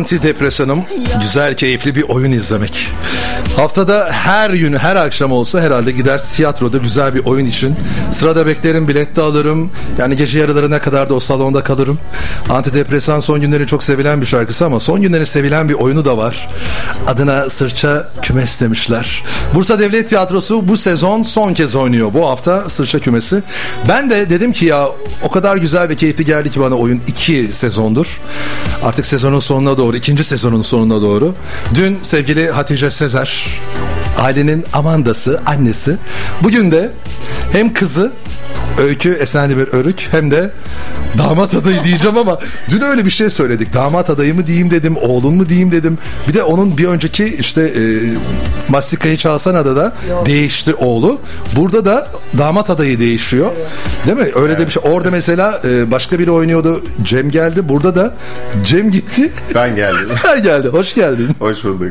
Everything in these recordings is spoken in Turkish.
antidepresanım güzel keyifli bir oyun izlemek. Haftada her gün her akşam olsa herhalde gider tiyatroda güzel bir oyun için. Sırada beklerim bilet de alırım. Yani gece yarılarına kadar da o salonda kalırım. Antidepresan son günlerin çok sevilen bir şarkısı ama son günlerin sevilen bir oyunu da var. Adına Sırça Kümes demişler. Bursa Devlet Tiyatrosu bu sezon son kez oynuyor. Bu hafta Sırça Kümesi. Ben de dedim ki ya o kadar güzel ve keyifli geldi ki bana oyun iki sezondur. Artık sezonun sonuna doğru, ikinci sezonun sonuna doğru. Dün sevgili Hatice Sezer, ailenin Amanda'sı, annesi. Bugün de hem kızı Öykü Esenli bir Örük hem de damat adayı diyeceğim ama dün öyle bir şey söyledik. Damat adayı mı diyeyim dedim, oğlun mu diyeyim dedim. Bir de onun bir önceki işte e, Mastika'yı çalsana da da değişti oğlu. Burada da damat adayı değişiyor. Değil mi? Öyle de bir şey. Orada mesela e, başka biri oynuyordu. Cem geldi. Burada da Cem gitti. Ben geldim. Sen geldin. Hoş geldin. Hoş bulduk.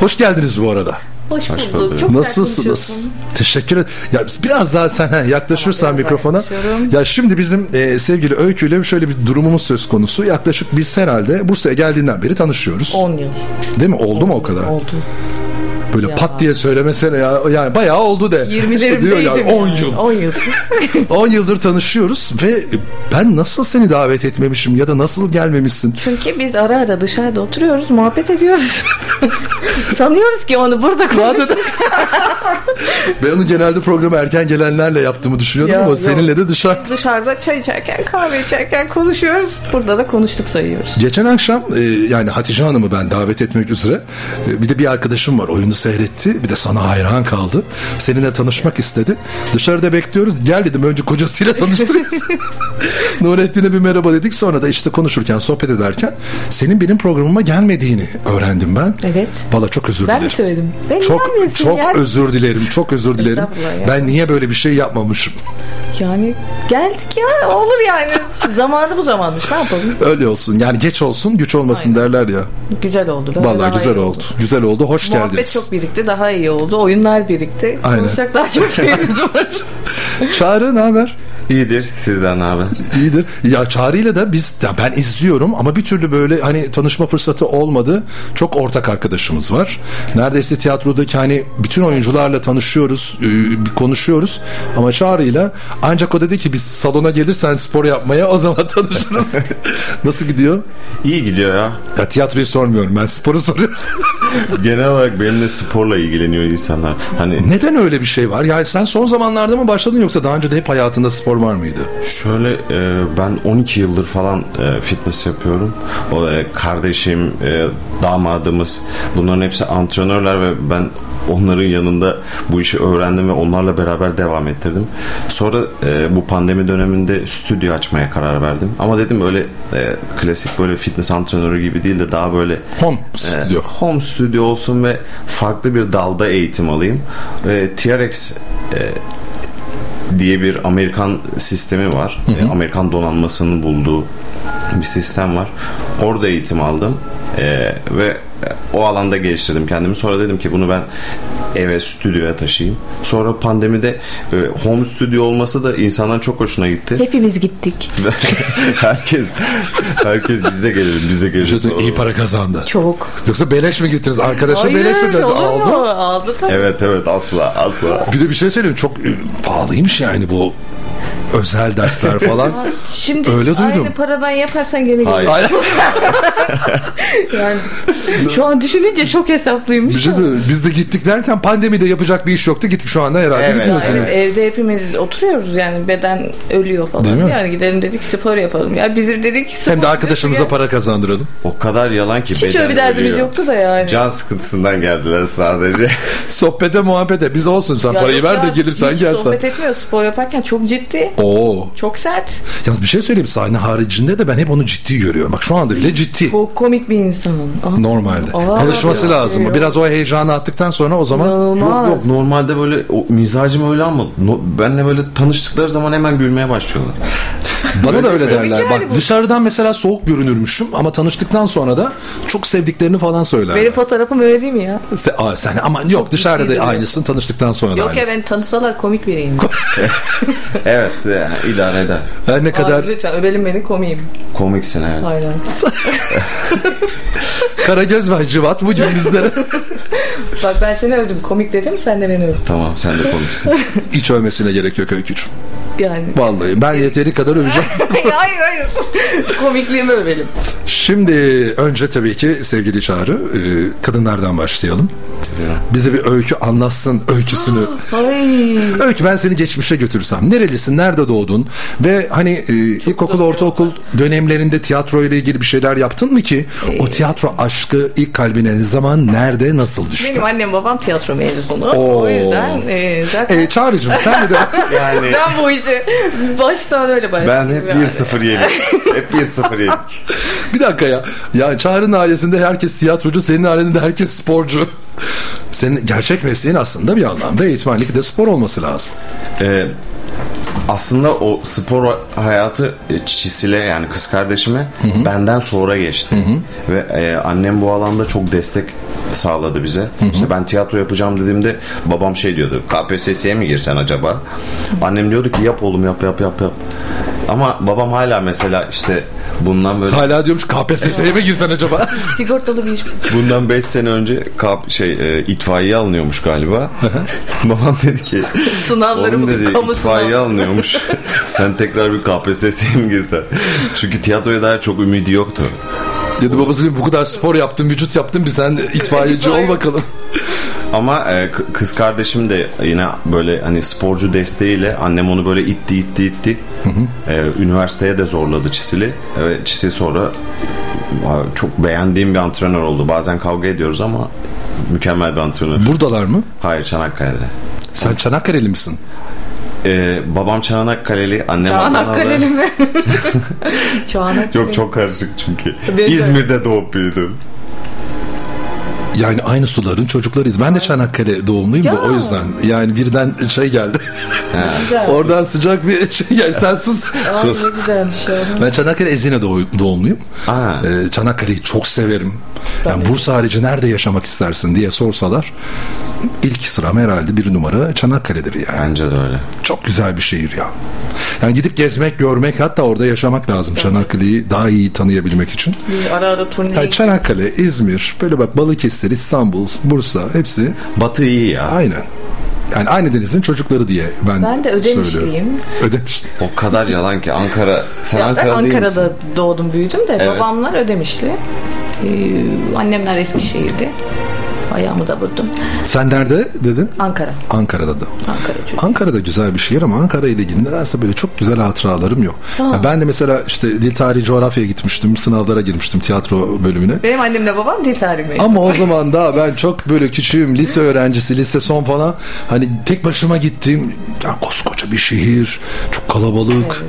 Hoş geldiniz bu arada. Hoş bulduk. bulduk. Çok Nasılsınız? Teşekkür ederim. Ya biraz daha sen he, yaklaşırsan Tamam, mikrofona. Ya şimdi bizim e, sevgili Öykü ile şöyle bir durumumuz söz konusu. Yaklaşık biz herhalde Bursa'ya geldiğinden beri tanışıyoruz. 10 yıl Değil mi? Oldu mu o kadar? oldu. Böyle Ya. pat diye söylemesene ya. Yani bayağı oldu de. 20'lerimdeydim. Diyor yani 10 yıl. 10 yıl. 10 yıldır tanışıyoruz ve ben nasıl seni davet etmemişim ya da nasıl gelmemişsin? Çünkü biz ara ara dışarıda oturuyoruz, muhabbet ediyoruz. Sanıyoruz ki onu burada konuştuk. ben onu genelde programı erken gelenlerle yaptığımı düşünüyordum Ya, ama yok. seninle de dışarı. Biz dışarıda çay içerken, kahve içerken konuşuyoruz. Burada da konuştuk sayıyoruz. Geçen akşam e, yani Hatice Hanım'ı ben davet etmek üzere e, bir de bir arkadaşım var oyunu seyretti bir de sana hayran kaldı. Seninle tanışmak istedi. Dışarıda bekliyoruz. Gel dedim önce kocasıyla tanıştırırız. Nurettin'e bir merhaba dedik sonra da işte konuşurken sohbet ederken senin benim programıma gelmediğini öğrendim ben. Evet. Valla çok özür Ben dilerim. mi söyledim? Ben Çok çok ya. özür dilerim. Çok özür dilerim. Ben niye böyle bir şey yapmamışım? Yani geldik ya olur yani. Zamanı bu zamanmış ne yapalım. Öyle olsun. Yani geç olsun, güç olmasın Aynen. derler ya. Güzel oldu. Böyle Vallahi güzel iyi oldu. Güzel oldu. Hoş Muhabbet geldiniz. çok birikti daha iyi oldu. Oyunlar birikti. Aynen. Konuşacak daha çok şeyimiz var. Çağrı ne haber? İyidir sizden abi. İyidir. Ya Çağrı'yla da biz ya ben izliyorum ama bir türlü böyle hani tanışma fırsatı olmadı. Çok ortak arkadaşımız var. Neredeyse tiyatrodaki hani bütün oyuncularla tanışıyoruz, e, konuşuyoruz ama Çağrı'yla ancak o dedi ki biz salona gelirsen spor yapmaya o zaman tanışırız. Nasıl gidiyor? İyi gidiyor ya. Ya tiyatroyu sormuyorum ben sporu soruyorum. Genel olarak benimle sporla ilgileniyor insanlar. Hani Neden öyle bir şey var? Yani sen son zamanlarda mı başladın yoksa daha önce de hep hayatında spor var mıydı? şöyle e, ben 12 yıldır falan e, fitness yapıyorum. O e, kardeşim, e, damadımız bunların hepsi antrenörler ve ben onların yanında bu işi öğrendim ve onlarla beraber devam ettirdim. Sonra e, bu pandemi döneminde stüdyo açmaya karar verdim. Ama dedim öyle e, klasik böyle fitness antrenörü gibi değil de daha böyle Home e, stüdyo. home stüdyo olsun ve farklı bir dalda eğitim alayım. Ve TRX e, diye bir Amerikan sistemi var. E, Amerikan donanmasının bulduğu bir sistem var. Orada eğitim aldım. E, ve o alanda geliştirdim kendimi. Sonra dedim ki bunu ben eve stüdyoya taşıyayım. Sonra pandemide e, home stüdyo olması da insanların çok hoşuna gitti. Hepimiz gittik. herkes herkes bizde gelelim bizde şey gelelim. söyleyeyim, iyi para kazandı. Çok. Yoksa beleş mi gittiniz? Arkadaşa beleş mi? Aldı mı? Aldı tabii. Evet evet asla asla. Bir de bir şey söyleyeyim çok e, pahalıymış yani bu özel dersler falan. Şimdi Öyle duydum. aynı paradan yaparsan gene gelir. Hayır. Yani şu an düşününce çok hesaplıymış. Bir şey. Biz de gittik derken pandemide yapacak bir iş yoktu. Gittik şu anda herhalde Evet. gitmiyorsunuz. Evet, evde hepimiz oturuyoruz yani beden ölüyor falan. Değil mi? Yani gidelim dedik spor yapalım. Ya bizim dedik spor Hem de arkadaşımıza ya. para kazandıralım. O kadar yalan ki Hiç beden öyle bir derdimiz ölüyor. yoktu da yani. Can sıkıntısından geldiler sadece. Sohbete muhabbete biz olsun sen Ya parayı ver de ya, gelirsen gelsen. sohbet etmiyor spor yaparken çok ciddi. Oo. Çok sert. Yalnız bir şey söyleyeyim sahne haricinde de ben hep onu ciddi görüyorum. Bak şu anda bile ciddi. Çok komik bir insan. Aa, Normalde. Aa, Alışması ya. lazım. Biraz o heyecanı attıktan sonra o zaman İnanılmaz. yok yok normalde böyle o, mizacım öyle ama no, benle böyle tanıştıkları zaman hemen gülmeye başlıyorlar. Bana da öyle derler. Bak bu. dışarıdan mesela soğuk görünürmüşüm ama tanıştıktan sonra da çok sevdiklerini falan söylerler. Benim fotoğrafım öyle değil mi ya? Sen, aa, sen ama yok dışarıda da aynısın tanıştıktan sonra da Yok ya aynısın. ben tanısalar komik biriyim. Evet yani idare eder. Her ne kadar Abi lütfen övelim beni komiyim. Komiksin evet. Aynen. Karagöz ve Civat bugün bizlere Bak ben seni övdüm. Komik dedim sen de beni övdün. Tamam sen de komiksin. hiç övmesine gerek yok Öykücüğüm. Yani. Vallahi ben yeteri kadar öveceğim. hayır hayır. Komikliğimi övelim. Şimdi önce tabii ki sevgili Çağrı e, kadınlardan başlayalım. Bize bir öykü anlatsın öyküsünü. Öykü ben seni geçmişe götürsem. Nerelisin? Nerede doğdun? Ve hani e, ilkokul, ortaokul dönemlerinde tiyatro ile ilgili bir şeyler yaptın mı ki? O tiyatro aşkı ilk kalbine ne zaman, nerede, nasıl düştü? Benim annem babam tiyatro mezunu. Oo. O yüzden e, zaten E, Çağrı'cığım sen de Yani ben bu işi baştan öyle ben başladım. hep yani. 1-0 yedik. Hep 1-0 yedik. bir dakika ya. Ya Çağrı'nın ailesinde herkes tiyatrocu, senin ailende herkes sporcu. Senin gerçek mesleğin aslında bir anlamda eğitmenlik de spor olması lazım. Ee, aslında o spor hayatı e, Çisil'e yani kız kardeşime benden sonra geçti. Ve e, annem bu alanda çok destek sağladı bize. İşte ben tiyatro yapacağım dediğimde babam şey diyordu. KPSS'ye mi girsen acaba? Annem diyordu ki yap oğlum yap yap yap yap. Ama babam hala mesela işte bundan böyle Hala diyormuş KPSS'ye mi girsen acaba? Sigortalı bir iş. bundan 5 sene önce kap şey e, itfaiye alınıyormuş galiba. babam dedi ki Sınavlarım Oğlum dedi kamu itfaiye sınavı. Alınıyormuş. Sen tekrar bir KPSS'ye mi girsen? Çünkü tiyatroya dair çok ümidi yoktu. Dedi babası diyor, bu kadar spor yaptın, vücut yaptın bir sen itfaiyeci ol bakalım. Ama e, kız kardeşim de yine böyle hani sporcu desteğiyle annem onu böyle itti itti itti. E, üniversiteye de zorladı Çisil'i. Ve Çisil sonra çok beğendiğim bir antrenör oldu. Bazen kavga ediyoruz ama mükemmel bir antrenör. Buradalar mı? Hayır Çanakkale'de. Sen Çanakkale'li misin? E, babam Çanakkale'li, annem Çanakkale'li Adanalı. mi? Çanakkale. Yok çok karışık çünkü. Benim de- İzmir'de doğup büyüdüm. Yani aynı suların çocuklarıyız. Ben de Çanakkale doğumluyum da Ya. o yüzden. Yani birden şey geldi. Oradan sıcak bir şey geldi. Sen sus. Aa, ne güzelmiş ya. Ben Çanakkale Ezine doğ- doğumluyum. Aa. Ee, Çanakkale'yi çok severim. Yani Tabii. Bursa harici nerede yaşamak istersin diye sorsalar ilk sıram herhalde bir numara Çanakkale'dir yani. Bence de öyle. Çok güzel bir şehir ya. Yani gidip gezmek, görmek hatta orada yaşamak lazım Çanakkale'yi daha iyi tanıyabilmek için. Bir ara ara turneye Yani Çanakkale, İzmir, böyle bak Balıkesir, İstanbul, Bursa hepsi Batı iyi ya. aynen. Yani aynı denizin çocukları diye ben, Ben de. Ödemişliyim. Ödemiş. O kadar yalan ki Ankara. Sen Ya ben Ankara değil Ankara'da misin? doğdum büyüdüm de Evet. babamlar Ödemişli. Ee, annemler Eskişehir'de. Ayağımı da vurdum. Sen nerede dedin? Ankara. Ankara'da da. Ankara çocuğu. Ankara da güzel bir şehir ama Ankara ile ilgili nedense böyle çok güzel hatıralarım yok. Ya ben de mesela işte dil tarihi coğrafyaya gitmiştim. Sınavlara girmiştim tiyatro bölümüne. Benim annemle babam dil tarihi mezunu. Ama o zaman daha ben çok böyle küçüğüm lise öğrencisi lise son falan hani tek başıma gittim ya koskoca bir şehir çok kalabalık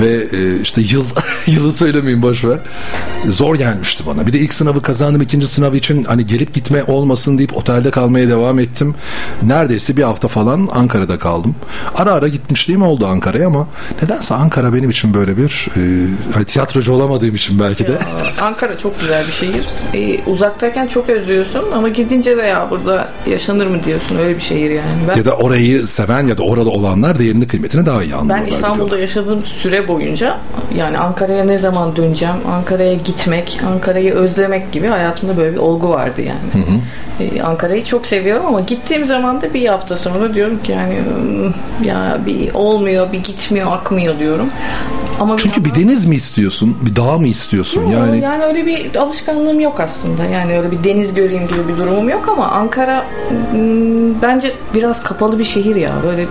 ve e, işte yıl yılı söylemeyeyim boş ver zor gelmişti bana bir de ilk sınavı kazandım ikinci sınav için hani gelip gitme olmasın deyip otelde kalmaya devam ettim neredeyse bir hafta falan Ankara'da kaldım ara ara gitmişliğim oldu Ankara'ya ama nedense Ankara benim için böyle bir e, hani tiyatrocu olamadığım için belki de Ankara çok güzel bir şehir. Ee, uzaktayken çok özlüyorsun ama gidince de ya burada yaşanır mı diyorsun öyle bir şehir yani. Ben ya da orayı seven ya da orada olanlar değerini kıymetini daha iyi anlıyorlar. Ben İstanbul'da yaşadığım süre boyunca yani Ankara'ya ne zaman döneceğim, Ankara'ya gitmek, Ankara'yı özlemek gibi hayatımda böyle bir olgu vardı yani. Ee, Ankara'yı çok seviyorum ama gittiğim zaman da bir hafta sonra diyorum ki yani "Hmm, ya bir olmuyor, bir gitmiyor, akmıyor diyorum. Ama Çünkü bir yandan- deniz mi istiyorsun? Bir dağ mı istiyorsun? Yok, Yani yani öyle bir alışkanlığım yok aslında. Yani öyle bir deniz göreyim gibi bir durumum yok ama Ankara hmm, bence biraz kapalı bir şehir ya. Böyle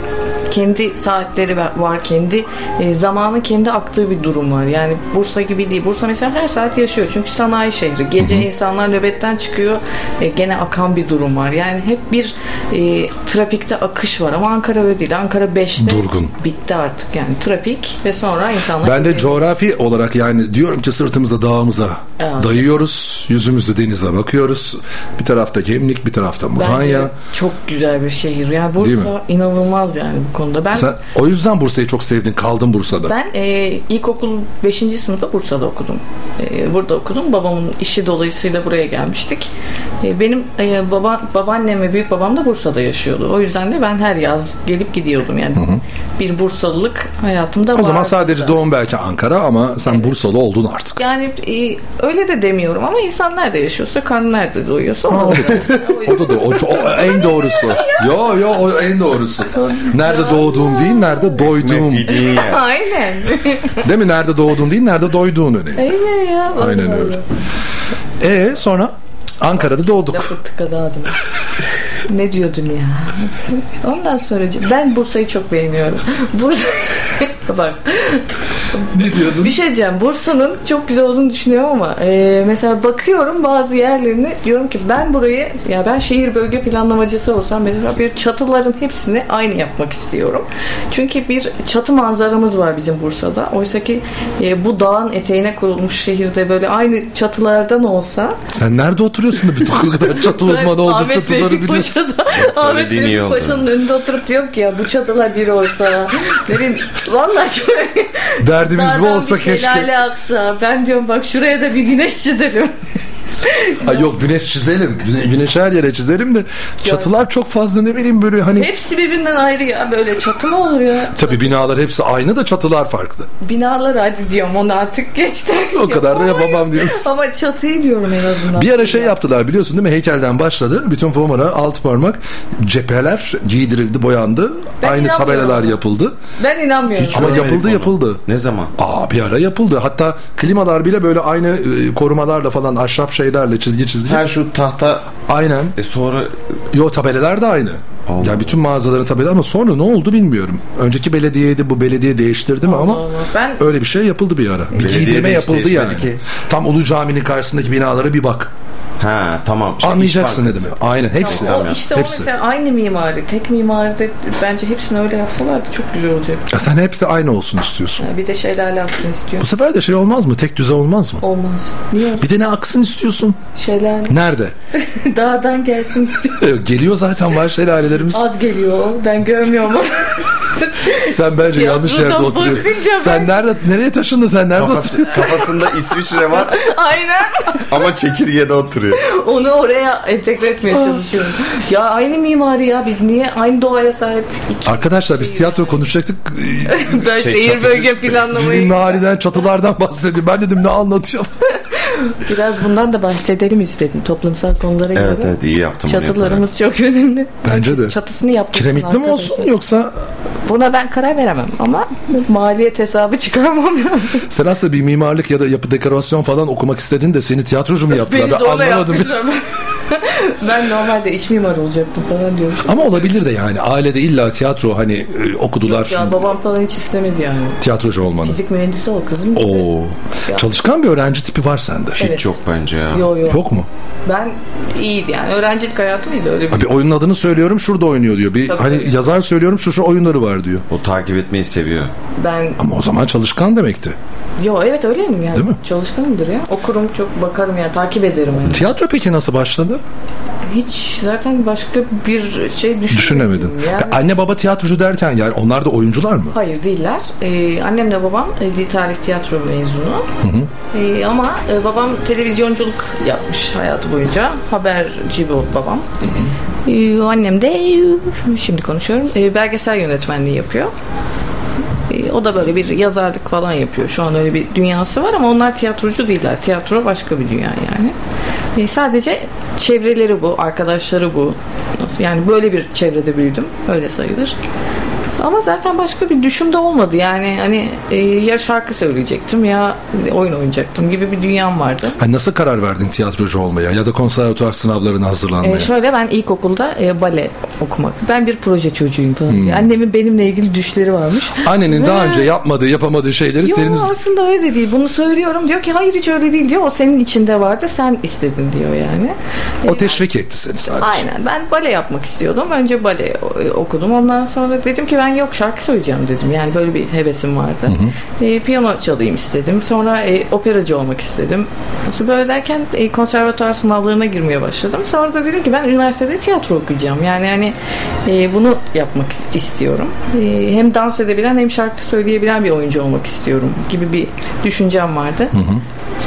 kendi saatleri var- kendi e, zamanı kendi aktığı bir durum var. Yani Bursa gibi değil. Bursa mesela her saat yaşıyor. Çünkü sanayi şehri. Gece insanlar nöbetten çıkıyor. E, gene akan bir durum var. Yani hep bir e, trafikte akış var ama Ankara öyle değil. Ankara 5'te Durgun. bitti artık. Yani trafik ve sonra insanlar ben de evine- coğrafi olarak yani diyorum ki sırtımıza dağımıza Evet. dayıyoruz. Yüzümüzü denize bakıyoruz. Bir tarafta Gemlik, bir tarafta Bence Mudanya. çok güzel bir şehir. Yani? Bursa inanılmaz yani bu konuda. Ben Sen o yüzden Bursa'yı çok sevdin. Kaldın Bursa'da. ben e, ilkokul 5. sınıfta Bursa'da okudum. E, burada okudum. Babamın işi dolayısıyla buraya gelmiştik. E, benim e, baba, babaannem ve büyük babam da Bursa'da yaşıyordu. O yüzden de ben her yaz gelip gidiyordum yani. Bir Bursalılık hayatımda o zaman sadece doğum belki Ankara ama sen Bursalı oldun artık. Yani e, öyle de demiyorum ama insan nerede yaşıyorsa karnı nerede doyuyorsa Ha, o da, o da o, o en doğrusu. Yo yo o en doğrusu. Nerede doğduğum değil, nerede doyduğum. Yer. Aynen. Değil mi? Nerede doğduğun değil, nerede doyduğun önemli. Aynen ya. Aynen öyle. E sonra Ankara'da doğduk. Lafı tıkadı ağzıma. ne diyordun ya? Ondan sonra ben Bursa'yı çok beğeniyorum. Bursa bak Ne diyordun? bir şey diyeceğim. Bursa'nın çok güzel olduğunu düşünüyorum ama e, mesela bakıyorum bazı yerlerini diyorum ki ben burayı ya ben şehir bölge planlamacısı olsam mesela bir çatıların hepsini aynı yapmak istiyorum. Çünkü bir çatı manzaramız var bizim Bursa'da. Oysa ki e, bu dağın eteğine kurulmuş şehirde böyle aynı çatılardan olsa Sen nerede oturuyorsun da bütün o kadar çatı uzmanı oldun çatıları biliyorsun. Ahmet oldu. Paşa'nın önünde oturup diyor ki ya bu çatılar bir olsa bileyim vallahi çok Derdimiz bu Dağdan olsa bir keşke. şelale aksa ben diyorum bak şuraya da bir güneş çizelim. Ha yok güneş çizelim. Güne- Güneş her yere çizelim de çatılar çok fazla ne bileyim böyle hani Hepsi birbirinden ayrı ya böyle çatı mı olur ya? tabii binalar hepsi aynı da çatılar farklı. Binalar hadi diyorum onu artık geçti. O kadar da yapamam diyorsun. Ama çatıyı diyorum en azından. Bir ara şey yaptılar biliyorsun değil mi? Heykelden başladı. Bütün Fomara alt parmak cepheler giydirildi, boyandı. Ben Aynı tabelalar yapıldı. Ben inanmıyorum. Ama Görmedik yapıldı onu. yapıldı. Ne zaman? Aa bir ara yapıldı. Hatta klimalar bile böyle aynı e, korumalarla falan ahşap şeylerle çizgi çizgi. Her şu tahta Aynen. e sonra Yo tabelalar da aynı. Allah. Yani bütün mağazaların tabelaları ama sonra ne oldu bilmiyorum. Önceki belediyeydi bu belediye değiştirdi mi ama Allah. Ben öyle bir şey yapıldı bir ara. Bir Belediye giydirme yapıldı yani. ki. Tam Ulu Cami'nin karşısındaki binalara bir bak. Ha tamam. Şey, Anlayacaksın ne demek. Aynen hepsi. O işte hepsi. o mesela aynı mimari, tek mimaride bence hepsini öyle yapsalardı çok güzel olacak. Ya sen hepsi aynı olsun istiyorsun. Yani bir de şelale aksın istiyor. Bu sefer de şey olmaz mı? Tek düze olmaz mı? Olmaz. Niye? Bir de ne aksın istiyorsun? Şelale. Nerede? Dağdan gelsin istiyor. E, Geliyor zaten var şelalelerimiz. Az geliyor. Ben görmüyorum. Sen bence yanlış yerde oturuyorsun. Sen ben- nerede nereye taşındın sen nerede Kafası, oturuyorsun? kafasında İsviçre var Aynen. ama çekirgede oturuyor. Onu oraya entegre etmeye çalışıyorum. Ya aynı mimari ya. Biz niye aynı doğaya sahip iki Arkadaşlar biz tiyatro konuşacaktık. ben Şey, şehir bölge planlamayı Mimariden, çatılardan bahsediyor. Ben dedim ne anlatıyor? Biraz bundan da bahsedelim istedim. Toplumsal konulara Evet göre. evet iyi yaptım. Çatılarımız çok önemli. Bence de. Çatısını yaptırsın Kiremitli mi olsun arkadaşlar. yoksa Buna ben karar veremem ama maliyet hesabı çıkarmam lazım. sen aslında bir mimarlık ya da yapı dekorasyon falan okumak istedin de seni tiyatrocu mu yaptılar? Beni Ben zorla anlamadım. yapmışlar. ben normalde iç mimar olacaktım falan diyormuş. Ama olabilir de yani ailede illa tiyatro hani e, okudular. Ya babam falan hiç istemedi yani. Tiyatrocu olmanı. Fizik mühendisi ol kızım. Oo. Çalışkan bir öğrenci tipi var sende. Evet. Hiç yok bence ya. Yo yo. Yok mu? Ben iyiydi yani. Öğrencilik hayatım iyiydi öyle bir. Bir oyunun adını söylüyorum şurada oynuyor diyor. Bir Tabii, hani tabii. yazar söylüyorum şu şu oyunları var diyor. O takip etmeyi seviyor. Ben Ama o zaman çalışkan demekti. yo evet öyleyim yani. Değil mi? Çalışkanımdır ya. Okurum çok bakarım yani takip ederim yani. Tiyatro peki nasıl başladı? Hiç zaten başka bir şey. Düşünemedin. Yani. Anne baba tiyatrocu derken yani onlar da oyuncular mı? Hayır değiller. Ee, annemle babam e, dil tarih tiyatro mezunu. Ee, ama e, babam televizyonculuk yapmış hayatı boyunca. Haberci bu babam. Ee, annem de e, şimdi konuşuyorum. e, belgesel yönetmenliği yapıyor. E, o da böyle bir yazarlık falan yapıyor. Şu an öyle bir dünyası var ama onlar tiyatrocu değiller. Tiyatro başka bir dünya yani. E, sadece çevreleri bu, arkadaşları bu. Yani böyle bir çevrede büyüdüm. Öyle sayılır. Ama zaten başka bir düşüm de olmadı. Yani hani e, ya şarkı söyleyecektim ya oyun oynayacaktım gibi bir dünyam vardı. Hani nasıl karar verdin tiyatrocu olmaya ya da konservatuar sınavlarına hazırlanmaya? E, şöyle ben ilkokulda e, bale okumak. Ben bir proje çocuğuyum falan. diye. Annemin benimle ilgili düşleri varmış. Annenin daha önce yapmadığı, yapamadığı şeyleri Yok senin aslında öyle de değil. Bunu söylüyorum. Diyor ki hayır hiç öyle değil diyor. O senin içinde vardı. Sen istedin diyor yani. o teşvik etti seni sadece. Aynen. Ben bale yapmak istiyordum. Önce bale o- okudum. Ondan sonra dedim ki ben yok şarkı söyleyeceğim dedim. Yani böyle bir hevesim vardı. E, piyano çalayım istedim. Sonra e, operacı olmak istedim. Nasıl böyle derken e, konservatuar sınavlarına girmeye başladım. Sonra da dedim ki ben üniversitede tiyatro okuyacağım. Yani hani e, bunu yapmak istiyorum. E, hem dans edebilen hem şarkı söyleyebilen bir oyuncu olmak istiyorum gibi bir düşüncem vardı.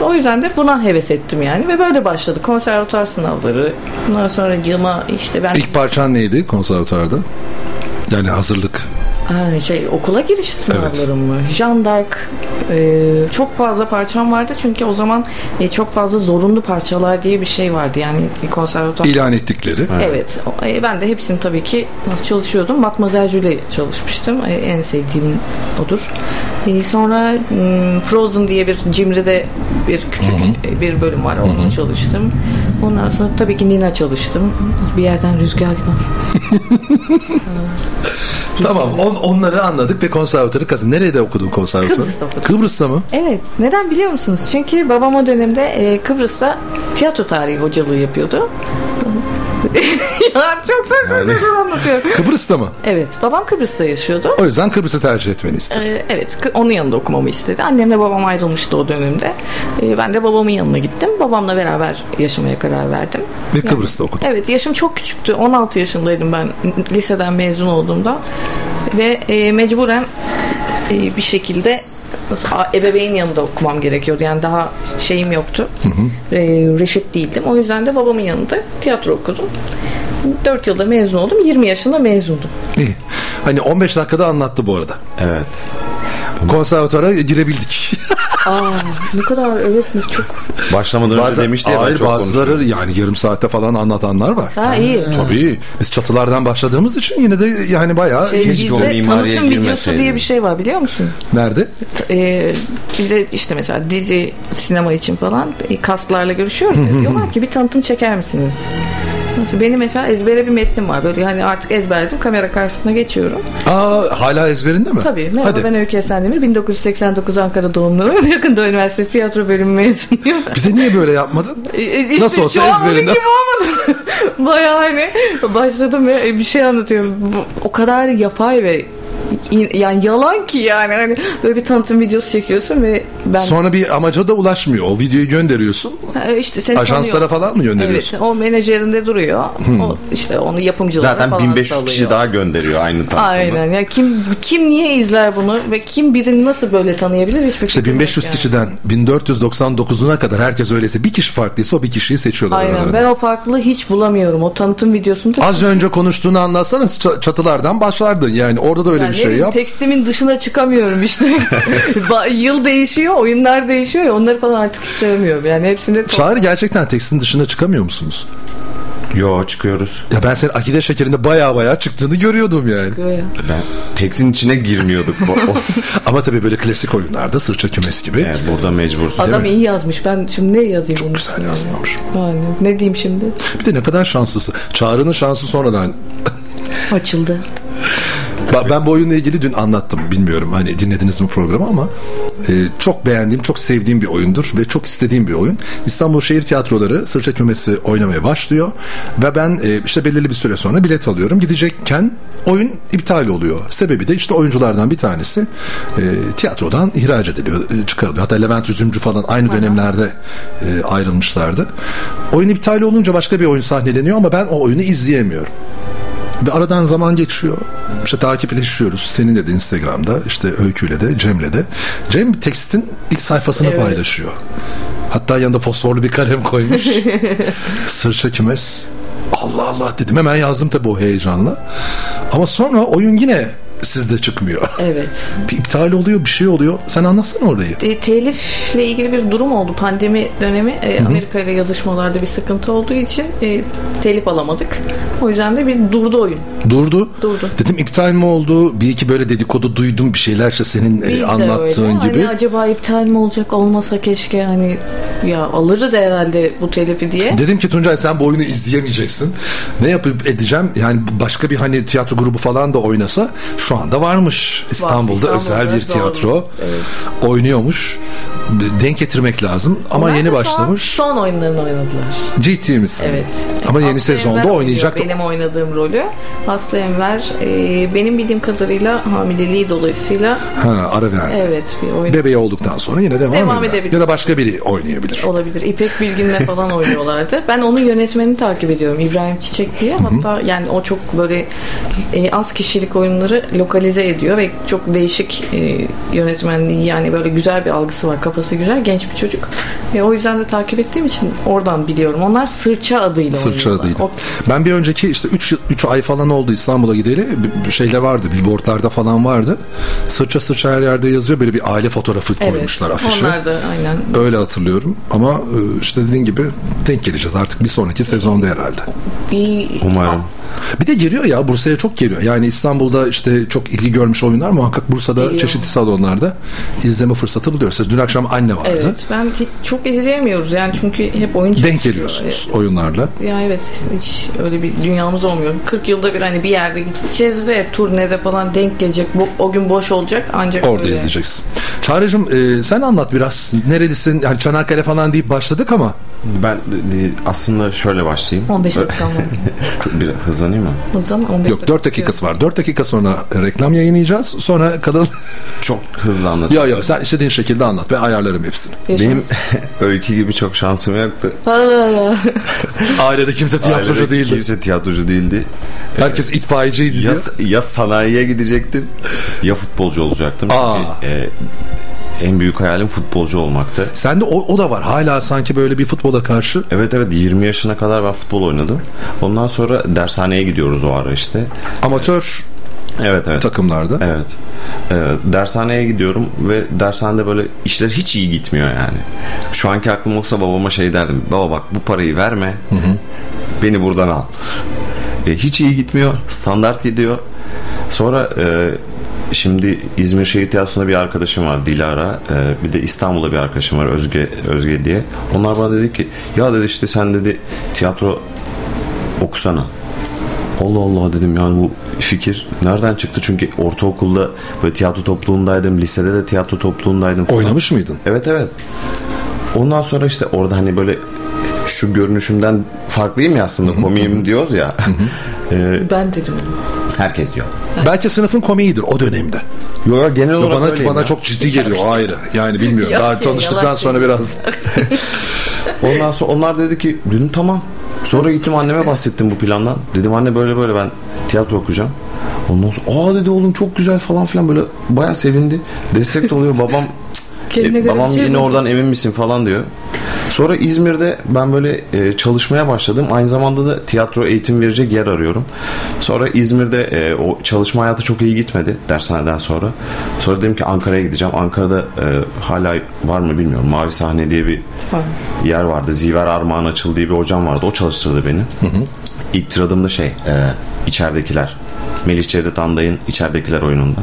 O yüzden de buna heves ettim yani ve böyle başladı. Konservatuar sınavları. Bundan sonra yılma işte ben İlk parçan neydi konservatuarda? Yani hazırlık. Ha, şey okula giriş sınavlarım mı? Jean d'Arc e, çok fazla parçam vardı çünkü o zaman e, çok fazla zorunlu parçalar diye bir şey vardı yani konservatuar. ilan ettikleri. Evet. o- e, ben de hepsini tabii ki çalışıyordum. Matmazel Julie çalışmıştım. E, en sevdiğim odur. E, sonra hmm, Frozen diye bir Cimri'de bir küçük e, bir bölüm var. Onu çalıştım. Ondan sonra tabii ki Nina çalıştım. Bir yerden rüzgar gibi. Tamam on, onları anladık ve konservatuarı kazandın. Nerede okudun konservatuarı? Kıbrıs'ta okudum. Kıbrıs'ta mı? Evet. Neden biliyor musunuz? Çünkü babam o dönemde e, Kıbrıs'ta tiyatro tarihi hocalığı yapıyordu. ya çok saçma Yani- şeyler anlatıyorum. Kıbrıs'ta mı? Evet. Babam Kıbrıs'ta yaşıyordu. O yüzden Kıbrıs'ı tercih etmeni istedi. Ee, evet, onun yanında okumamı istedi. Annemle babam ayrılmıştı o dönemde. Ee, ben de babamın yanına gittim. Babamla beraber yaşamaya karar verdim. Ve Kıbrıs'ta okudun. Evet, yaşım çok küçüktü. 16 yaşındaydım ben liseden mezun olduğumda. Ve e, mecburen e, bir şekilde ebeveyn yanında okumam gerekiyordu. Yani daha şeyim yoktu. E, reşit değildim. O yüzden de babamın yanında tiyatro okudum. 4 yılda mezun oldum. 20 yaşında mezundum. İyi. Hani 15 dakikada anlattı bu arada. Evet. Konservatuara girebildik. Aa, ne kadar evet mi çok. Başlamadan önce demişti ya ben Hayır çok bazıları yani yarım saatte falan anlatanlar var. Ha iyi. Tabii. Biz çatılardan başladığımız için yine de yani bayağı Şey, bizde tanıtım videosu diye bir şey var biliyor musun? Nerede? Ee, bize işte mesela dizi, sinema için falan e, kastlarla görüşüyoruz. ya. Diyorlar ki bir tanıtım çeker misiniz? Nasıl? Benim mesela ezbere bir metnim var. Böyle hani artık ezberledim. Kamera karşısına geçiyorum. Aa hala ezberinde mi? Tabii. Merhaba Hadi. ben Öykü Esendemir. 1989 Ankara doğumluyum. Yakında Üniversitesi Tiyatro Bölümü mezunuyum. Bize niye böyle yapmadın? E, Nasıl olsa ezberinde. gibi olmadı. Bayağı hani başladım ve bir şey anlatıyorum. O kadar yapay ve yani yalan ki yani hani böyle bir tanıtım videosu çekiyorsun ve ben Sonra bir amaca da ulaşmıyor. O videoyu gönderiyorsun. Ha, işte seni Ajanslara tanıyor. falan mı gönderiyorsun? Evet, o menajerinde duruyor. O işte onu yapımcılara Zaten falan 1500 kişi salıyor. daha gönderiyor aynı tanıtımı. Aynen. Ya kim kim niye izler bunu ve kim birini nasıl böyle tanıyabilir hiçbir İşte fikrim yok 1500 yani. kişiden 1499'una kadar herkes öyleyse bir kişi farklıysa o bir kişiyi seçiyorlar Aynen. aralarında. Ben o farklılığı hiç bulamıyorum. O tanıtım videosunda Az önce konuştuğunu anlatsanız çatılardan başlardın. Yani orada da öyle Yani bir ne şey yap. Tekstimin dışına çıkamıyorum işte. Yıl değişiyor, oyunlar değişiyor ya onları falan artık istemiyorum. Yani hepsinde Çağrı gerçekten tekstin dışına çıkamıyor musunuz? Yo çıkıyoruz. Ya ben senin akide şekerinde baya baya çıktığını görüyordum yani. çıkıyor ya. Ben teksin içine girmiyorduk. Ama tabii böyle klasik oyunlarda sırça kümes gibi. Evet, burada mecbursun. Adam mi? iyi yazmış. Ben şimdi ne yazayım Çok güzel yazmamış. Yani ne diyeyim şimdi? Bir de ne kadar şanslısın. Çağrı'nın şansı sonradan Açıldı. Ben bu oyunla ilgili dün anlattım. Bilmiyorum hani dinlediniz mi programı ama e, çok beğendiğim, çok sevdiğim bir oyundur ve çok istediğim bir oyun. İstanbul Şehir Tiyatroları Sırça Kümesi oynamaya başlıyor ve ben e, işte belirli bir süre sonra bilet alıyorum. Gidecekken oyun iptal oluyor. Sebebi de işte oyunculardan bir tanesi e, tiyatrodan ihraç ediliyor, e, çıkarılıyor. Hatta Levent Üzümcü falan aynı dönemlerde e, ayrılmışlardı. Oyun iptal olunca başka bir oyun sahneleniyor ama ben o oyunu izleyemiyorum. Ve aradan zaman geçiyor. İşte takipleşiyoruz. Seninle de Instagram'da, işte Öykü'yle de, Cem'le de. Cem tekstin ilk sayfasını Evet. paylaşıyor. Hatta yanında fosforlu bir kalem koymuş. Sırça kümes. Allah Allah dedim. Hemen yazdım tabii o heyecanla. Ama sonra oyun yine sizde çıkmıyor. Evet. Bir iptal oluyor, bir şey oluyor. Sen anlatsana orayı. E, telifle ilgili bir durum oldu. Pandemi dönemi e, Amerika ile yazışmalarda bir sıkıntı olduğu için e, telif alamadık. O yüzden de bir durdu oyun. Durdu. Durdu. Dedim iptal mi oldu? Bir iki böyle dedikodu duydum bir şeyler işte senin e, Biz de anlattığın öyle. gibi. Hani acaba iptal mi olacak olmasa keşke hani ya alırız herhalde bu telifi diye. Dedim ki Tuncay sen bu oyunu izleyemeyeceksin. Ne yapıp edeceğim? Yani başka bir hani tiyatro grubu falan da oynasa şu anda varmış. İstanbul'da, İstanbul'da, özel bir doğru. tiyatro oynuyormuş. Denk getirmek lazım ama Onlar yeni başlamış. Son oyunlarını oynadılar. Ciddi misin? Evet. Ama yeni Aslı sezonda Enver oynayacak. Benim oynadığım rolü. Aslı Enver e, benim bildiğim kadarıyla hamileliği dolayısıyla Ha, ara verdi. evet bir oyun Bebeği olduktan sonra yine devam, Devam edebilir. Ya da başka biri oynayabilir. olabilir. İpek Bilgin'le falan oynuyorlardı. Ben onun yönetmenini takip ediyorum. İbrahim Çiçek diye. Hatta yani o çok böyle e, az kişilik oyunları lokalize ediyor ve çok değişik e, yönetmenliği yani böyle güzel bir algısı var. Kafası güzel. Genç bir çocuk. E, o yüzden de takip ettiğim için oradan biliyorum. Onlar Sırça adıyla Sırça oynuyorlar. adıyla. O- Ben bir önceki işte 3 3 ay falan oldu İstanbul'a gideli. Bir- Bir şeyler vardı. Billboardlarda falan vardı. Sırça sırça her yerde yazıyor. Böyle bir aile fotoğrafı evet. koymuşlar afişe. Onlar da aynen. Öyle hatırlıyorum. Ama e, işte dediğin gibi denk geleceğiz artık bir sonraki sezonda herhalde. Bir Umarım. Bir de geliyor ya Bursa'ya çok geliyor. Yani İstanbul'da işte çok ilgi görmüş oyunlar muhakkak Bursa'da Geliyor. çeşitli salonlarda izleme fırsatı buluyoruz. Dün akşam anne vardı. Evet. Ben çok izleyemiyoruz yani çünkü hep oyun Denk geliyorsunuz oyunlarla. Ya evet hiç öyle bir dünyamız olmuyor. 40 yılda bir hani bir yerde gideceğiz de turnede falan denk gelecek. Bu, o gün boş olacak ancak Orada öyle. izleyeceksin. Çağrı'cığım e, sen anlat biraz. Nerelisin? Yani Çanakkale falan deyip başladık ama Ben aslında şöyle başlayayım. 15 dakika. Bir hızlanayım mı? Hızdan 15 yok 4 dakikası var. 4 dakika sonra reklam yayınlayacağız. Sonra kadın... Çok hızlı anlatayım. ya ya sen istediğin şekilde anlat. Ben ayarlarım hepsini. Yaşasın. Benim öykü gibi çok şansım yoktu. Ailede kimse tiyatrocu Ailede değildi. Kimse tiyatrocu değildi. Herkes itfaiyeciydi Ya, diyor. ya sanayiye gidecektim ya futbolcu olacaktım. Aa. Çünkü, e, en büyük hayalim futbolcu olmaktı. Sende o, o da var. Hala sanki böyle bir futbola karşı. Evet evet 20 yaşına kadar ben futbol oynadım. Ondan sonra dershaneye gidiyoruz o ara işte. Amatör Evet evet. takımlarda. Evet. Ee, dershaneye gidiyorum ve dershanede böyle işler hiç iyi gitmiyor yani. Şu anki aklım olsa babama şey derdim. Baba bak bu parayı verme. Beni buradan al. E, hiç iyi gitmiyor. Standart gidiyor. Sonra e, şimdi İzmir Şehir Tiyatrosu'nda bir arkadaşım var Dilara. E, bir de İstanbul'da bir arkadaşım var Özge Özge diye. Onlar bana dedi ki ya dedi işte sen dedi tiyatro okusana. Allah Allah dedim yani bu fikir nereden çıktı? Çünkü ortaokulda böyle tiyatro topluluğundaydım. Lisede de tiyatro topluluğundaydım. falan. Oynamış mıydın? Evet evet. Ondan sonra işte orada hani böyle şu görünüşümden farklıyım ya aslında komiyim diyoruz ya. Ee, Ben dedim. herkes diyor. Belki sınıfın komiğidir o dönemde. Yo, yo, genel olarak Bana öyleyim bana ya. çok ciddi geliyor ayrı. Yani bilmiyorum. Yok Daha tanıştıktan sonra biraz Ondan sonra onlar dedi ki dedim tamam. Sonra gittim anneme bahsettim bu plandan. Dedim anne böyle böyle ben tiyatro okuyacağım. Ondan sonra aa dedi oğlum çok güzel falan filan böyle bayağı sevindi. Destek de oluyor babam. Kendine e, göre babam şey yine mi? oradan emin misin falan diyor. Sonra İzmir'de ben böyle e, çalışmaya başladım. Aynı zamanda da tiyatro eğitim verecek yer arıyorum. Sonra İzmir'de e, o çalışma hayatı çok iyi gitmedi dershaneden sonra. Sonra dedim ki Ankara'ya gideceğim. Ankara'da e, hala var mı bilmiyorum. Mavi Sahne diye bir Var. yer vardı. Ziver Armağan Açıl diye bir hocam vardı. O çalıştırdı beni. İlk tiradığımda şey e, içeridekiler. Melih Cevdet Anday'ın içeridekiler oyununda.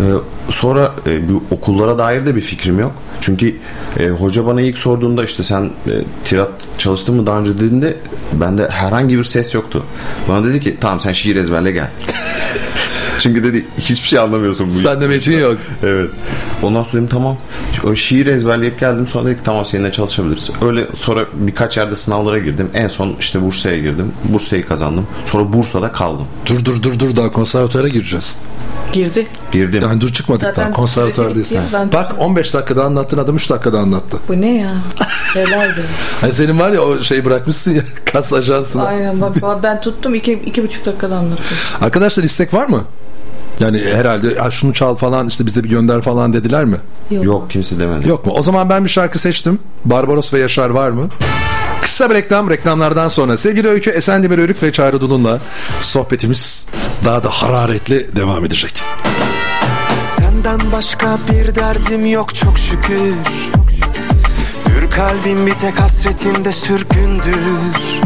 E, sonra e, bu okullara dair de bir fikrim yok. Çünkü e, hoca bana ilk sorduğunda işte sen e, tirat çalıştın mı daha önce dediğinde bende herhangi bir ses yoktu. Bana dedi ki tamam sen şiir ezberle gel. Çünkü dedi hiçbir şey anlamıyorsun bu sende metin yok. Evet. Ondan sonra dedim tamam. O şiir ezberleyip geldim. Sonra dedik tamam seninle çalışabiliriz. Öyle sonra birkaç yerde sınavlara girdim. En son işte Bursa'ya girdim. Bursa'yı kazandım. Sonra Bursa'da kaldım. Dur dur dur dur daha konservatuara gireceğiz. Girdi. Girdim. Yani dur çıkmadık Zaten daha ben- Bak 15 dakikada anlattın adam 3 dakikada anlattı. Bu ne ya? Nelerdi? Hani senin var ya o şeyi bırakmışsın ya kas ajansına. Aynen bak ben tuttum iki, iki buçuk dakikada anlattım. Arkadaşlar istek var mı? Yani herhalde "Ha, şunu çal falan işte bize bir gönder falan dediler mi? Yok kimse demedi. Yok mu? O zaman ben bir şarkı seçtim. Barbaros ve Yaşar var mı? Kısa bir reklam. Reklamlardan sonra sevgili Öykü Esendemir Örük ve Çağrı Dulun'la sohbetimiz daha da hararetli devam edecek. Senden başka bir derdim yok çok şükür. Hür kalbim bir tek hasretinde sürgündür.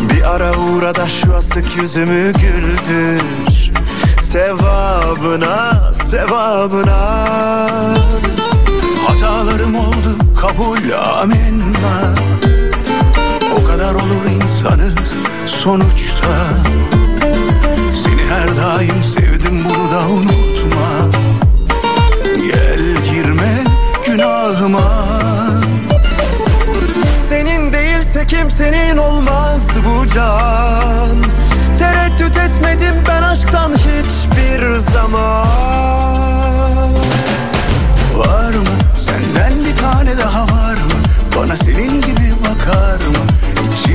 Bir ara uğra da şu asık yüzümü güldür. Sevabına, sevabına. Hatalarım oldu kabul amenna kadar olur insanız sonuçta. Seni her daim sevdim bunu da unutma. Gel girme günahıma. Senin değilse kimsenin olmaz bu can. Tereddüt etmedim ben aşktan hiçbir zaman. Var mı senden bir tane daha var mı? Bana senin gibi bakar mı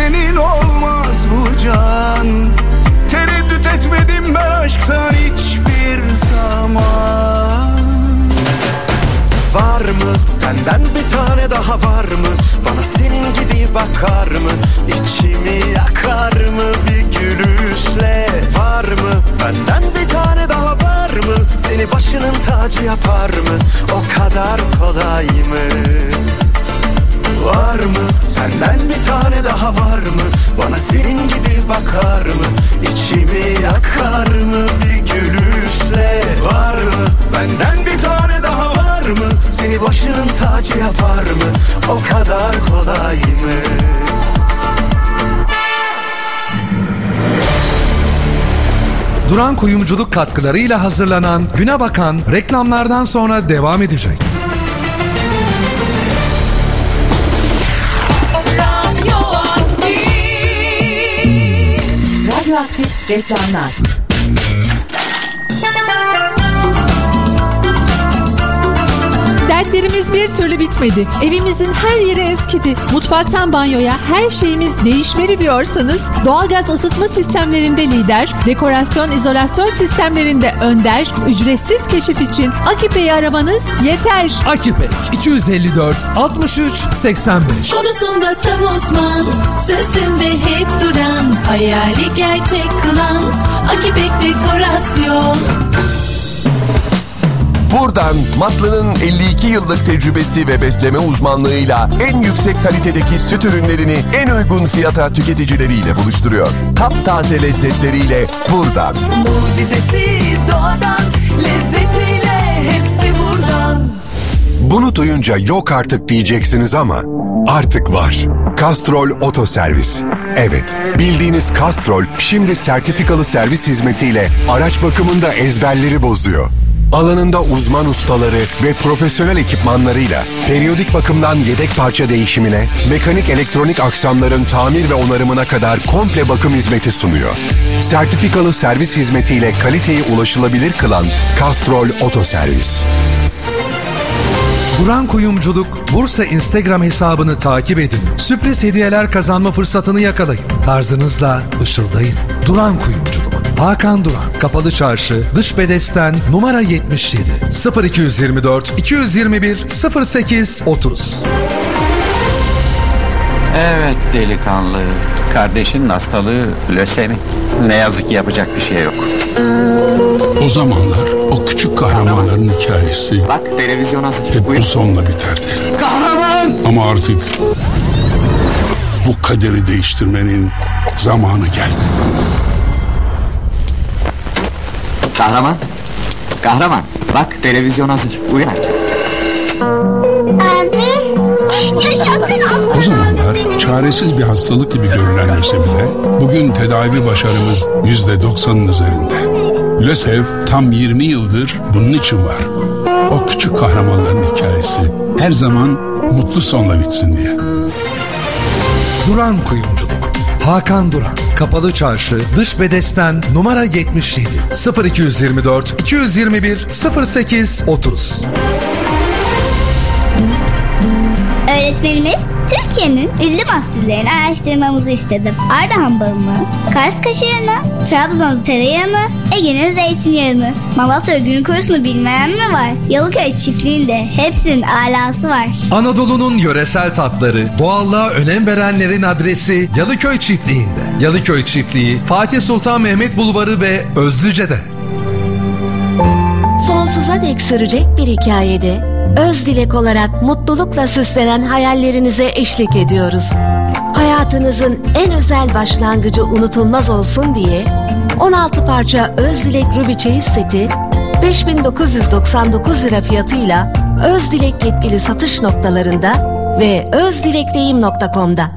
değilse kimsenin senin gibi bakar mı? İçimi yakar mı? Bir gülüşle Var mı? Benden bir tane daha var mı? Seni başının tacı yapar mı? O kadar kolay mı? Duran Kuyumculuk katkılarıyla hazırlanan Güne Bakan reklamlardan sonra devam edecek. Radyoaktif reklamlar. Dertlerimiz bir türlü bitmedi. Evimizin her yeri eskidi. Mutfaktan banyoya her şeyimiz değişmeli diyorsanız doğalgaz ısıtma sistemlerinde lider, dekorasyon izolasyon sistemlerinde önder, ücretsiz keşif için Akipe'yi aramanız yeter. Akipek 254 63 85 Konusunda tam uzman Sözünde hep duran Hayali gerçek kılan Akipek Dekorasyon Buradan Matlı'nın 52 yıllık tecrübesi ve besleme uzmanlığıyla en yüksek kalitedeki süt ürünlerini en uygun fiyata tüketicileriyle buluşturuyor. Taptaze lezzetleriyle buradan. Mucizesi doğadan Lezzetiyle hepsi buradan Bunu duyunca yok artık diyeceksiniz ama artık var. Castrol Oto Servis. Evet, bildiğiniz Castrol şimdi sertifikalı servis hizmetiyle araç bakımında ezberleri bozuyor. Alanında uzman ustaları ve profesyonel ekipmanlarıyla periyodik bakımdan yedek parça değişimine, mekanik elektronik aksamların tamir ve onarımına kadar komple bakım hizmeti sunuyor. Sertifikalı servis hizmetiyle kaliteyi ulaşılabilir kılan Castrol Oto Servis. Duran Kuyumculuk Bursa Instagram hesabını takip edin. Sürpriz hediyeler kazanma fırsatını yakalayın. Tarzınızla ışıldayın. Duran Kuyumculuk. Hakan Duran. Kapalı Çarşı, Dış Bedesten, numara 77. 0224 221 08 30. Evet delikanlı. Kardeşinin hastalığı lösemi. Ne yazık ki yapacak bir şey yok. O zamanlar o küçük kahramanların hikayesi Bak televizyon hazır. hep bu sonla biterdi. Kahraman! Ama artık bu kaderi değiştirmenin zamanı geldi. Kahraman. Kahraman. Bak televizyon hazır. Uyan artık. O zamanlar çaresiz bir hastalık gibi görülen lösemide bugün tedavi başarımız yüzde doksanın üzerinde. Lösev tam 20 yıldır bunun için var. O küçük kahramanların hikayesi her zaman mutlu sonla bitsin diye. Duran Kuyumculuk. Hakan Duran. Kapalı Çarşı, Dış Bedesten, numara 77. 0224 221 08 30. Öğretmenimiz Türkiye'nin ünlü mahsullerini araştırmamızı istedi. Ardahan balını, Kars kaşarını, Trabzon tereyağını, Ege'nin zeytinyağını, Malatya gün kurusunu bilmeyen mi var? Yalıköy çiftliğinde hepsinin alası var. Anadolu'nun yöresel tatları, doğallığa önem verenlerin adresi Yalıköy Çiftliği'nde. Yalıköy Çiftliği, Fatih Sultan Mehmet Bulvarı ve Özlüce'de. Sonsuza dek sürecek bir hikayede öz dilek olarak mutlulukla süslenen hayallerinize eşlik ediyoruz. Hayatınızın en özel başlangıcı unutulmaz olsun diye 16 parça öz dilek Ruby çeyiz seti 5999 lira fiyatıyla öz dilek yetkili satış noktalarında ve özdilekdeyim.com'da.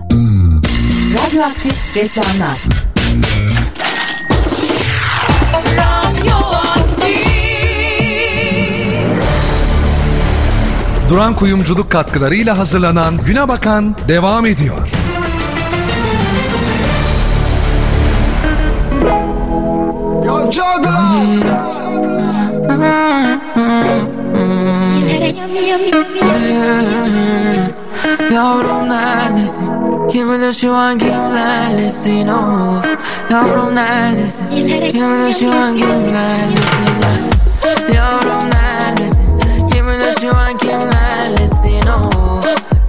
Radyoaktif reklamlar. Duran Kuyumculuk katkılarıyla hazırlanan Güne Bakan devam ediyor. Yavrum neredesin? Kim bilir şu an kimlerlesin of Yavrum neredesin? Kim bilir şu an kimlerlesin ya? Yavrum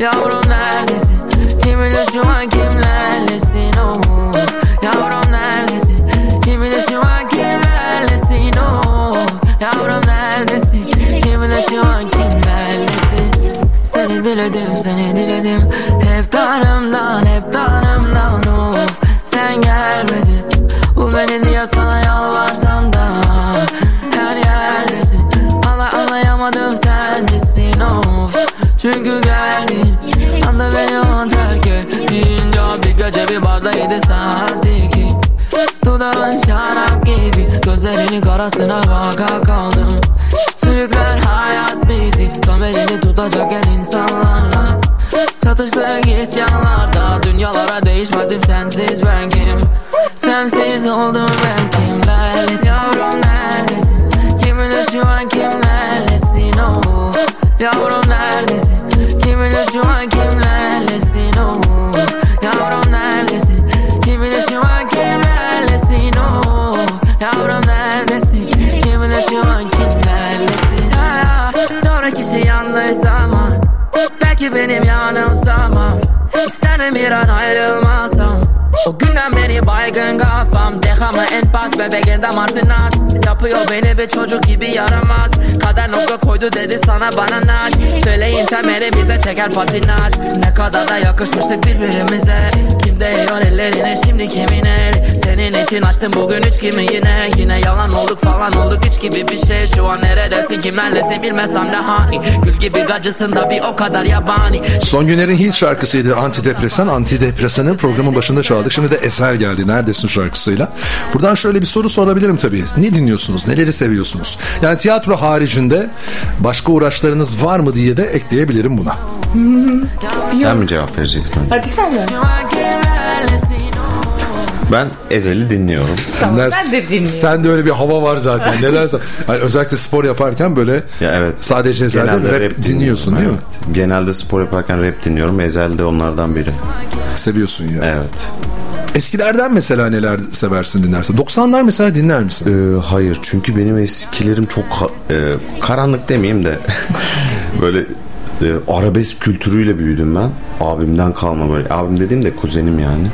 Yavrum neredesin? Kim bilir şu an kimlerlesin of Yavrum neredesin? Kim bilir şu an kimlerlesin of Yavrum neredesin? Kim bilir şu an kimlerlesin? Seni diledim, seni diledim Hep tanrımdan, Gece bir barda yedi saatti ki Dudağın şarap gibi Gözlerinin karasına baka kaldım. Sürükler hayat bizi Tam elini tutacak el insanlarla. Çatıştık isyanlarda Dünyalara değişmedim sensiz ben kim Sensiz oldum ben kimlerlesin Yavrum neredesin? Kim bilir şu an kimlerlesin oh Yavrum isterim bir an En nós é uma o günden beri baygın kafam. Dehamı en pas bebeğinde martinas Yapıyor beni bir çocuk gibi yaramaz. Kader nokta koydu dedi sana bana naş. Feleğin temeli bize çeker patinaj. Ne kadar da yakışmıştık birbirimize. Kim değiyor ellerine şimdi kimin el? Senin için açtım bugün üç kimi yine? Yine yalan olduk falan olduk hiç gibi bir şey. Şu an neredesin kimlerlesin bilmesem de hani. Gül gibi gacısın da bir o kadar yabani. Son günlerin hit şarkısıydı Antidepresan. Antidepresanı programın başında çaldık. Şimdi de Eser geldi. Neredesin şarkısıyla. Buradan şöyle bir soru sorabilirim tabii. Ne dinliyorsunuz? Neleri seviyorsunuz? Yani tiyatro haricinde başka uğraşlarınız var mı diye de ekleyebilirim buna. Sen mi cevap vereceksin? Hadi sen ver. Ben Ezel'i dinliyorum. Tamam, ben de dinliyorum. Sen de öyle bir hava var zaten. Neler hani özellikle spor yaparken böyle Ya evet. sadece zaten Genelde rap, dinliyorsun değil mi? Evet. Genelde spor yaparken rap dinliyorum. Ezel de onlardan biri. Seviyorsun ya. Evet. Eskilerden mesela neler seversin dinlersin? 90'lar mesela dinler misin? Ee, hayır çünkü benim eskilerim çok e, karanlık demeyeyim de böyle e, arabesk kültürüyle büyüdüm ben. Abimden kalma böyle. Abim dediğim de kuzenim yani.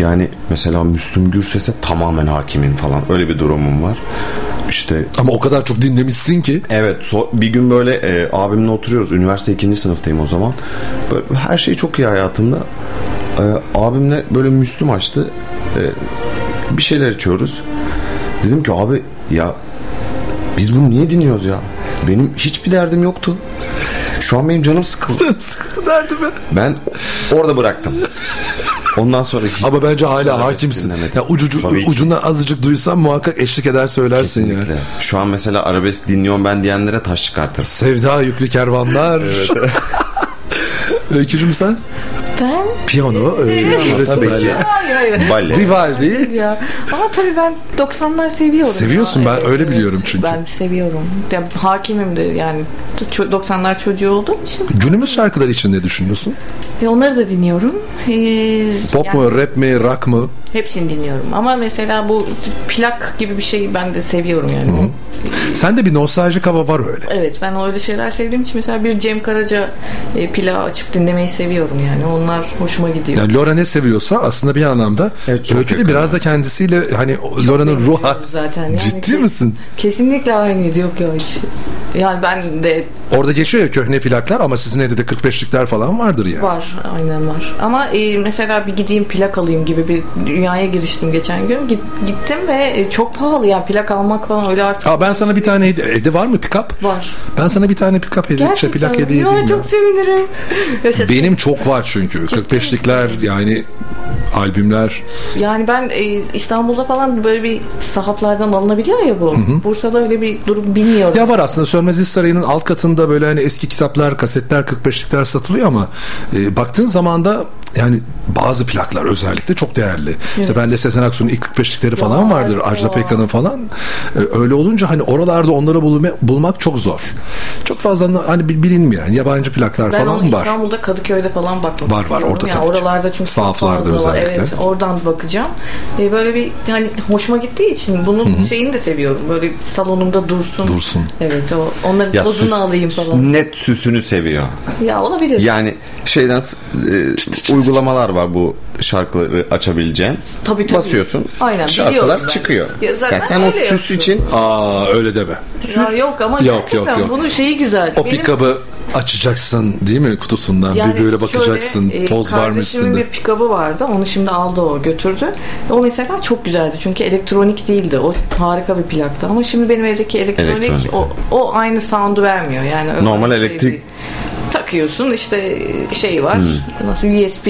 Yani mesela Müslüm Gürses'e tamamen hakimim falan. Öyle bir durumum var. İşte Ama o kadar çok dinlemişsin ki. Evet so- bir gün böyle e, abimle oturuyoruz. Üniversite ikinci sınıftayım o zaman. Böyle, her şey çok iyi hayatımda. E, abimle böyle Müslüm açtı. E, bir şeyler içiyoruz. Dedim ki abi ya biz bunu niye dinliyoruz ya? Benim hiçbir derdim yoktu. Şu an benim canım sıkıldı. Sıkıntı derdi be. Ben orada bıraktım. Ondan sonra hiç Ama bence hala hakimsin. dinlemedim. Ya ucucu, Tabii ucundan azıcık duysan muhakkak eşlik eder söylersin Kesinlikle. ya. Şu an mesela arabesk dinliyorum ben diyenlere taş çıkartırım. Sevda yüklü kervanlar. Öykücüm sen? Ben Piyano, e, resital. ki. Hayır hayır. Bale. Vivaldi. Ya. Ama tabii ben 90'lar seviyorum. Seviyorsun, ya. ben öyle biliyorum çünkü. Ben seviyorum. Ya, hakimim de yani ço- 90'lar çocuğu olduğum için. Günümüz şarkıları için ne düşünüyorsun? Ve onları da dinliyorum. Ee, Pop yani mu, rap mi, rock mı? Hepsini dinliyorum. Ama mesela bu plak gibi bir şey ben de seviyorum yani. Sende bir nostaljik hava var öyle. Evet ben öyle şeyler sevdiğim için mesela bir Cem Karaca e, plağı açıp dinlemeyi seviyorum yani. Onlar hoşuma gidiyor. Yani Laura ne seviyorsa aslında bir anlamda çok Öykü de biraz da kendisiyle hani Laura'nın ruh benziyoruz hali- zaten. Yani Ciddi ke- misin? Kesinlikle aynıyız. Yok ya hiç. Yani ben de Orada geçiyor ya köhne plaklar ama sizin evde de 45'likler falan vardır yani. var. Aynen var. Ama e, mesela bir gideyim plak alayım gibi bir dünyaya giriştim geçen gün. Git, gittim ve e, çok pahalı yani plak almak falan öyle artık Aa ben sana bir tane hediye, evde var mı pick-up? var. Ben sana bir tane pick-up hediye, şey, plak hediye edeyim ya. çok sevinirim. Yaşasın. Benim çok var çünkü. 45'likler yani albümler. Yani ben e, İstanbul'da falan böyle bir sahaflardan alınabiliyor ya bu. Bursa'da öyle bir durum bilmiyorum. Ya var aslında Sönmez Sarayı'nın alt katında böyle hani eski kitaplar, kasetler, 45'likler satılıyor ama e, baktığın zaman da yani bazı plaklar özellikle çok değerli. İşte bende Sezen Aksu'nun ilk 45'likleri falan vardır. Ajda Pekkan'ın falan. E, öyle olunca hani oralarda onları bulma- bulmak çok zor. Çok fazla hani bil- bilinmeyen yabancı plaklar ben falan onu var. İstanbul'da Kadıköy'de falan bakmak Var, var, orada yani tabii ki. Oralarda çünkü çok Sahaflarda fazla var. özellikle. Evet oradan bakacağım. E, böyle bir hani hoşuma gittiği için bunun şeyini de seviyorum. Böyle salonumda dursun. Dursun. Evet o onların Ya tozunu süs- alayım falan. net süsünü seviyor. Ya olabilir. Yani şeyden e, uygulamalar var bu şarkıları açabileceğin. Tabii, tabii. Basıyorsun. Aynen, şarkılar ben. çıkıyor. Ya zaten yani sen o süs yapıyorum. için Aa öyle deme. Ya yok ama Yok, gerçekten yok, yok. bunun şeyi güzel. O Benim- pick-up'ı açacaksın değil mi kutusundan? Yani bir böyle bakacaksın. şöyle, e, toz var mı üstünde? bir pikabı vardı. Onu şimdi aldı o götürdü. O mesela çok güzeldi. Çünkü elektronik değildi. O harika bir plaktı. Ama şimdi benim evdeki elektronik, Elektronik. O, o aynı sound'u vermiyor. Yani Normal şey elektrik- değil. Takıyorsun işte şey var. Nasıl USB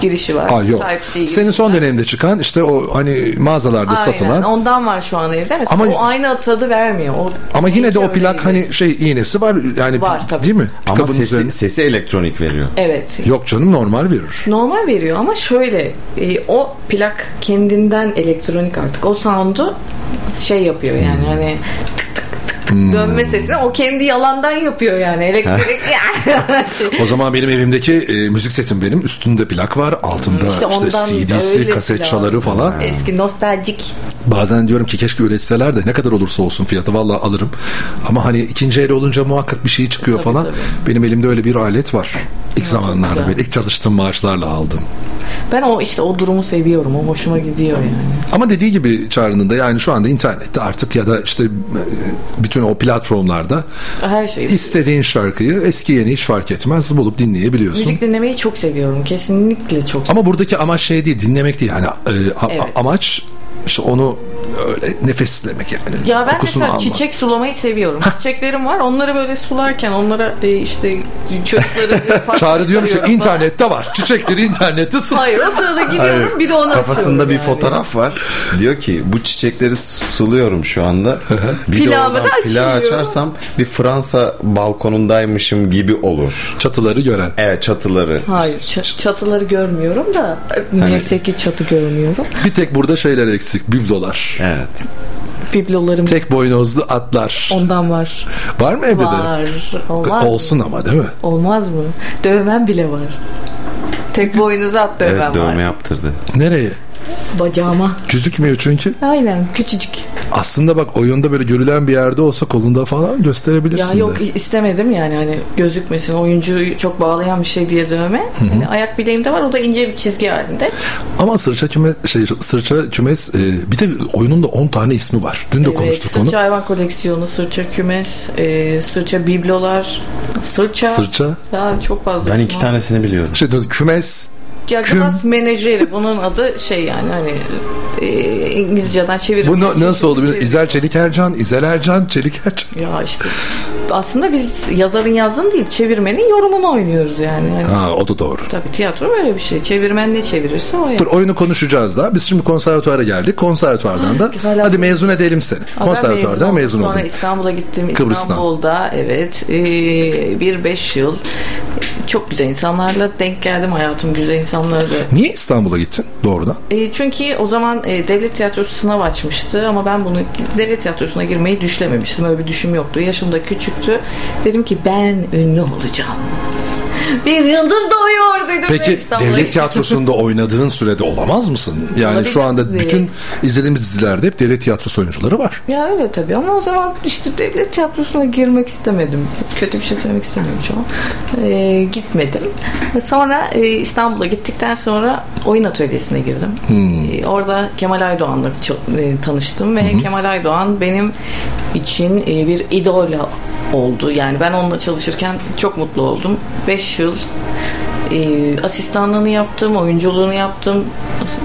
girişi var. Aa yok. Type-C girişi Senin son var. dönemde çıkan işte o hani mağazalarda Aynen. satılan Ondan var şu an evde. Mesela Ama- o aynı tadı vermiyor. O ama yine de o öyleydi. plak hani şey iğnesi var yani Var tabii. değil mi? ama sesi, üzerine- sesi elektronik veriyor. Evet. Yok canım normal verir. Normal veriyor ama şöyle e, o plak kendinden elektronik artık. O sound'u şey yapıyor yani hani tık tık dönme sesini o kendi yalandan yapıyor yani elektrik. O zaman benim evimdeki e, müzik setim benim. Üstünde plak var. Altında İşte işte, CD'si, öylesi kasetçaları lazım. falan. Eski nostaljik. Bazen diyorum ki keşke üretseler de ne kadar olursa olsun fiyatı valla alırım. Ama hani ikinci el olunca muhakkak bir şey çıkıyor falan. Benim elimde öyle bir alet var. İlk zamanlarda böyle ilk çalıştığım maaşlarla aldım. Ben o işte o durumu seviyorum. O hoşuma gidiyor yani. Ama dediği gibi Çağrı'nın da yani şu anda internette artık ya da işte e, bütün o platformlarda Her şey. istediğin şarkıyı eski yeni hiç fark etmez bulup dinleyebiliyorsun. Müzik dinlemeyi çok seviyorum. Kesinlikle çok Ama buradaki amaç şey değil dinlemek değil yani e, a- Evet. amaç işte onu öyle nefeslemek yani. Ya ben Kokusunu mesela almak. çiçek sulamayı seviyorum. Çiçeklerim var. Onları böyle sularken onlara e, işte çocukları Çağrı diyormuş ki internette var. Çiçekleri internette su. Hayır o sırada gidiyorum Hayır, bir de onu Kafasında bir yani. fotoğraf var. Diyor ki bu çiçekleri suluyorum şu anda. bir de Plağımı oradan açarsam bir Fransa balkonundaymışım gibi olur. Çatıları gören. Evet çatıları. Hayır ç- çatıları görmüyorum da Hani- neyse ki çatı görmüyorum. Bir tek burada şeyler eksik. Biblolar. Evet. Biblolarım Tek boynuzlu atlar. ondan var. Var mı evde de? Var. Olmaz mı? Olsun ama değil mi? Olmaz mı? Dövmem bile var. Tek boynuzu at dövmem Evet dövme var. yaptırdı. Nereye? Bacağıma. Gözükmüyor çünkü. Aynen küçücük. Aslında bak oyunda böyle görülen bir yerde olsa kolunda falan Ya gösterebilirsin yok de. istemedim yani hani gözükmesin oyuncuyu çok bağlayan bir şey diye dövme. Hı hı. Hani ayak bileğimde var o da ince bir çizgi halinde. Ama sırça kümes, şey, sırça kümes e, bir de oyunun da 10 tane ismi var. Dün de Evet, konuştuk sırça onu. hayvan koleksiyonu, sırça kümes, e, sırça biblolar, sırça. Sırça. Ya çok fazla. Ben iki var. tanesini biliyorum. Şey kümes Ya küm- menajeri bunun adı şey yani hani e, İngilizceden çevirip. Bu na- nasıl oldu? Bir- İzel Çelik Ercan, İzel Ercan, Çelik Ercan. Ya işte aslında biz yazarın yazdığını değil çevirmenin yorumunu oynuyoruz yani. yani Ha, o da doğru. Tabii tiyatro böyle bir şey. Çevirmen ne çevirirse o yani. Dur oyunu konuşacağız da. Biz şimdi konservatuara geldik. Konservatuardan da Hala- hadi mezun edelim seni. Ben Konservatuardan mezun oldum. Sonra. İstanbul'a gittim. Kıbrıs'tan. İstanbul'da evet e, bir beş yıl çok güzel insanlarla denk geldim. Hayatım güzel insanlarla. Niye İstanbul'a gittin doğrudan? E, çünkü o zaman e, devlet tiyatrosu sınav açmıştı ama ben bunu devlet tiyatrosuna girmeyi düşlememiştim. Öyle bir düşüm yoktu. Yaşım da küçüktü. Dedim ki ben ünlü olacağım. Bir yıldız doğuyor dedim. Peki devlet tiyatrosunda oynadığın sürede olamaz mısın? Yani Olabilir şu anda tabii. bütün izlediğimiz dizilerde hep devlet tiyatrosu oyuncuları var. Ya öyle tabii ama o zaman işte devlet tiyatrosuna girmek istemedim. Kötü bir şey söylemek istemiyorum şu an. Ee, gitmedim. Sonra e, İstanbul'a gittikten sonra oyun atölyesine girdim. Hmm. Ee, orada Kemal Aydoğan'la e, tanıştım ve Kemal Aydoğan benim için e, bir idol oldu. Yani ben onunla çalışırken çok mutlu oldum. 5 yıl e, asistanlığını yaptım, oyunculuğunu yaptım.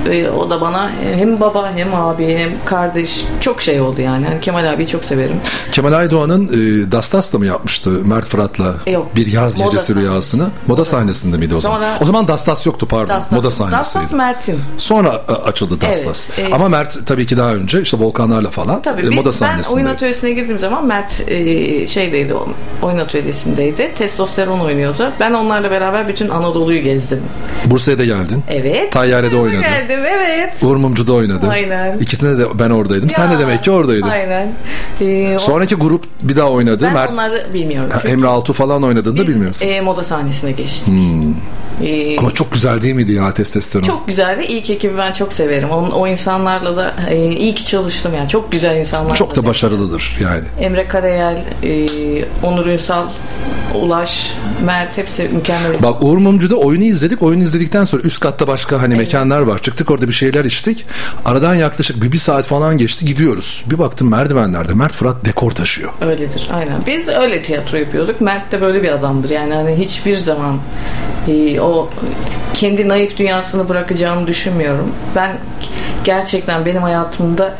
E, o da bana hem baba hem abi hem kardeş çok şey oldu yani. yani Kemal abiyi çok severim. Kemal Aydoğan'ın e, Dastas'la mı yapmıştı Mert Fırat'la E, yok. bir yaz Moda gecesi rüyasını? Moda sahnesinde miydi o zaman? Sonra- O zaman Dastas yoktu pardon. Dastas- Moda sahnesiydi. Dastas Mert'in. Sonra e, açıldı Dastas. Evet, e- Ama Mert tabii ki daha önce işte Volkanlarla falan Tabii e, biz, moda ben sahnesinde. oyun atölyesine girdiğim zaman Mert e, şeydeydi oyun atölyesindeydi. Testosteron oynuyordu. Ben onlarla beraber bütün Anadolu'yu gezdim. Bursa'ya da geldin. Evet. Tayyarede oynadı. Geldim evet. Uğur Mumcu'da oynadı. Aynen. İkisinde de ben oradaydım. Sen de Ya, demek ki oradaydın. Aynen. Ee, o- Sonraki grup bir daha oynadı. ben Mert onları bilmiyorum. Çünkü Emre Altuğ falan oynadığını da bilmiyorsun. e, moda sahnesine geçtik. Hmm. Ee, Ama çok güzel değil miydi ya testosteron? çok güzeldi. İlk ekibi ben çok severim. O, o insanlarla da e, iyi ki çalıştım yani. Çok güzel insanlar. Çok da başarılıdır yani. Emre Karayel, e, Onur Ünsal, Ulaş, Mert hepsi mükemmel. Bak Uğur Mumcu'da oyunu izledik. Oyunu izledikten sonra üst katta başka hani mekanlar var. Çıktık orada bir şeyler içtik. Aradan yaklaşık bir, bir saat falan geçti gidiyoruz. Bir baktım merdivenlerde Mert Fırat dekor taşıyor. Öyledir aynen. Biz öyle tiyatro yapıyorduk. Mert de böyle bir adamdır. Yani hani hiçbir zaman e, o kendi naif dünyasını bırakacağını düşünmüyorum. Ben gerçekten benim hayatımda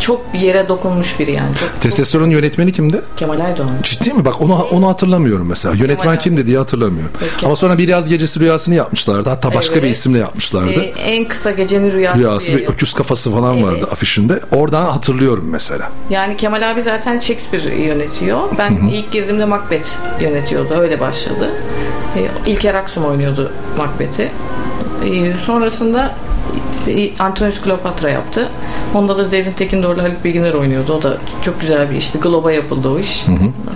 çok bir yere dokunmuş biri yani. Çok, Testosteron yönetmeni kimdi? Kemal Aydoğan. Ciddi mi? Bak onu onu hatırlamıyorum mesela. Yönetmen kimdi diye hatırlamıyorum. Peki. Ama sonra bir yaz gecesi rüyasını yapmışlardı. Hatta başka Evet. bir isimle yapmışlardı. E, en kısa gecenin rüyası, Rüyası bir öküz kafası falan vardı afişinde. Oradan hatırlıyorum mesela. Yani Kemal abi zaten Shakespeare yönetiyor. Ben Hı hı. ilk girdiğimde Macbeth yönetiyordu. Öyle başladı. E, İlker Aksum oynuyordu Macbeth'i. E, sonrasında Antonius Kleopatra yaptı. Onda da Zerrin Tekindor'la Haluk Bilginer oynuyordu. O da çok güzel bir işti. Globa yapıldı o iş.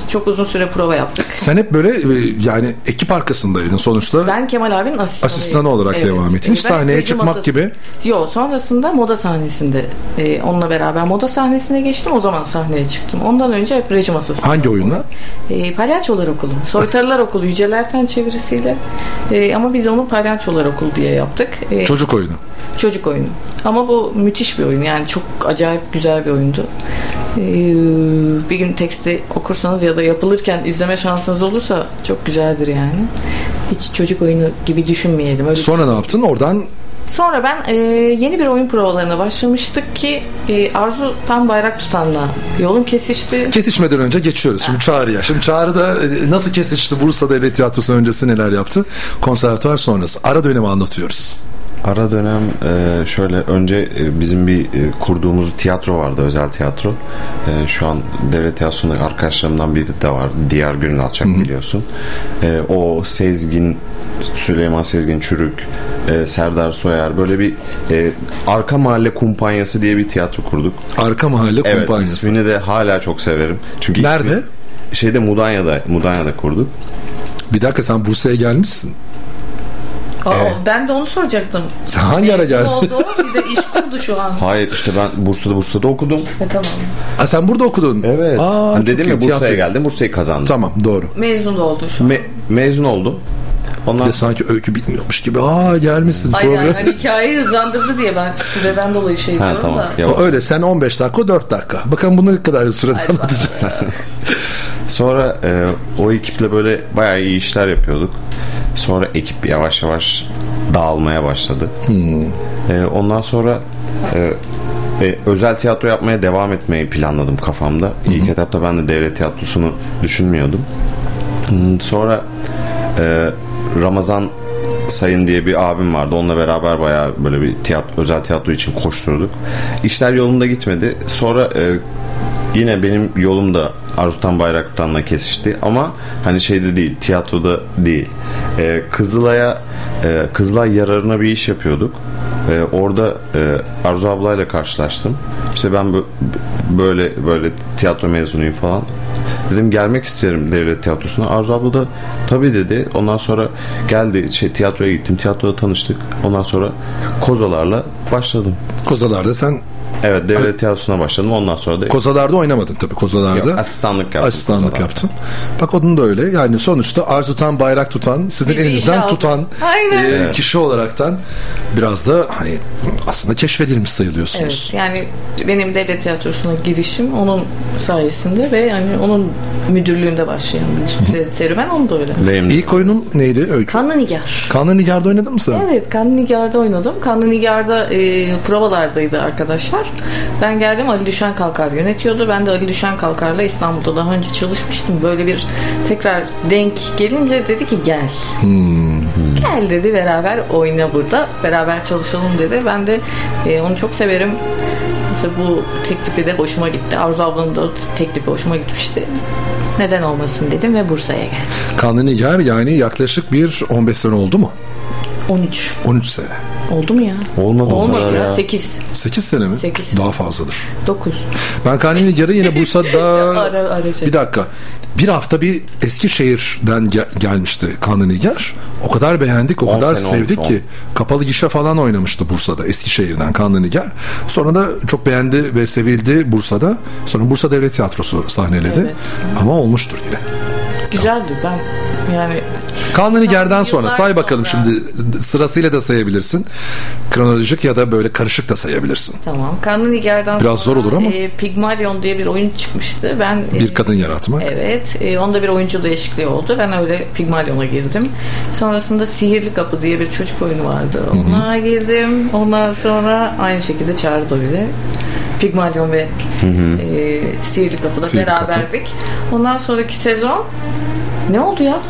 Çok uzun süre prova yaptık. Sen hep böyle e, yani ekip arkasındaydın sonuçta. Ben Kemal abinin asistanıyım. Asistanı olarak devam ettin. Hiç Ben sahneye çıkmak masası- gibi. Yok sonrasında moda sahnesinde e, onunla beraber moda sahnesine geçtim. O zaman sahneye çıktım. Ondan önce hep reji masası. Hangi oyunla? E, Palyaçolar Okulu. Soytarılar Okulu. Yücel Erten çevirisiyle. E, ama biz onu Palyaçolar Okulu diye yaptık. E, Çocuk oyunu. Çocuk oyunu. Ama bu müthiş bir oyun. Yani çok acayip güzel bir oyundu. Ee, bir gün teksti okursanız ya da yapılırken izleme şansınız olursa çok güzeldir yani. Hiç çocuk oyunu gibi düşünmeyelim. Öyle Sonra ne yaptın? Oradan Sonra ben e, yeni bir oyun provalarına başlamıştık ki e, Arzu tam bayrak tutanla yolum kesişti. kesişmeden önce geçiyoruz. Şimdi Çağrı'ya. Şimdi Çağrı'da e, nasıl kesişti? Bursa Devlet Tiyatrosu öncesi neler yaptı? Konservatuvar sonrası. Ara dönemi anlatıyoruz. Ara dönem e, şöyle önce e, bizim bir e, kurduğumuz tiyatro vardı özel tiyatro. E, Şu an devlet tiyatrosunda arkadaşlarımdan biri de var. Diğer Gönül Alçak biliyorsun. E, O Sezgin Süleyman Sezgin Çürük e, Serdar Soyer böyle bir e, arka mahalle kumpanyası diye bir tiyatro kurduk. Arka mahalle Evet, kumpanyası. ismini de hala çok severim. Çünkü Nerede? ismi- şeyde Mudanya'da Mudanya'da kurduk. Bir dakika sen Bursa'ya gelmişsin. Aa, Evet. Ben de onu soracaktım. Sen hangi ara Mezun geldin? oldu bir de iş kurdu şu an. Hayır işte ben Bursa'da Bursa'da okudum. E, tamam. Ha, sen burada okudun. Evet. Aa, Hani dedim ya Bursa'ya tiyatro. geldim. Bursa'yı kazandım. Tamam doğru. Mezun oldu şu an. Me- mezun oldum. Ondan Bir de sanki öykü bitmiyormuş gibi. Aa gelmişsin Hayır yani program. hani hikayeyi hızlandırdı diye ben süreden dolayı şey Ha, diyorum tamam. da. Ya- O öyle sen 15 dakika o 4 dakika. Bakalım bunu ne kadar sürede anlatacak. Sonra e, o ekiple böyle bayağı iyi işler yapıyorduk. Sonra ekip yavaş yavaş dağılmaya başladı. E, ondan sonra e, e, özel tiyatro yapmaya devam etmeyi planladım kafamda. İlk etapta ben de devlet tiyatrosunu düşünmüyordum. Hmm, Sonra e, Ramazan Sayın diye bir abim vardı. Onunla beraber bayağı böyle bir tiyatro, özel tiyatro için koşturduk. İşler yolunda gitmedi. Sonra e, yine benim yolum da Arustan Bayraktan'la kesişti. Ama hani şeyde değil, tiyatroda değil. E, Kızılay'a e, Kızılay yararına bir iş yapıyorduk. E, orada e, Arzu ablayla karşılaştım. İşte ben bö- böyle böyle tiyatro mezunuyum falan. Dedim gelmek isterim devlet tiyatrosuna. Arzu abla da tabii dedi. Ondan sonra geldi şey tiyatroya gittim. Tiyatroda tanıştık. Ondan sonra kozalarla başladım. Kozalarda sen Evet devlet tiyatrosuna başladım. Ondan sonra da Kozalarda oynamadın tabii Kozalarda. Yok, asistanlık yaptım Asistanlık Kozalarda. yaptın. Bak onun da öyle. Yani sonuçta arz tutan, bayrak tutan, sizin Bizi elinizden tutan Aynen. e, Evet. kişi olaraktan biraz da hani aslında keşfedilmiş sayılıyorsunuz. Evet yani benim devlet tiyatrosuna girişim onun sayesinde ve yani onun müdürlüğünde başlayan bir serüven onun da öyle. Benim İlk oyunun neydi Öykü? Kanlı Nigar. Kanlı Nigar'da oynadın mı sen? Evet Kanlı Nigar'da oynadım. Kanlı Nigar'da e, provalardaydı arkadaşlar. Ben geldim Ali Düşen Kalkar yönetiyordu. Ben de Ali Düşen Kalkar'la İstanbul'da daha önce çalışmıştım. Böyle bir tekrar denk gelince dedi ki gel. Gel dedi beraber oyna burada. Beraber çalışalım dedi. Ben de e, onu çok severim. İşte bu teklifi de hoşuma gitti. Arzu ablanın da teklifi hoşuma gitmişti. Neden olmasın dedim ve Bursa'ya geldim. Kanlı Nigar yani yaklaşık bir 15 sene oldu mu? 13. 13 sene. Oldu mu ya? Olmadı Olmadı ya. ya. 8. 8 sene mi? Sekiz. Daha fazladır. 9. Ben Kanlı Nigar'ı yine Bursa'da... Ara, ara şey. bir dakika. Bir hafta bir Eskişehir'den ge- gelmişti Kanlı Nigar. O kadar beğendik, o kadar olmuş, sevdik on. ki. Kapalı gişe falan oynamıştı Bursa'da Eskişehir'den Kanlı Nigar. Sonra da çok beğendi ve sevildi Bursa'da. Sonra Bursa Devlet Tiyatrosu sahneledi. Evet. Ama olmuştur yine. Güzeldi ben yani Kanlı Nigar'dan sonra Yıllar say bakalım sonra. şimdi sırasıyla da sayabilirsin. Kronolojik ya da böyle karışık da sayabilirsin. tamam. Kanlı Nigar'dan Biraz sonra, zor olur ama. e, Pygmalion diye bir oyun çıkmıştı. Ben Bir e, kadın yaratmak. Evet. E, onda bir oyuncu değişikliği oldu. Ben öyle Pygmalion'a girdim. Sonrasında Sihirli Kapı diye bir çocuk oyunu vardı. Ona girdim. Ondan sonra aynı şekilde Çağrı da öyle. Pygmalion ve e, Sihirli Kapı'da Sihirli Kapı. beraberdik. Ondan sonraki sezon ne oldu ya?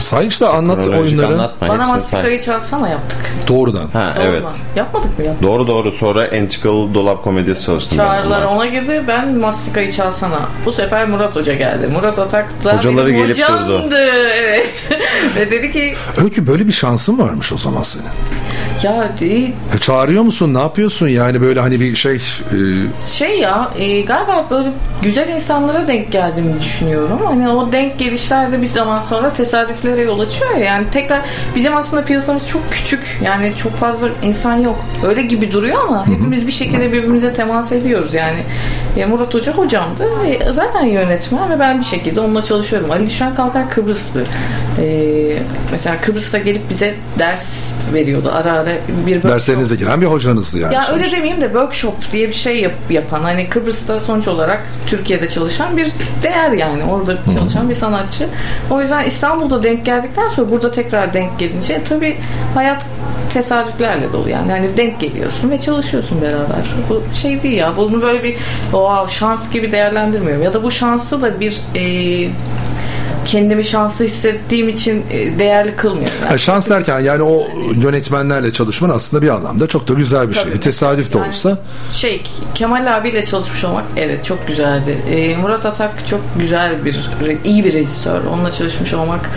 Say işte anlat oyunları. anlatma. Bana. Mastika'yı çalsana yaptık. Doğrudan. Ha Doğru evet. mu? Yapmadık mı? Yaptık. Doğru doğru. Sonra Entikal Dolap Komedyası çalıştım. Çağrılar ona girdi. Ben Mastika'yı çalsana. Bu sefer Murat Hoca geldi. Murat Atak'la Hocaları benim gelip hocamdı. durdu. Evet. Ve dedi ki Öykü böyle bir şansın varmış o zaman senin. Ya değil. E, çağırıyor musun? Ne yapıyorsun? Yani böyle hani bir şey e, Şey ya e, galiba böyle güzel insanlara denk geldiğimi düşünüyorum. Hani o denk gelişler de bir zaman sonra tesadüflere yol açıyor ya. Yani tekrar bizim aslında piyasamız çok küçük. Yani çok fazla insan yok. Öyle gibi duruyor ama hepimiz bir şekilde birbirimize temas ediyoruz. Yani e, Murat Hoca hocamdı. E, zaten yönetmen ve ben bir şekilde onunla çalışıyorum. Ali Düşen Kalkar Kıbrıslı. E, mesela Kıbrıs'ta gelip bize ders veriyordu. Ara ara bir derslerinize giren bir hocanızdı yani. ya sonuçta. öyle demeyeyim de workshop diye bir şey yap- yapan hani Kıbrıs'ta sonuç olarak Türkiye'de çalışan bir değer yani orada çalışan bir sanatçı. O yüzden İstanbul'da denk geldikten sonra burada tekrar denk gelince tabii hayat tesadüflerle dolu yani. yani denk geliyorsun ve çalışıyorsun beraber. Bu şey değil ya. Bunu böyle bir wow, şans gibi değerlendirmiyorum. Ya da bu şansı da bir e, kendimi şanslı hissettiğim için e, değerli kılmıyorum. Ha, şans derken yani o yönetmenlerle çalışman aslında bir anlamda çok da güzel bir şey. Tabii. Bir tesadüf de Yani- olsa. Şey Kemal abiyle çalışmış olmak evet çok güzeldi. Ee, Murat Atak çok güzel bir iyi bir rejisör. Onunla çalışmış olmak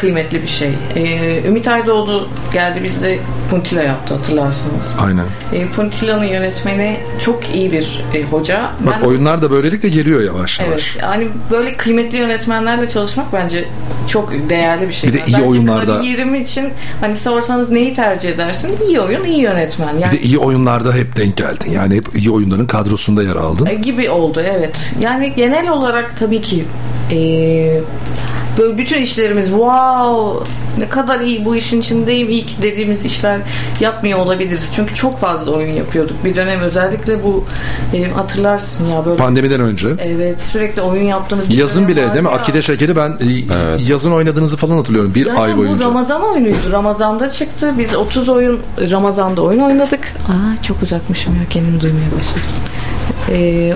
kıymetli bir şey. Ee, Ümit Aydoğdu geldi bizde Puntila yaptı hatırlarsınız. Aynen. Ee, Puntila'nın yönetmeni çok iyi bir e, hoca. Bak Ben- oyunlar da böylelikle geliyor yavaş yavaş. Evet. Yani böyle kıymetli yönetmenlerle çalışmak bence çok değerli bir şey. Bir de iyi Bence oyunlarda- kariyerim için hani sorsanız neyi tercih edersin? İyi oyun, iyi yönetmen. Yani Bir de iyi oyunlarda hep denk geldin. Yani hep iyi oyunların kadrosunda yer aldın. E, gibi oldu evet. Yani genel olarak tabii ki e, böyle bütün işlerimiz wow ne kadar iyi bu işin içindeyim iyi ki dediğimiz işler yapmıyor olabiliriz. Çünkü çok fazla oyun yapıyorduk. Bir dönem özellikle bu e, hatırlarsın ya böyle Pandemiden önce. Evet sürekli oyun yaptığımız bir Yazın bile değil mi? ya. Akide Şekeri ben e, yazın oynadığınızı falan hatırlıyorum. Bir Zaten ay bu boyunca. Ramazan oyunuydu. Ramazan'da çıktı. Biz 30 oyun Ramazan'da oyun oynadık. Aa çok uzakmışım ya kendimi duymaya başladım. Ee,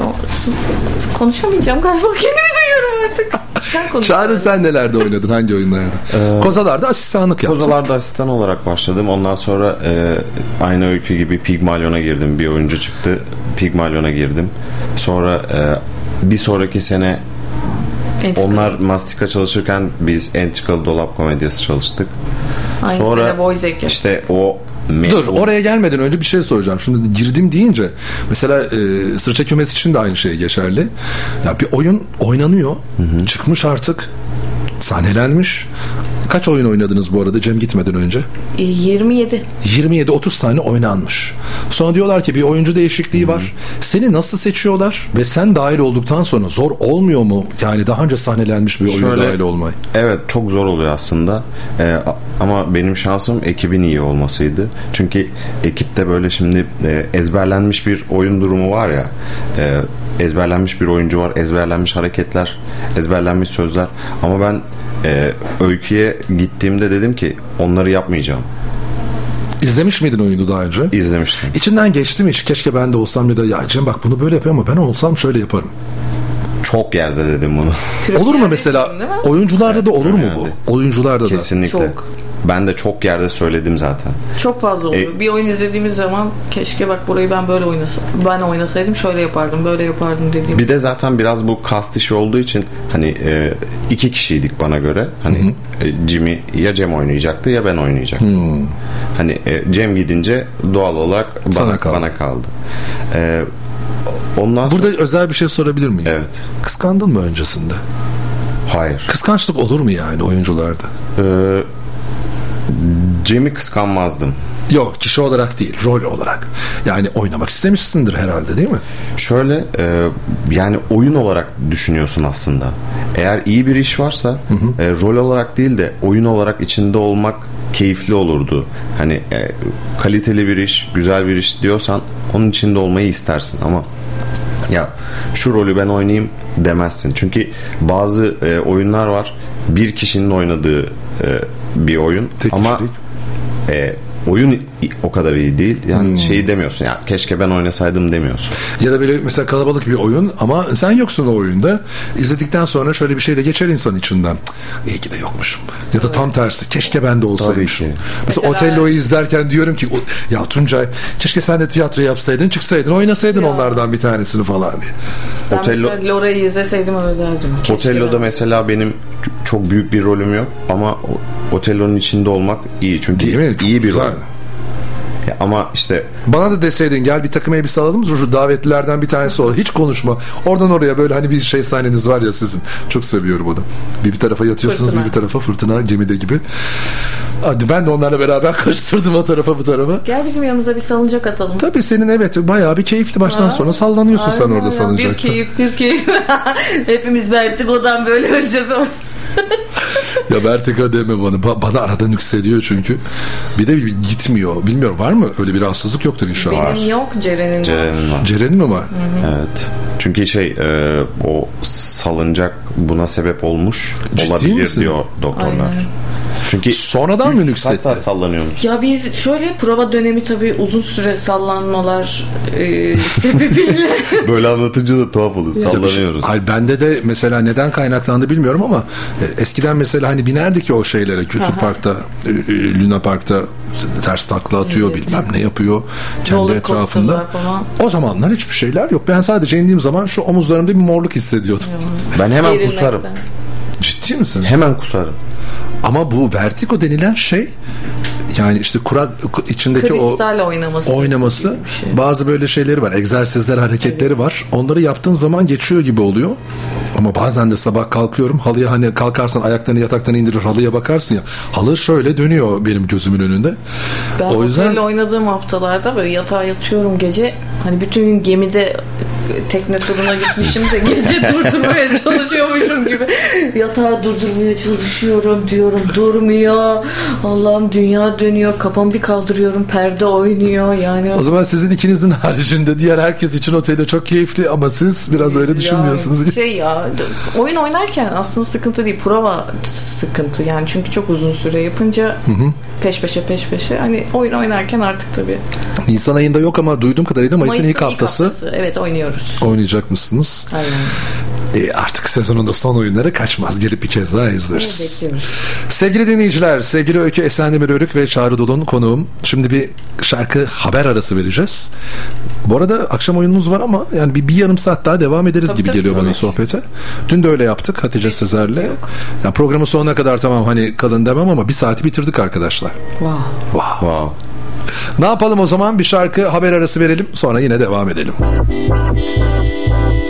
konuşamayacağım galiba kendimi duyuyorum artık. Sen konuş. Çağrı sen nelerde oynadın? Hangi oyunlarda? Kozalarda asistanlık yaptın. Kozalarda asistan olarak başladım. Ondan sonra e, aynı öykü gibi Pigmalion'a girdim. Bir oyuncu çıktı. Pigmalion'a girdim. Sonra e, bir sonraki sene Entrika. onlar Mastika çalışırken biz Entrikalı Dolap Komedyası çalıştık. Aynı sonra sene Boyzek işte o Dur oraya gelmeden önce bir şey soracağım. Şimdi girdim deyince mesela e, sırça kümesi için de aynı şey geçerli. Ya bir oyun oynanıyor. Çıkmış artık. Sahnelenmiş. Kaç oyun oynadınız bu arada Cem gitmeden önce? Ee, 27. 27-30 tane oynanmış. Sonra diyorlar ki bir oyuncu değişikliği var. Seni nasıl seçiyorlar? Ve sen dahil olduktan sonra zor olmuyor mu? Yani daha önce sahnelenmiş bir oyuna dahil olmayı. Evet çok zor oluyor aslında. Ee, ama benim şansım ekibin iyi olmasıydı. Çünkü ekipte böyle şimdi e, ezberlenmiş bir oyun durumu var ya. e, ezberlenmiş bir oyuncu var, ezberlenmiş hareketler, ezberlenmiş sözler. Ama ben e, öyküye gittiğimde dedim ki onları yapmayacağım. İzlemiş miydin oyunu daha önce? İzlemiştim. İçinden geçti mi hiç? Keşke ben de olsam ya da ya Cem bak bunu böyle yapıyor ama ben olsam şöyle yaparım. Çok yerde dedim bunu. Olur mu mesela? Oyuncularda da olur mu bu? Oyuncularda da. Kesinlikle. Çok. Ben de çok yerde söyledim zaten. Çok fazla oluyor. E- bir oyun izlediğimiz zaman keşke bak burayı ben böyle oynasam. Ben oynasaydım şöyle yapardım, böyle yapardım dediğim. Bir de zaten biraz bu kast işi olduğu için hani e, iki kişiydik bana göre. Hani e, Jimmy ya Cem oynayacaktı ya ben oynayacaktım. Hani e, Cem gidince doğal olarak bana Sana kaldı. Bana kaldı. E, ondan Burada özel bir şey sorabilir miyim? Evet. Kıskandın mı öncesinde? Hayır. Kıskançlık olur mu yani oyuncularda? Ee, Cem'i kıskanmazdım. Yok kişi olarak değil rol olarak. Yani oynamak istemişsindir herhalde değil mi? Şöyle e, yani oyun olarak düşünüyorsun aslında. Eğer iyi bir iş varsa e, rol olarak değil de oyun olarak içinde olmak keyifli olurdu. Hani e, kaliteli bir iş, güzel bir iş diyorsan onun içinde olmayı istersin ama ya şu rolü ben oynayayım demezsin. Çünkü bazı e, oyunlar var bir kişinin oynadığı e, bir oyun ama e, oyun o kadar iyi değil. Yani şeyi demiyorsun ya keşke ben oynasaydım demiyorsun. Ya da böyle mesela kalabalık bir oyun ama sen yoksun o oyunda. İzledikten sonra şöyle bir şey de geçer insan içinden. İyi ki de yokmuşum. Ya da tam tersi. Keşke ben de olsaymışım. Mesela, Otello'yu izlerken diyorum ki "O- ya Tuncay keşke sen de tiyatro yapsaydın çıksaydın oynasaydın onlardan bir tanesini falan diye. Ben Otello- mesela Lora'yı izleseydim öyle derdim. Keşke Otello'da ben- mesela benim çok büyük bir rolüm yok ama Otello'nun içinde olmak iyi çünkü Değil mi? Çok iyi bir güzel. rol. Ya ama işte Bana da deseydin gel bir takım elbise alalım şu davetlilerden bir tanesi ol. Hiç konuşma. Oradan oraya böyle hani bir şey sahneniz var ya sizin. Çok seviyorum onu. Bir bir tarafa yatıyorsunuz Fırtına. bir bir tarafa fırtına gemide gibi. Hadi ben de onlarla beraber kaçtırdım o tarafa bu tarafa. Gel bizim yanımıza bir salıncak atalım. Tabii senin evet bayağı bir keyifli baştan Ha. sona sallanıyorsun sen Aynen orada ya. salıncakta. Bir keyif bir keyif. Hepimiz vertigodan böyle öleceğiz orada. Ya vertigo deme bana. Ba- bana arada nüksediyor çünkü. Bir de gitmiyor. Bilmiyorum var mı? Öyle bir rahatsızlık yoktur inşallah. Benim yok Ceren'in var. Ceren'in var. Ceren'in mi var? Evet. Çünkü şey e, o salıncak buna sebep olmuş Ciddi olabilir misin? diyor doktorlar. Aynen. Çünkü sonradan mı Kaç nüksetti? saat sallanıyormuş? Ya biz şöyle prova dönemi tabii uzun süre sallanmalar e, sebebiyle Böyle anlatınca da tuhaf olur. Sallanıyoruz. Hayır bende de mesela neden kaynaklandı bilmiyorum ama e, eskiden mesela hani binerdik ya o şeylere Kültür Aha. Park'ta, e, e, Luna Park'ta ters takla atıyor Evet. bilmem ne yapıyor kendi Roller etrafında. O zamanlar hiçbir şeyler yok. Ben sadece indiğim zaman şu omuzlarımda bir morluk hissediyordum. Ben hemen kusarım. Ciddi misin? Hemen kusarım. Ama bu vertigo denilen şey yani işte kurak içindeki o kristal oynaması. oynaması bir şey. bazı böyle şeyleri var egzersizler hareketleri var. Onları yaptığın zaman geçiyor gibi oluyor. Ama bazen de sabah kalkıyorum halıya hani kalkarsan ayaklarını yataktan indirir halıya bakarsın ya halı şöyle dönüyor benim gözümün önünde. Ben o yüzden oynadığım haftalarda böyle yatağa yatıyorum gece hani bütün gün gemide tekne turuna gitmişim de gece durdurmaya çalışıyormuşum gibi. Yatağı durdurmaya çalışıyorum diyorum durmuyor. Allah'ım dünya dönüyor kafamı bir kaldırıyorum perde oynuyor yani. O zaman sizin ikinizin haricinde diğer herkes için otelde çok keyifli ama siz biraz öyle düşünmüyorsunuz. Yani şey ya oyun oynarken aslında sıkıntı değil prova sıkıntı yani. Çünkü çok uzun süre yapınca peş peşe peş peşe. Hani oyun oynarken artık tabii. Nisan ayında yok ama duyduğum kadarıyla Mayıs'ın, ilk haftası. evet oynuyoruz. Oynayacak mısınız? Aynen. E, artık sezonun da son oyunları kaçmaz. Gelip bir kez daha izleriz. bekliyoruz. Sevgili dinleyiciler, sevgili Öykü Esendemir Örük ve Çağrı Dolun konuğum. Şimdi bir şarkı haber arası vereceğiz. Bu arada akşam oyununuz var ama yani bir, bir yarım saat daha devam ederiz Tabii, gibi tabii, geliyor bana tabii. sohbete. Dün de öyle yaptık Hatice Sezer'le. Yani programın sonuna kadar tamam hani kalın demem ama bir saati bitirdik arkadaşlar. Wow. Wow. Wow. Ne yapalım o zaman? Bir şarkı haber arası verelim. Sonra yine devam edelim.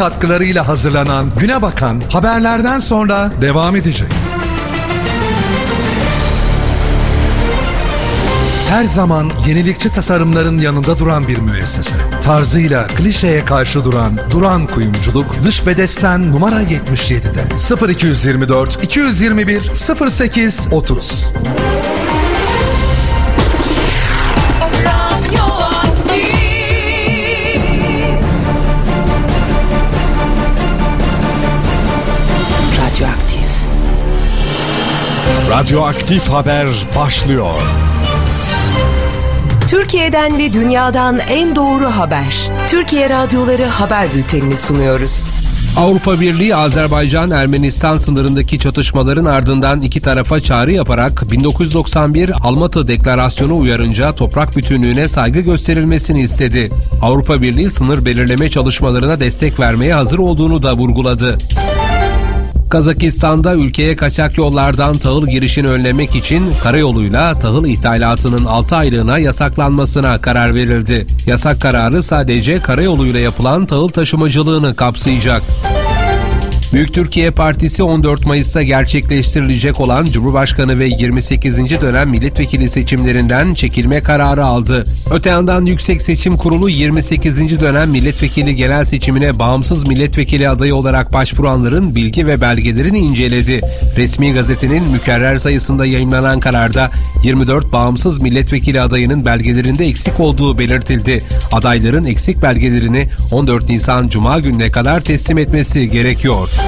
katkılarıyla hazırlanan Güne Bakan haberlerden sonra devam edecek. Her zaman yenilikçi tasarımların yanında duran bir müessese. Tarzıyla klişeye karşı duran Duran Kuyumculuk dış bedesten numara 77'de 0224 221 08 30. Radyoaktif haber başlıyor. Türkiye'den ve dünyadan en doğru haber. Türkiye Radyoları Haber Bülteni'ni sunuyoruz. Avrupa Birliği Azerbaycan-Ermenistan sınırındaki çatışmaların ardından iki tarafa çağrı yaparak 1991 Almatı Deklarasyonu uyarınca toprak bütünlüğüne saygı gösterilmesini istedi. Avrupa Birliği sınır belirleme çalışmalarına destek vermeye hazır olduğunu da vurguladı. Kazakistan'da ülkeye kaçak yollardan tahıl girişini önlemek için karayoluyla tahıl ithalatının 6 aylığına yasaklanmasına karar verildi. Yasak kararı sadece karayoluyla yapılan tahıl taşımacılığını kapsayacak. Büyük Türkiye Partisi 14 Mayıs'ta gerçekleştirilecek olan Cumhurbaşkanı ve 28. dönem milletvekili seçimlerinden çekilme kararı aldı. Öte yandan Yüksek Seçim Kurulu 28. dönem milletvekili genel seçimine bağımsız milletvekili adayı olarak başvuranların bilgi ve belgelerini inceledi. Resmi gazetenin mükerrer sayısında yayınlanan kararda 24 bağımsız milletvekili adayının belgelerinde eksik olduğu belirtildi. Adayların eksik belgelerini 14 Nisan Cuma gününe kadar teslim etmesi gerekiyor.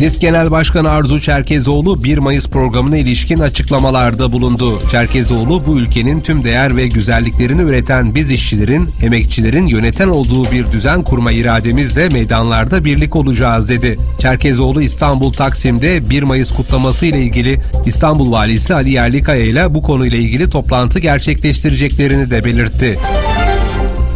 DİSK Genel Başkanı Arzu Çerkezoğlu 1 Mayıs programına ilişkin açıklamalarda bulundu. Çerkezoğlu bu ülkenin tüm değer ve güzelliklerini üreten biz işçilerin, emekçilerin yöneten olduğu bir düzen kurma irademizle meydanlarda birlik olacağız dedi. Çerkezoğlu İstanbul Taksim'de 1 Mayıs kutlaması ile ilgili İstanbul Valisi Ali Yerlikaya ile bu konuyla ilgili toplantı gerçekleştireceklerini de belirtti.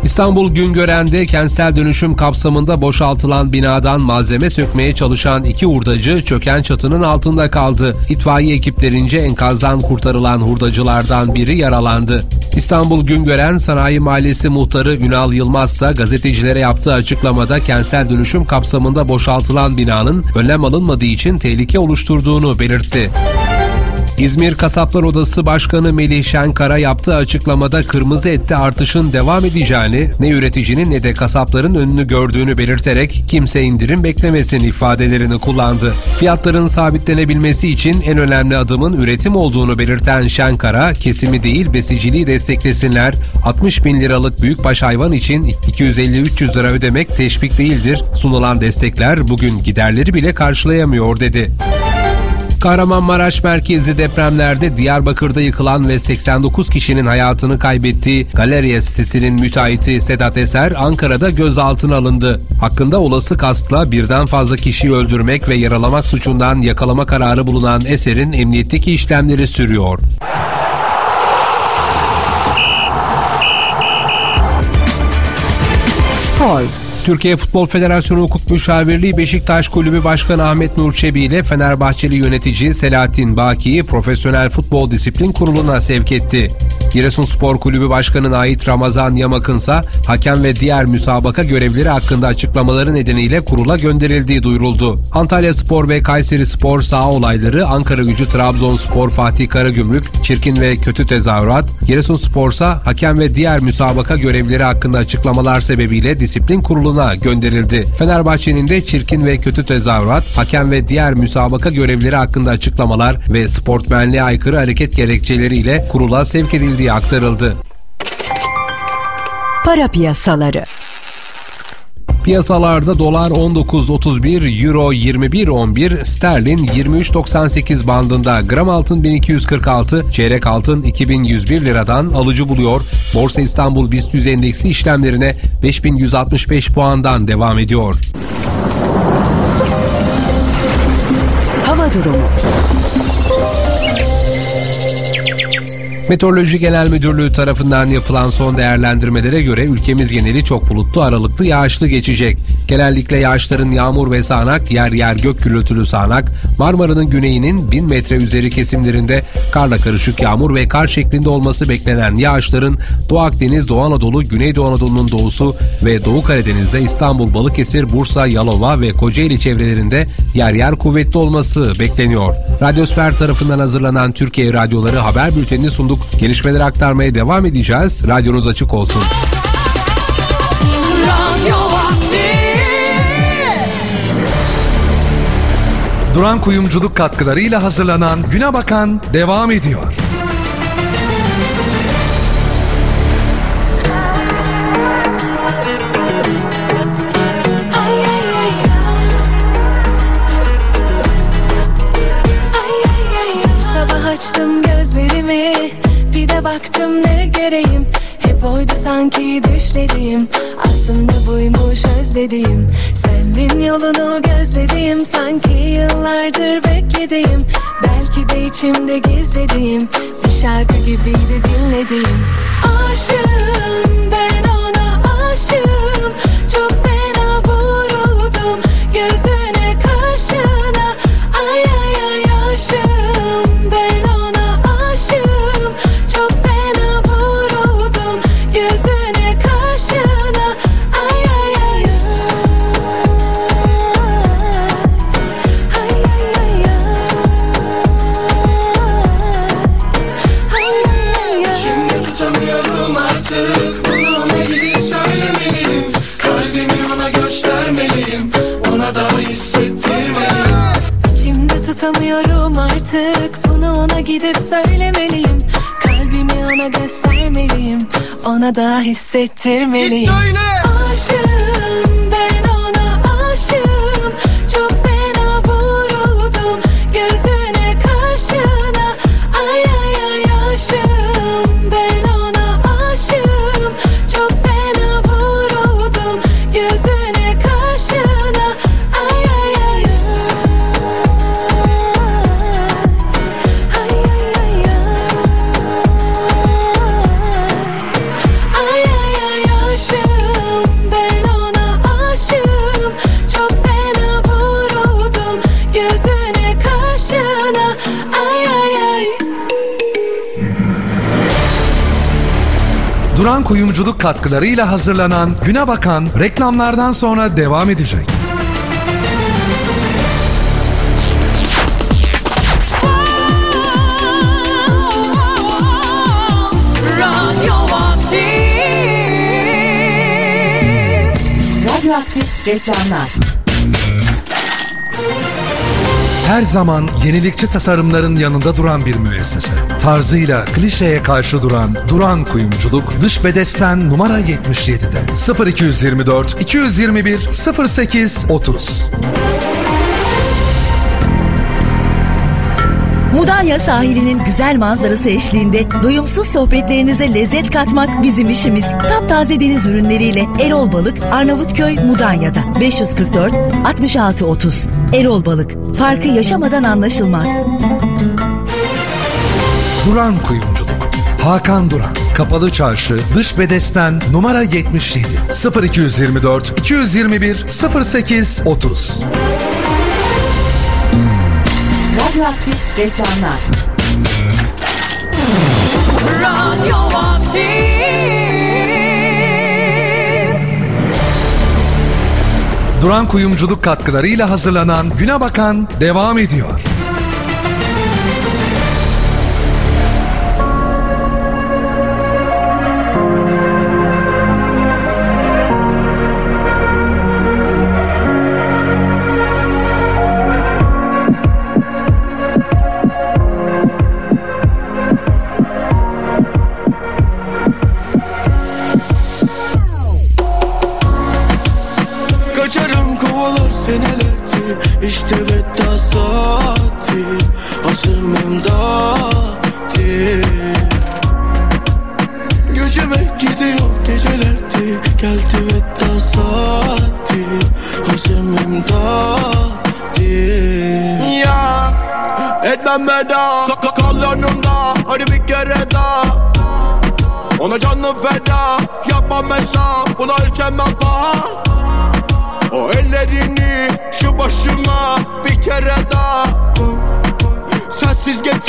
İstanbul Güngören'de kentsel dönüşüm kapsamında boşaltılan binadan malzeme sökmeye çalışan iki hurdacı çöken çatının altında kaldı. İtfaiye ekiplerince enkazdan kurtarılan hurdacılardan biri yaralandı. İstanbul Güngören Sanayi Mahallesi muhtarı Ünal Yılmaz ise gazetecilere yaptığı açıklamada kentsel dönüşüm kapsamında boşaltılan binanın önlem alınmadığı için tehlike oluşturduğunu belirtti. İzmir Kasaplar Odası Başkanı Melih Şenkara yaptığı açıklamada kırmızı ette artışın devam edeceğini, ne üreticinin ne de kasapların önünü gördüğünü belirterek kimse indirim beklemesin ifadelerini kullandı. Fiyatların sabitlenebilmesi için en önemli adımın üretim olduğunu belirten Şenkara, kesimi değil besiciliği desteklesinler, 60 bin liralık büyükbaş hayvan için 250-300 lira ödemek teşvik değildir, sunulan destekler bugün giderleri bile karşılayamıyor dedi. Kahramanmaraş merkezli depremlerde Diyarbakır'da yıkılan ve 89 kişinin hayatını kaybettiği Galeriya sitesinin müteahhiti Sedat Eser Ankara'da gözaltına alındı. Hakkında olası kastla birden fazla kişiyi öldürmek ve yaralamak suçundan yakalama kararı bulunan Eser'in emniyetteki işlemleri sürüyor. Spor. Türkiye Futbol Federasyonu Hukuk Müşavirliği Beşiktaş Kulübü Başkanı Ahmet Nur Çebi ile Fenerbahçeli yönetici Selahattin Baki'yi Profesyonel Futbol Disiplin Kurulu'na sevk etti. Giresunspor Kulübü Başkanı'na ait Ramazan Yamak'ınsa hakem ve diğer müsabaka görevlileri hakkında açıklamaları nedeniyle kurula gönderildiği duyuruldu. Antalya Spor ve Kayseri Spor saha olayları, Ankara Gücü Trabzonspor Fatih Karagümrük, çirkin ve kötü tezahürat, Giresunspor'sa hakem ve diğer müsabaka görevlileri hakkında açıklamalar sebebiyle disiplin kuruluna gönderildi. Fenerbahçe'nin de çirkin ve kötü tezahürat, hakem ve diğer müsabaka görevlileri hakkında açıklamalar ve sportmenliğe aykırı hareket gerekçeleriyle kurula sevk edildiği aktarıldı. Para piyasaları. Piyasalarda dolar 19.31, euro 21.11, sterlin 23.98 bandında, gram altın 1246, çeyrek altın 2101 liradan alıcı buluyor. Borsa İstanbul BIST 100 endeksi işlemlerine 5165 puandan devam ediyor. Hava durumu. Meteoroloji Genel Müdürlüğü tarafından yapılan son değerlendirmelere göre ülkemiz geneli çok bulutlu aralıklı yağışlı geçecek. Genellikle yağışların yağmur ve sağanak, yer yer gök gürültülü sağanak, Marmara'nın güneyinin 1000 metre üzeri kesimlerinde karla karışık yağmur ve kar şeklinde olması beklenen yağışların Doğu Akdeniz, Doğu Anadolu, Güneydoğu Anadolu'nun doğusu ve Doğu Karadeniz'de İstanbul, Balıkesir, Bursa, Yalova ve Kocaeli çevrelerinde yer yer kuvvetli olması bekleniyor. Radyosfer tarafından hazırlanan Türkiye Radyoları haber bültenini sunduk. Gelişmeleri aktarmaya devam edeceğiz. Radyonuz açık olsun. Radyo vakti Duran Kuyumculuk katkılarıyla hazırlanan Güne Bakan devam ediyor. Göreyim Hep oydu sanki düşlediğim Aslında buymuş özlediğim Sendin yolunu gözlediğim Sanki yıllardır beklediğim. Belki de içimde gizlediğim Bir şarkı gibiydi dinlediğim Aşığım ben ona aşığım artık Bunu ona gidip söylemeliyim. Kalbimi ona göstermeliyim Ona da hissettirmeliyim. Aşığım Kuyumculuk katkılarıyla hazırlanan Güne Bakan reklamlardan sonra devam edecek. Radyoaktif reklamlar. Her zaman yenilikçi tasarımların yanında duran bir müessese. Tarzıyla klişeye karşı duran Duran Kuyumculuk dış bedesten numara 77'de 0224 221 08 30. Mudanya sahilinin güzel manzarası eşliğinde doyumsuz sohbetlerinize lezzet katmak bizim işimiz. Taptaze deniz ürünleriyle Erol Balık, Arnavutköy, Mudanya'da 544 66 30. Erol Balık, farkı yaşamadan anlaşılmaz. Duran Kuyumculuk. Hakan Duran. Kapalı Çarşı, Dış Bedesten numara 77. 0224 221 08 30. Radyoaktif reklamlar. Radyo vakti Duran Kuyumculuk katkılarıyla hazırlanan Güne Bakan devam ediyor.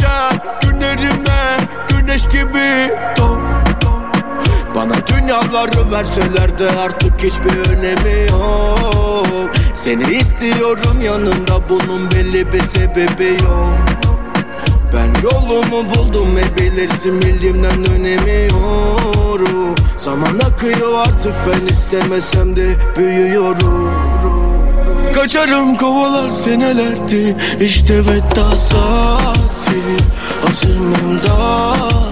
Geçer. Günlerime Güneş gibi doğ bana dünyaları verseler de artık hiçbir önemi yok. Seni istiyorum yanımda bunun belli bir sebebi yok. Ben yolumu buldum ve bilirsin bildiğimden dönemiyorum Zaman akıyor artık ben istemesem de büyüyorum. Kaçarım kovalar senelerdi işte veda Azimimdati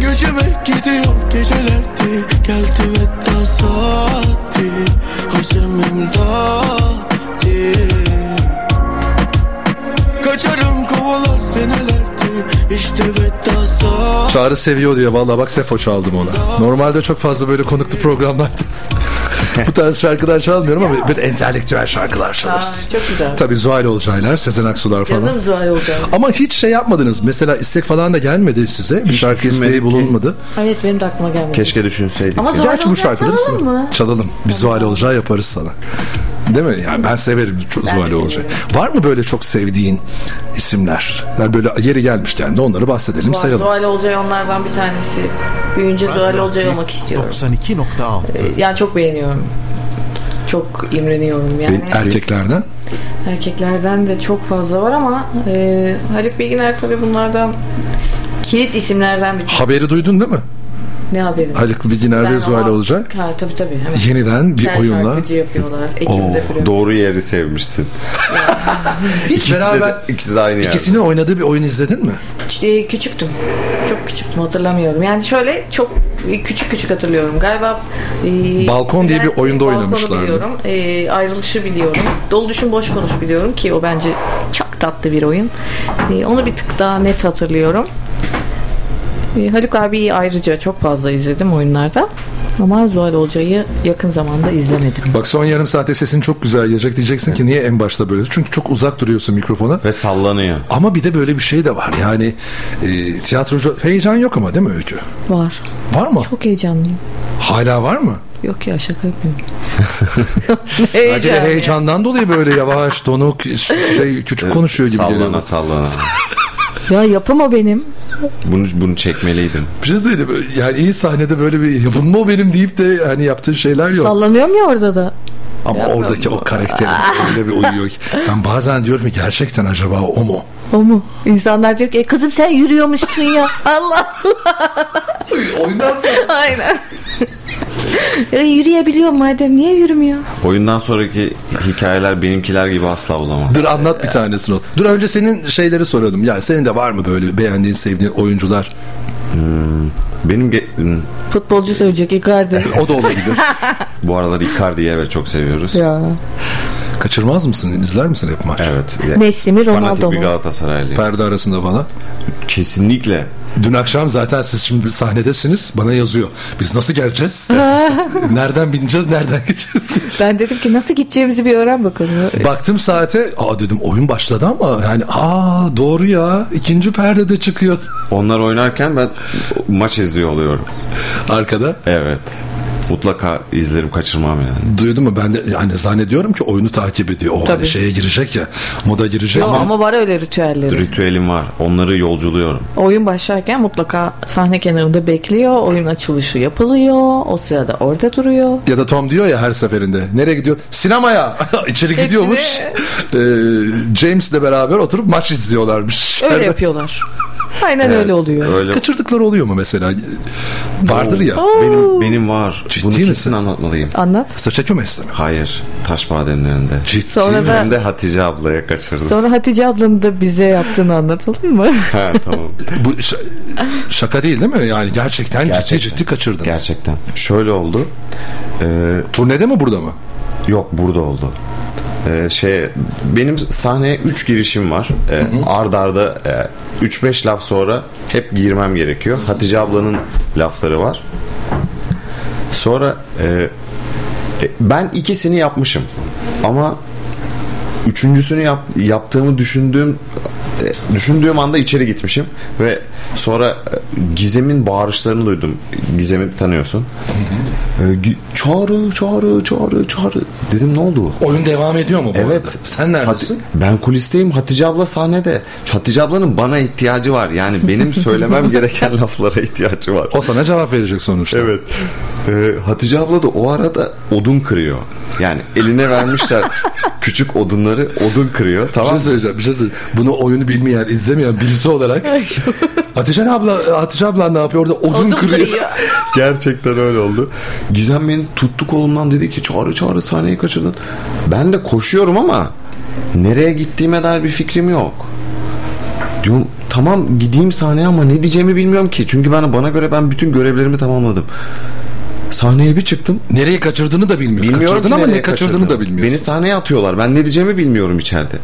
Geceme gidiyor gecelerdi. Geldi veda saati Hazemimdati Kaçarım kovalar senelerdi. İşte veda saati Çağrı seviyor diyor. Valla bak Sefo çaldım ona. Normalde çok fazla böyle konuklu programlarda bu tarz şarkılar çalmıyorum ama böyle entelektüel şarkılar çalarız. Aa, çok güzel. Tabii Zuhal Olcaylar, Sezen Aksular falan. Canım Zuhal Olcay. Ama hiç şey yapmadınız. Mesela istek falan da gelmedi size. Bir şarkı düşünmedik isteği ki. bulunmadı. Evet benim de aklıma gelmedi. Keşke düşünseydik. Ama. Zuhal Gerçi bu şarkıları çalalım mı? Çalalım. Biz Zuhal Olcay yaparız sana. Değil mi? Yani ben severim çok Ben de Zuhal Olcay. Var mı böyle çok sevdiğin isimler? Yani böyle yeri gelmişken de onları bahsedelim, Var, sayalım. Zuhal Olcay onlardan bir tanesi. Büyünce Zuhal Olcay olmak istiyorum. 92.6 Ee, Yani çok beğeniyorum. Çok imreniyorum yani. Erkeklerden. Erkeklerden de çok fazla var ama e, Haluk Bilginer tabii bunlardan kilit isimlerden bir Haberi duydun değil mi? Ne haberi? Haluk Bilginer ve Zuhal Olcay. Ha, tabii tabii. Hemen. Yeniden bir Kel oyunla. yapıyorlar. Falan. Doğru yeri sevmişsin. Hiç ikisi, beraber de, ikisi de aynı yerde. ikisinin oynadığı bir oyun izledin mi? E, küçüktüm. Çok küçüktüm hatırlamıyorum. Yani şöyle çok küçük küçük hatırlıyorum. Galiba e, Balkon diye bir oyunda Balkon'u oynamışlardı. biliyorum. E, ayrılışı biliyorum. Dolu düşün boş konuş biliyorum ki o bence çok tatlı bir oyun. E, onu bir tık daha net hatırlıyorum. E, Haluk abiyi ayrıca çok fazla izledim oyunlarda. Ama Zuhal Olcay'ı yakın zamanda izlemedim. Bak son yarım saatte sesin çok güzel gelecek. Diyeceksin ki niye en başta böyle? Çünkü çok uzak duruyorsun mikrofona. Ve sallanıyor. Ama bir de böyle bir şey de var. Yani e, tiyatrocu heyecan yok ama değil mi Öykü? Var. Var mı? Çok heyecanlıyım. Hala var mı? Yok ya şaka yapıyorum. Belki de heyecandan dolayı böyle yavaş, donuk, şey küçük konuşuyor gibi geliyor. Sallana sallana. Ya yapım o benim. Bunu, bunu çekmeliydim. Bir şey söyleyeyim. Yani iyi sahnede böyle bir yapım mı o benim deyip de hani yaptığı şeyler yok. Sallanıyorum ya orada da. Ama oradaki o karakterin öyle bir uyuyor ki. Ben bazen diyorum ki gerçekten acaba o mu? O mu? İnsanlar diyor ki e kızım sen yürüyormuşsun ya. Allah Allah. Oyundan sonra. Aynen. E, yürüyebiliyor madem niye yürümüyor? Oyundan sonraki hikayeler benimkiler gibi asla olamaz. Dur anlat bir tanesini. o. Dur önce senin şeyleri soralım. Yani senin de var mı böyle beğendiğin, sevdiğin oyuncular? Benim ge- hmm, Futbolcu söyleyecek Icardi. O da olabilir. bu aralar Icardi'yi evet çok seviyoruz. ya. Kaçırmaz mısın? İzler misin hep maç? Evet. Messi mi, Ronaldo Fanatik bir mu? Galatasaraylıyım. Perde arasında falan. Kesinlikle. Dün akşam zaten siz şimdi sahnedesiniz. Bana yazıyor. Biz nasıl geleceğiz? nereden bineceğiz? Nereden gideceğiz? Ben dedim ki nasıl gideceğimizi bir öğren bakalım. Baktım saate. Aa dedim oyun başladı ama yani aa doğru ya. ikinci perde de çıkıyor. Onlar oynarken ben maç izliyor oluyorum. Arkada. Evet. Mutlaka izlerim kaçırmam yani. Duydun mu? Ben de yani zannediyorum ki oyunu takip ediyor. O hani şeye girecek ya. Moda girecek. Yo, ama var öyle ritüelleri. Ritüelim var. Onları yolculuyorum. Oyun başlarken mutlaka sahne kenarında bekliyor. Oyun açılışı yapılıyor. O sırada orada duruyor. Ya da Tom diyor ya her seferinde. Nereye gidiyor? Sinemaya. İçeri Hepsini- gidiyormuş. Ee, James'le beraber oturup maç izliyorlarmış. Öyle yapıyorlar. Aynen öyle oluyor. Öyle. Kaçırdıkları oluyor mu mesela? Vardır ya. Benim benim var. Ciddi Bunu misin? kesin anlatmalıyım. Anlat. Sıça kümesli mi? Hayır. Taş bademlerinde. Ciddi Sonra da- Ben de Hatice ablaya kaçırdım. Sonra Hatice ablanın da bize yaptığını anlatalım mı? ha tamam. Bu ş- şaka değil değil mi? Yani gerçekten, ciddi Gerçekten. ciddi kaçırdın. Gerçekten. Şöyle oldu. Ee, Turnede mi burada mı? yok burada oldu. Ee, şey benim sahneye 3 girişim var. Ee, ard arda 3-5 laf sonra hep girmem gerekiyor. Hatice ablanın lafları var. Sonra e, e, ben ikisini yapmışım. Ama üçüncüsünü yap, yaptığımı düşündüğüm e, düşündüğüm anda içeri gitmişim ve sonra e, Gizem'in bağırışlarını duydum. Gizem'i tanıyorsun. E, gi- çağrı, çağrı, çağrı, çağrı. Dedim ne oldu? Oyun devam ediyor mu bu Evet. arada? Sen neredesin? Hati- ben kulisteyim. Hatice abla sahnede. Hatice ablanın bana ihtiyacı var. Yani benim söylemem gereken laflara ihtiyacı var. O sana cevap verecek sonuçta. Evet. Ee, Hatice abla da o arada odun kırıyor. Yani eline vermişler küçük odunları odun kırıyor. Bir Tamam şey mı? söyleyeceğim. Bir şey söyleyeceğim. Bunu oyunu bilmeyen, izlemeyen birisi olarak Hatice abla, Hatice abla ne yapıyor orada? Odun, kırıyor. Gerçekten öyle oldu. Gizem beni tuttu kolumdan dedi ki çağrı çağrı sahneyi kaçırdın. Ben de koşuyorum ama nereye gittiğime dair bir fikrim yok. Diyorum tamam gideyim sahneye ama ne diyeceğimi bilmiyorum ki. Çünkü ben bana göre ben bütün görevlerimi tamamladım. Sahneye bir çıktım. Nereye kaçırdığını da bilmiyorsun. Bilmiyorum Kaçırdın ama ne kaçırdığını kaçırdım. da bilmiyorsun. Beni sahneye atıyorlar. Ben ne diyeceğimi bilmiyorum içeride.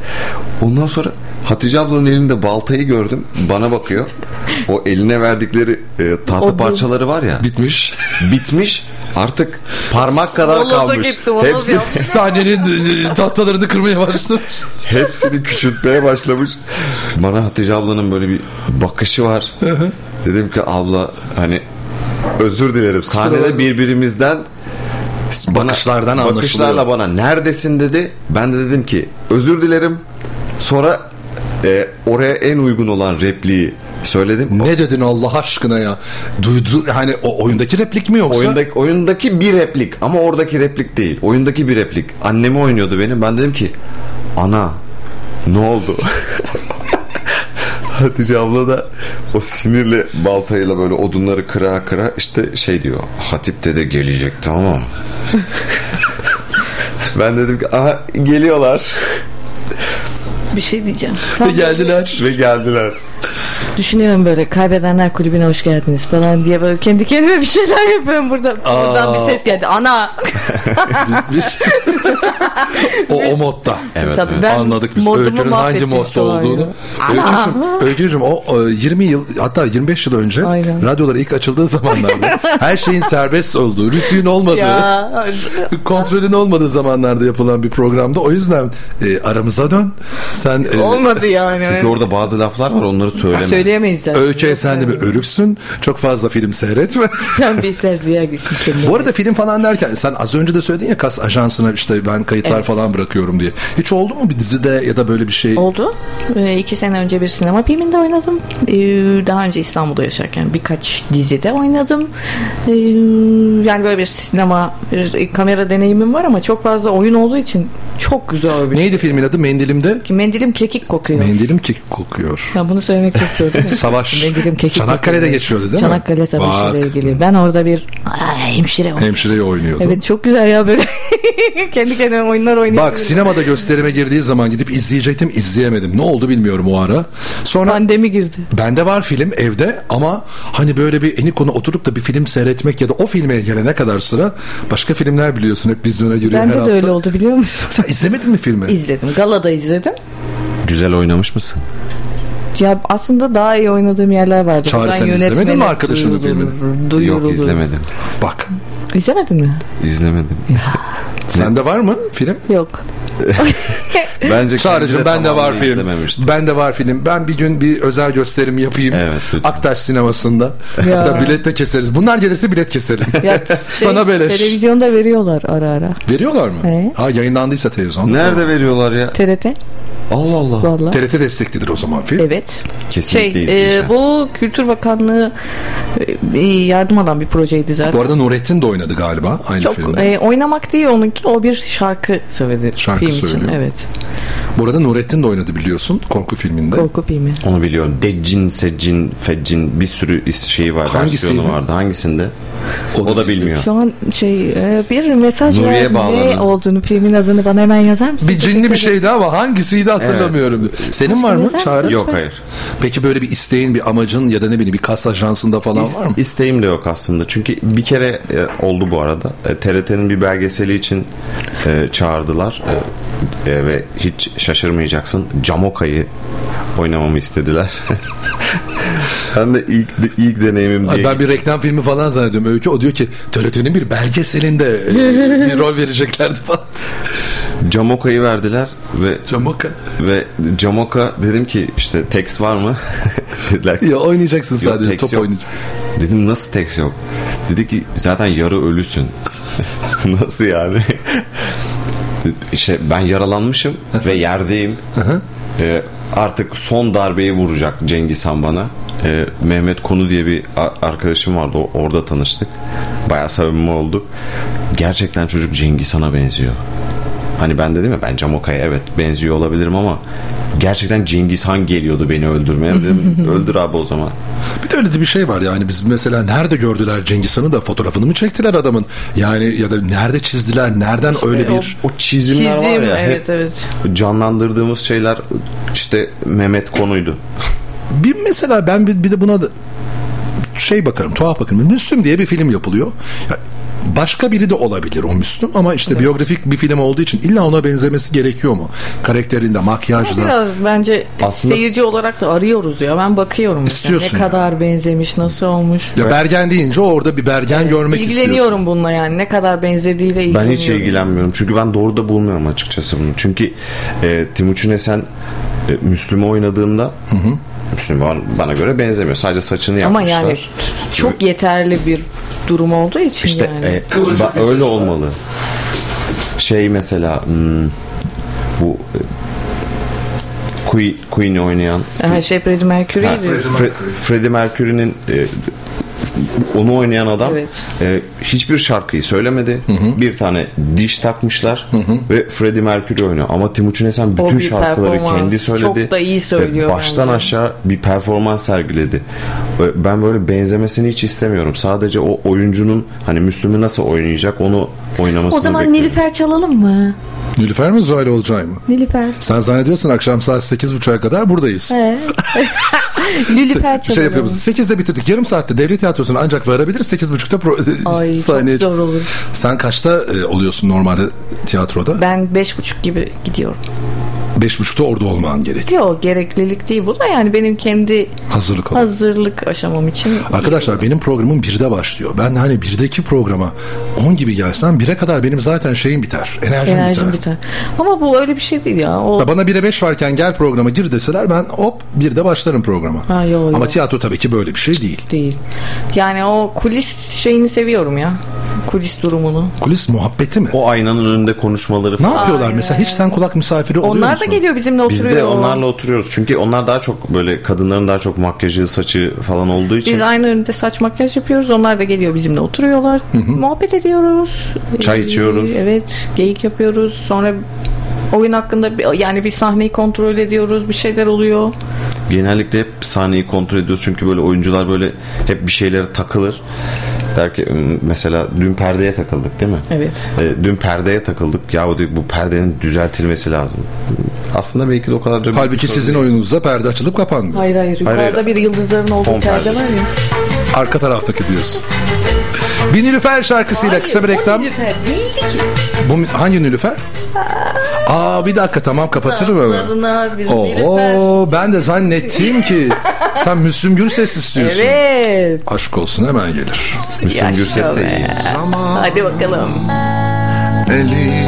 Ondan sonra Hatice ablanın elinde baltayı gördüm. Bana bakıyor. O eline verdikleri e, tahta Odun. parçaları var ya. Bitmiş. Bitmiş. Artık parmak kadar kalmış. gitti, Hepsi. Sahnenin e, tahtalarını kırmaya başlamış. hepsini küçültmeye başlamış. Bana Hatice ablanın böyle bir bakışı var. Dedim ki abla hani özür dilerim. Sahnede birbirimizden bana, Bakışlardan bakışlarla anlaşılıyor. bana neredesin dedi. Ben de dedim ki özür dilerim. Sonra e, oraya en uygun olan repliği söyledim. Ne dedin Allah aşkına ya? Duydu hani o oyundaki replik mi yoksa? Oyundaki, oyundaki bir replik ama oradaki replik değil. Oyundaki bir replik. Annemi oynuyordu benim. Ben dedim ki ana ne oldu? Hatice abla da o sinirle baltayla böyle odunları kıra kıra işte şey diyor. Hatip dede gelecek tamam ben dedim ki aha geliyorlar. Bir şey diyeceğim. Ve Tam geldiler. Ve geldiler. Düşünüyorum böyle kaybedenler kulübüne hoş geldiniz falan diye böyle kendi kendime bir şeyler yapıyorum burada. Buradan bir ses geldi. Ana. o, o modda. Evet, Tabii evet. Anladık biz Öykü'nün hangi modda olduğunu. Öykücüm, o e, 20 yıl hatta 25 yıl önce Aynen. radyolar ilk açıldığı zamanlarda her şeyin serbest olduğu, rütüğün olmadığı, Ya. kontrolün olmadığı zamanlarda yapılan bir programda. O yüzden e, aramıza dön. Sen e, Olmadı yani. Çünkü orada bazı laflar var onları söyleme. Söyleyemeyiz zaten. Öykü sen de bir örüksün. Çok fazla film seyretme. Sen bir terziye gitsin kendine. Bu arada film falan derken sen az önce de söyledin ya kas ajansına işte ben kayıtlar Evet. falan bırakıyorum diye. Hiç oldu mu bir dizide ya da böyle bir şey? Oldu. Ee, iki sene önce bir sinema filminde oynadım. Ee, daha önce İstanbul'da yaşarken birkaç dizide oynadım. Ee, yani böyle bir sinema, bir kamera deneyimim var ama çok fazla oyun olduğu için çok güzel bir Neydi filmin adı? Mendilimde? Mendilim kekik kokuyor. Mendilim kek kokuyor. Ya bunu söylemek çok zor değil mi? Savaş. Çanakkale'de geçiyordu değil mi? Çanakkale Savaşı ile ilgili. Ben orada bir Aa, hemşire oldum. Hemşireyi oynuyordu. Evet çok güzel ya böyle kendi kendime oyunlar oynuyorum. Bak sinemada gösterime girdiği zaman gidip izleyecektim izleyemedim. Ne oldu bilmiyorum o ara. Sonra Pandemi girdi. bende var film evde ama hani böyle bir eni konu oturup da bir film seyretmek ya da o filme gelene kadar sıra başka filmler biliyorsun hep vizyona giriyor her Bende de hafta. öyle oldu biliyor musun? Sen izlemedin mi filmi? İzledim. Galada izledim. Güzel oynamış mısın? Ya aslında daha iyi oynadığım yerler vardı. Çağrı, sen izlemedin mi arkadaşının filmini? duyurulur. Yok izlemedim. Bak İzlemedin mi? İzlemedim. sende var mı film? Yok. Bence Çağrıcığım kendi bende var film. izlememiştim. Bende var film. Ben bir gün bir özel gösterim yapayım. Evet, lütfen. Aktaş sinemasında. Ya. Da bilet de keseriz. Bunlar gelirse bilet keselim. Ya, şey, Sana beleş. Televizyonda veriyorlar ara ara. Veriyorlar mı? He. Ha yayınlandıysa televizyonda. Nerede veriyorlar ya? TRT. Allah Allah. Vallahi. TRT desteklidir o zaman film. Evet. Kesinlikle Şey, e, bu Kültür Bakanlığı e, yardım alan bir projeydi zaten. Bu arada Nurettin de oynadı galiba aynı Çok filmde. e, oynamak değil onunki o bir şarkı söyledi. Şarkı film için. söylüyor. Evet. Bu arada Nurettin de oynadı biliyorsun korku filminde. Korku filmi. Onu biliyorum. Deccin, Seccin, Feccin bir sürü şeyi var. Hangisiydi? Vardı. Hangisinde? O, da bilmiyor. Şu an şey e, bir mesaj Nuriye var. Ne olduğunu filmin adını bana hemen yazar mısın? Bir cinli bir şeydi ama hangisiydi hatırlamıyorum. Senin var mı? Çağrı? Yok hayır. Peki böyle bir isteğin, bir amacın ya da ne bileyim bir kas ajansında falan İs- var mı? İsteğim de yok aslında. Çünkü bir kere e, oldu bu arada. E, TRT'nin bir belgeseli için e, çağırdılar. E, e, ve hiç şaşırmayacaksın. Camoka'yı oynamamı istediler. ben de ilk ilk deneyimim diye. Ben bir reklam filmi falan zannediyorum. Öykü o diyor ki TRT'nin bir belgeselinde e, bir rol vereceklerdi falan. Camoka'yı verdiler ve Camoka ve Camoka dedim ki işte text var mı? Dediler ki, Ya oynayacaksın "Yok, sadece top yok." oynayacaksın. Dedim nasıl text yok? Dedi ki zaten yarı ölüsün. nasıl yani? işte ben yaralanmışım ve yerdeyim. Ee, artık son darbeyi vuracak Cengiz Han bana. Ee, Mehmet Konu diye bir arkadaşım vardı. Orada tanıştık. Bayağı samimi olduk. Gerçekten çocuk Cengiz Han'a benziyor. Hani ben dedim ya ben Camoka'ya evet benziyor olabilirim ama gerçekten Cengiz Han geliyordu beni öldürmeye. Dedim öldür abi o zaman. Bir de öyle de bir şey var yani biz mesela nerede gördüler Cengiz Han'ı da fotoğrafını mı çektiler adamın? Yani ya da nerede çizdiler? Nereden öyle bir O çizimler var Çizim, ya evet hep evet. canlandırdığımız şeyler işte Mehmet Konu'ydu. Bir mesela ben bir, bir de buna da şey bakarım, tuhaf bakarım. Müslüm diye bir film yapılıyor. Ya başka biri de olabilir o Müslüm ama işte biyografik bir film olduğu için illa ona benzemesi gerekiyor mu? Karakterinde, makyajda. Biraz bence Aslında- seyirci olarak da arıyoruz ya. Ben bakıyorum mesela İstiyorsun ne kadar benzemiş, nasıl olmuş. Ya Bergen deyince orada bir Bergen görmek istiyorsun. İlgileniyorum bununla yani ne kadar benzediğiyle Ben hiç ilgilenmiyorum. Çünkü ben doğru da bulmuyorum açıkçası bunu. Çünkü e, Timuçin Esen e, Müslüm'ü oynadığında Müslüm bana, bana göre benzemiyor. Sadece saçını Ama yapmışlar. yani çok yeterli bir durum olduğu için İşte yani. e, ba- öyle olmalı. Şey mesela hmm, bu e, Queen, Queen'i oynayan Ha, şey Freddie Mercury'ydi. Fre- Freddie Mercury'nin e, onu oynayan adam Evet. e, hiçbir şarkıyı söylemedi. Bir tane diş takmışlar ve Freddie Mercury oynuyor. Ama Timuçin Esen bütün şarkıları kendi söyledi. Çok da iyi Ve söylüyor Baştan bence. aşağı bir performans sergiledi. Ve Ben böyle benzemesini hiç istemiyorum. Sadece o oyuncunun hani Müslüm'ü nasıl oynayacak onu oynamasını O zaman bekliyorum. Nilüfer çalalım mı? Nilüfer mi Zuhal Olcay mı? Nilüfer. Sen zannediyorsun akşam saat 8.30'a kadar buradayız. He. Nilüfer Bir çalalım. şey yapıyoruz. 8'de bitirdik. Yarım saatte devlet tiyatrosunu ancak varabiliriz. 8.30'da pro- Ay sahneye çok zor olur. Sen kaçta e, oluyorsun normalde tiyatroda? Ben beş buçuk gibi gidiyorum. 5.30'da orada olman gerek. Yok gereklilik değil bu da yani benim kendi Hazırlık olarak. hazırlık aşamam için. Arkadaşlar benim programım 1'de başlıyor. Ben hani 1'deki programa 10 gibi gelsem 1'e kadar benim zaten şeyim biter. Enerjim, Enerjim biter. biter. Ama bu öyle bir şey değil ya. O Ya Bana 1'e 5 varken gel programa gir deseler ben hop 1'de başlarım programa. Ha, yo, yo. Ama tiyatro tabii ki böyle bir şey değil. değil. Yani o kulis şeyini seviyorum ya. Kulis durumunu. Kulis muhabbeti mi? O aynanın önünde konuşmaları Ne falan. yapıyorlar mesela? Hiç sen kulak misafiri oluyor Onlar da musun? geliyor bizimle Biz oturuyor. de onlarla oturuyoruz. Çünkü onlar daha çok böyle kadınların daha çok makyajı, saçı falan olduğu için Biz aynı önünde saç makyaj yapıyoruz. Onlar da geliyor bizimle oturuyorlar. Muhabbet ediyoruz. Çay Ee, içiyoruz. Evet. Geyik yapıyoruz. Sonra oyun hakkında bir- yani bir sahneyi kontrol ediyoruz. Bir şeyler oluyor. genellikle hep sahneyi kontrol ediyoruz. Çünkü böyle oyuncular böyle hep bir şeylere takılır. Der ki "Hmm, mesela dün perdeye takıldık değil mi? Evet. E, dün perdeye takıldık. Ya bu perdenin düzeltilmesi lazım. Aslında belki de o kadar da Halbuki sizin değil. oyununuzda perde açılıp kapanmıyor. Hayır hayır. Yukarıda hayır. bir yıldızların olduğu Fon perde var ya. Arka taraftaki diyorsun. Bir Nilüfer şarkısıyla kısa bir reklam. Değildi ki. Bu hangi Nilüfer? Aa bir dakika tamam kapatırım hemen. Oo ben de zannettim ki sen Müslüm Gürses istiyorsun. Evet. Aşk olsun hemen gelir. Müslüm Yaşa Gürses de be. iyi. Hadi bakalım. Eli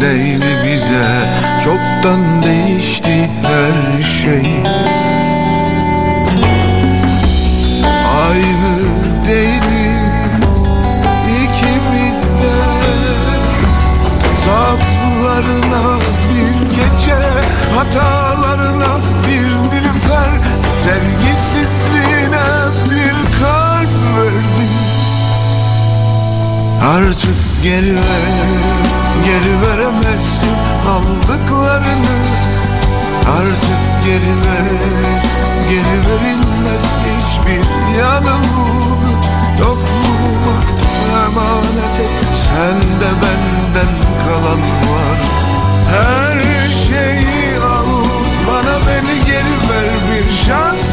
değil bize çoktan değişti her şey hatalarına bir nilüfer Sevgisizliğine bir kalp verdim Artık geri ver, geri veremezsin aldıklarını. Artık geri ver, geri verilmez hiçbir yanılgı Yokluğuma emanet et, sende benden kalan var Her şeyi al, bana beni geri ver bir şansım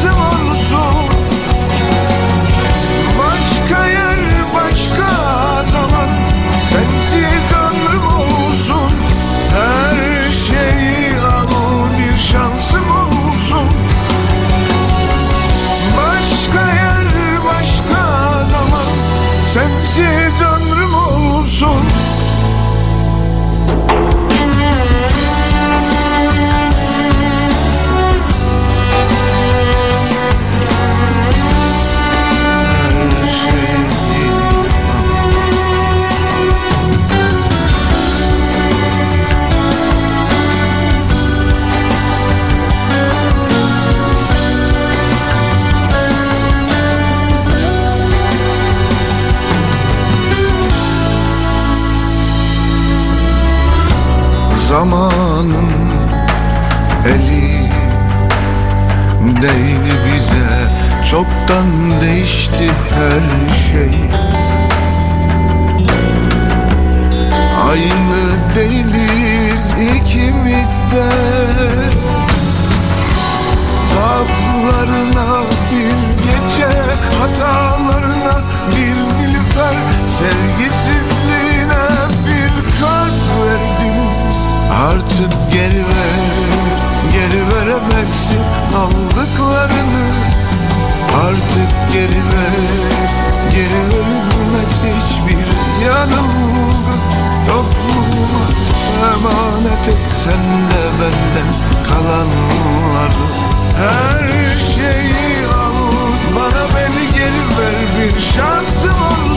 zamanın eli Değdi bize. Çoktan değişti her şey. Aynı değiliz ikimiz de. Zaaflarına bir gece Hatalarına bir nilüfer. Sevgisizliğine Artık geri ver Geri veremezsin aldıklarını. Artık geri ver Geri verilmez hiçbir yanılgı Yokluğuma emanet et sen de benden kalanları Her şeyi al bana beni geri ver. Bir şansım olsun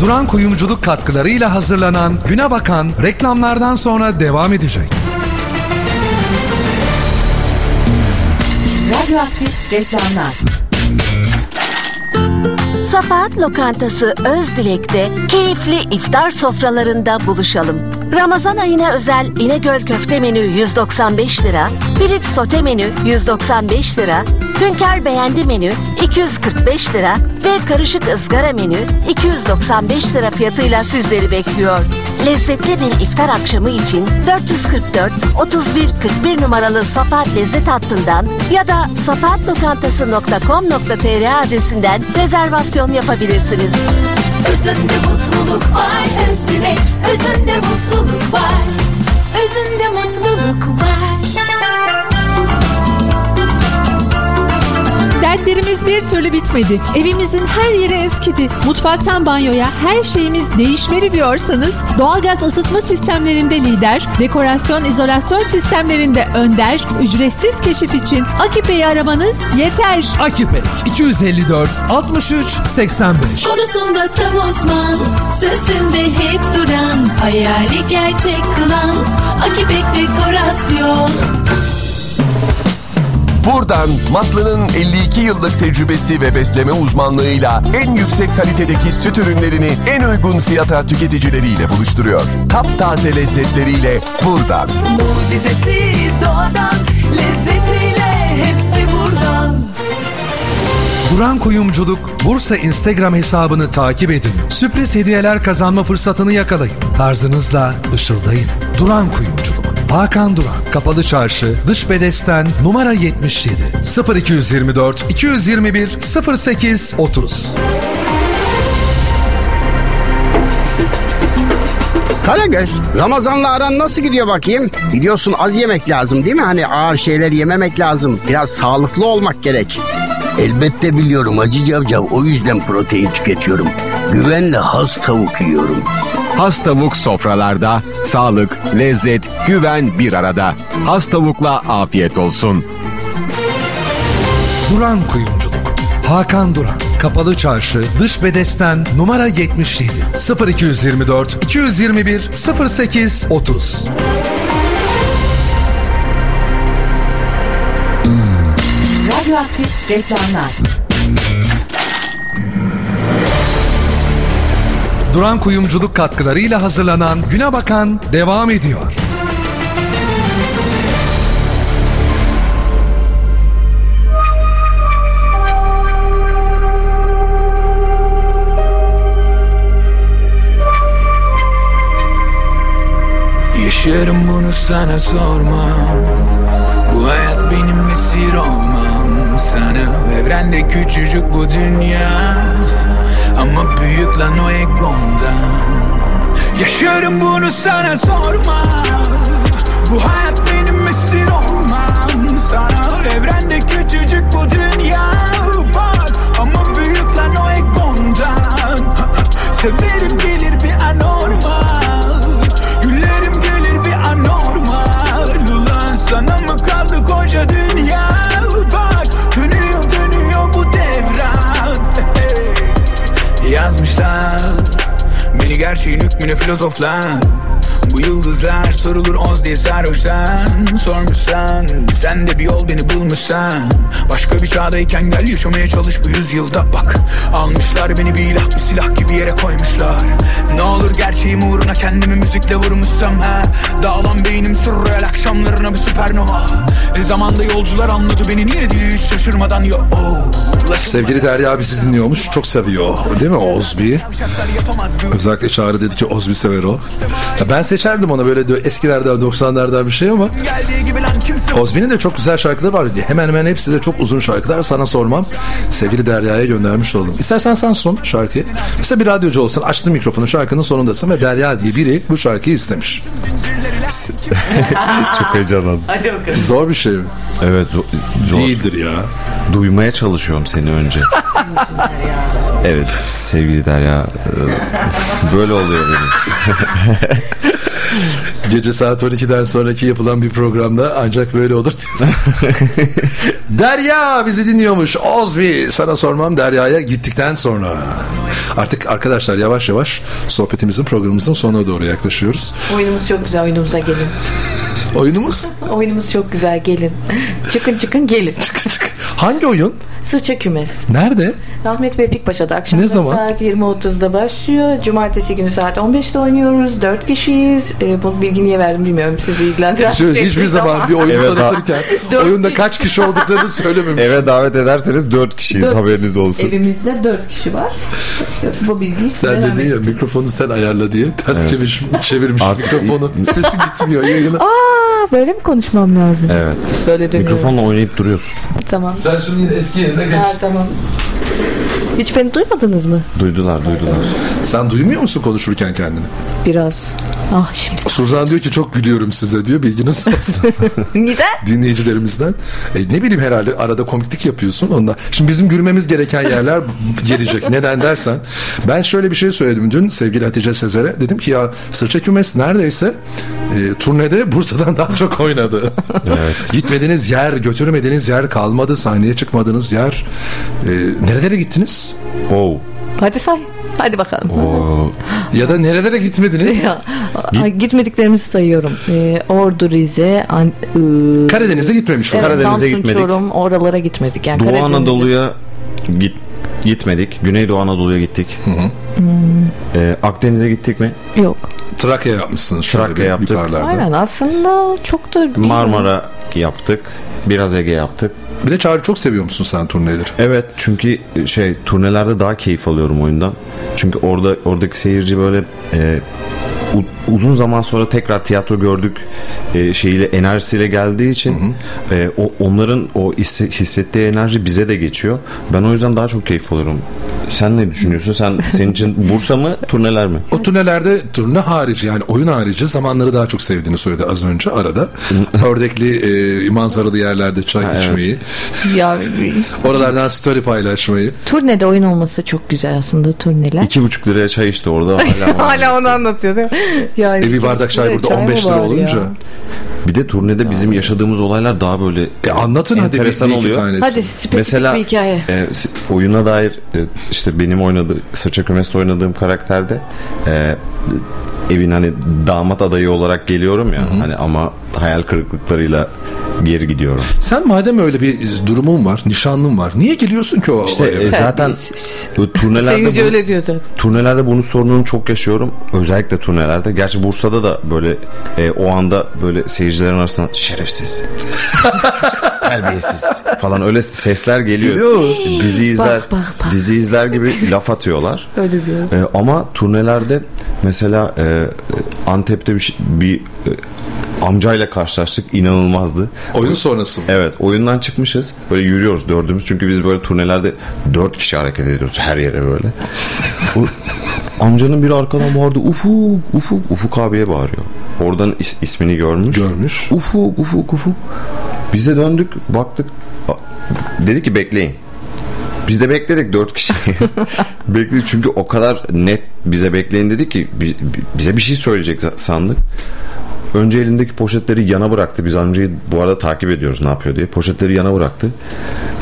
Duran Kuyumculuk katkılarıyla hazırlanan Güne Bakan reklamlardan sonra devam edecek. Radyoaktif reklamlar. Safahat Lokantası Özdilek'te keyifli iftar sofralarında buluşalım. Ramazan ayına özel İnegöl köfte menü 195 lira, piliç sote menü 195 lira, hünkar beğendi menü 245 lira ve karışık ızgara menü 295 lira fiyatıyla sizleri bekliyor. Lezzetli bir iftar akşamı için 444 31 41 numaralı Safahat Lezzet hattından ya da safahatlokantası.com.tr adresinden rezervasyon yapabilirsiniz. Özünde mutluluk var Özdilek Özünde mutluluk var. Özünde mutluluk var Dertlerimiz bir türlü bitmedi. Evimizin her yeri eskidi. Mutfaktan banyoya her şeyimiz değişmeli diyorsanız doğalgaz ısıtma sistemlerinde lider, dekorasyon izolasyon sistemlerinde önder, ücretsiz keşif için Akipe'yi aramanız yeter. Akipek 254 63 85 Konusunda tam uzman Sözünde hep duran Hayali gerçek kılan Akipek Dekorasyon Buradan Matlı'nın 52 yıllık tecrübesi ve besleme uzmanlığıyla en yüksek kalitedeki süt ürünlerini en uygun fiyata tüketicileriyle buluşturuyor. Taptaze lezzetleriyle buradan. Mucizesi doğadan Lezzetiyle hepsi buradan Duran Kuyumculuk Bursa Instagram hesabını takip edin. Sürpriz hediyeler kazanma fırsatını yakalayın. Tarzınızla ışıldayın. Duran Kuyumculuk. Hakan Duran, Kapalı Çarşı, Dış Bedesten, numara 77, 0224 221 08 30. Karagöz, Ramazan'la aran nasıl gidiyor bakayım? Biliyorsun az yemek lazım değil mi? Hani ağır şeyler yememek lazım. Biraz sağlıklı olmak gerek. Elbette biliyorum Hacı Cavcav o yüzden protein tüketiyorum. Güvenle has tavuk yiyorum. Has tavuk sofralarda sağlık, lezzet, güven bir arada. Has tavukla afiyet olsun. Duran Kuyumculuk. Hakan Duran, Kapalı Çarşı, Dış Bedesten, numara 77, 0224 221 08 30. Radyoaktif reklamlar. Duran Kuyumculuk katkılarıyla hazırlanan Güne Bakan devam ediyor. Yaşarım bunu sana sormam. Bu hayat benim esir olmam. Sana evrende küçücük bu dünya Ama büyük lan o egondan Yaşarım bunu sana sormam Bu hayat benim esir olmam. Sana evrende küçücük bu dünya Bak. Ama büyük lan o egondan Severim gelir bir anormal. Güllerim gelir bir anormal. Ulan sana mı kaldı koca dünya Beni gerçeğin hükmüne filozoflar bu yıldızlar sorulur oz diye sarhoştan Sormuşsan sen de bir yol beni bulmuşsan Başka bir çağdayken gel yaşamaya çalış bu yüzyılda bak Almışlar beni bir ilah bir silah gibi yere koymuşlar Ne olur gerçeğim uğruna kendimi müzikle vurmuşsam ha Dağılan beynim sürreel akşamlarına bir süpernova e, Zamanda yolcular anladı beni niye diye hiç şaşırmadan yo oh. Sevgili Derya bizi dinliyormuş. Çok seviyor. Değil mi Ozbi? Özellikle Çağrı dedi ki Ozbi sever o. Ya ben seçerdim ona böyle de eskilerden 90'lardan bir şey ama Ozbi'nin de çok güzel şarkıları var. Hemen hemen hepsi de çok uzun şarkılar. Sana sormam. Sevgili Derya'ya göndermiş oldum. İstersen sen son şarkıyı. Mesela bir radyocu olsan açtın mikrofonu şarkının sonundasın ve Derya diye biri bu şarkıyı istemiş. Çok heyecanlandım. Hadi bakalım. Zor bir şey mi? Evet zor. zor. Değildir ya. Duymaya çalışıyorum seni önce. evet sevgili Derya. Böyle oluyor benim. Gece saat 12'den sonraki yapılan bir programda ancak böyle olur. Derya bizi dinliyormuş. Ozbi sana sormam Derya'ya gittikten sonra. Artık arkadaşlar yavaş yavaş sohbetimizin programımızın sonuna doğru yaklaşıyoruz. Oyunumuz çok güzel oyunumuza gelin. Oyunumuz Oyunumuz çok güzel gelin. Çıkın çıkın gelin. hangi oyun? Sırça kümes. Nerede? Rahmet Bey Pikpaşa'da akşam Ne zaman? saat 20.30'da başlıyor. Cumartesi günü saat 15'te oynuyoruz. 4 kişiyiz. Ee, bu bilgi niye verdim bilmiyorum. Sizi ilgilendiren bir şey hiçbir zaman ama. bir oyunu Evet, tanıtırken oyunda kaç kişi olduklarını söylememiş. Eve davet ederseniz dört kişiyiz Dört. haberiniz olsun. Evimizde 4 kişi var. İşte bu bilgiyi size Sen dedin ya mikrofonu sen ayarla diye ters Evet. çevirmiş, çevirmiş mikrofonu. Sesi gitmiyor yayına. Aa böyle mi konuşmam lazım? Evet. Böyle dönüyorum. Mikrofonla oynayıp duruyorsun. Tamam. Sen şimdi eski yerine geç. Ha, tamam. Hiç beni duymadınız mı? Duydular duydular. Sen duymuyor musun konuşurken kendini? Biraz. Ah şimdi. Suzan diyor ki çok gülüyorum size diyor bilginiz olsun. Neden? dinleyicilerimizden. E, ne bileyim herhalde arada komiklik yapıyorsun ondan. Şimdi bizim gülmemiz gereken yerler gelecek. Neden dersen. Ben şöyle bir şey söyledim dün sevgili Hatice Sezer'e. Dedim ki ya Sırça Kümes neredeyse e, turnede Bursa'dan daha çok oynadı. Gitmediğiniz yer, götürmediğiniz yer kalmadı. Sahneye çıkmadığınız yer. E, nerelere gittiniz? Oh. Hadi say. Hadi bakalım. Ya da nerelere gitmediniz? Ya, gitmediklerimizi sayıyorum. Ee, Ordu, Rize, An- ıı, Karadeniz'e gitmemiş. evet, Karadeniz'e Samsun, gitmedik. Çorum, oralara gitmedik. Yani Doğu Karadeniz'e- Anadolu'ya git, gitmedik. Güneydoğu Anadolu'ya gittik. Hmm, Ee, Akdeniz'e gittik mi? yok. Trakya yapmışsınız. şöyle Trakya bir yaptık. yukarılarda. Aynen aslında çok da. Marmara yaptık. Biraz Ege yaptık. Bir de Çağrı çok seviyor musun sen turneleri? Evet çünkü şey turnelerde daha keyif alıyorum oyundan. Çünkü orada oradaki seyirci böyle e, uzun zaman sonra tekrar tiyatro gördük e, şeyiyle enerjisiyle geldiği için e, o onların o hisse- hissettiği enerji bize de geçiyor. Ben o yüzden daha çok keyif alıyorum. Sen ne düşünüyorsun? Sen senin için Bursa mı, turneler mi? O turnelerde turne harici yani oyun harici zamanları daha çok sevdiğini söyledi az önce arada. Ördekli e, manzaralı yerlerde çay içmeyi. Ya Oralardan story paylaşmayı. turnede oyun olması çok güzel aslında turneler. İki buçuk liraya çay içti orada. Hala Hala onu anlatıyor değil mi? Yani E bir bardak çay burada 15 lira olunca. Bir de turnede bizim yaşadığımız olaylar daha böyle E anlatın hadi bir- oluyor. tanesi. Hadi spesifik Mesela bir hikaye. e, oyuna dair e, işte benim oynadığı Sırça Kümes'te oynadığım karakterde e, evin hani damat adayı olarak geliyorum ya hani ama hayal kırıklıklarıyla geri gidiyorum. Sen madem öyle bir durumun var, nişanlın var. Niye geliyorsun ki o İşte o e, zaten bu turnelerde bu- öyle diyor zaten. Turnelerde bunun sorununu çok yaşıyorum. Özellikle turnelerde. Gerçi Bursa'da da böyle e, o anda böyle seyircilerin arasından şerefsiz. terbiyesiz falan öyle sesler geliyor. Geliyor. Dizi izler, Bak, bak, bak. dizi izler gibi laf atıyorlar. Öyle diyor. E, ama turnelerde mesela e, Antep'te bir, şey- bir e, amcayla karşılaştık inanılmazdı. Oyun sonrası mı? Evet oyundan çıkmışız böyle yürüyoruz dördümüz çünkü biz böyle turnelerde dört kişi hareket ediyoruz her yere böyle. O, amcanın biri arkadan bağırdı ufuk ufuk ufuk abiye bağırıyor. Oradan is- ismini görmüş. Görmüş. Ufuk ufuk ufuk. Bize döndük baktık dedi ki bekleyin. Biz de bekledik dört kişiyiz. bekledik çünkü o kadar net bize bekleyin dedi ki bi- bi- bize bir şey söyleyecek sandık. Önce elindeki poşetleri yana bıraktı. Biz amcayı bu arada takip ediyoruz ne yapıyor diye. Poşetleri yana bıraktı.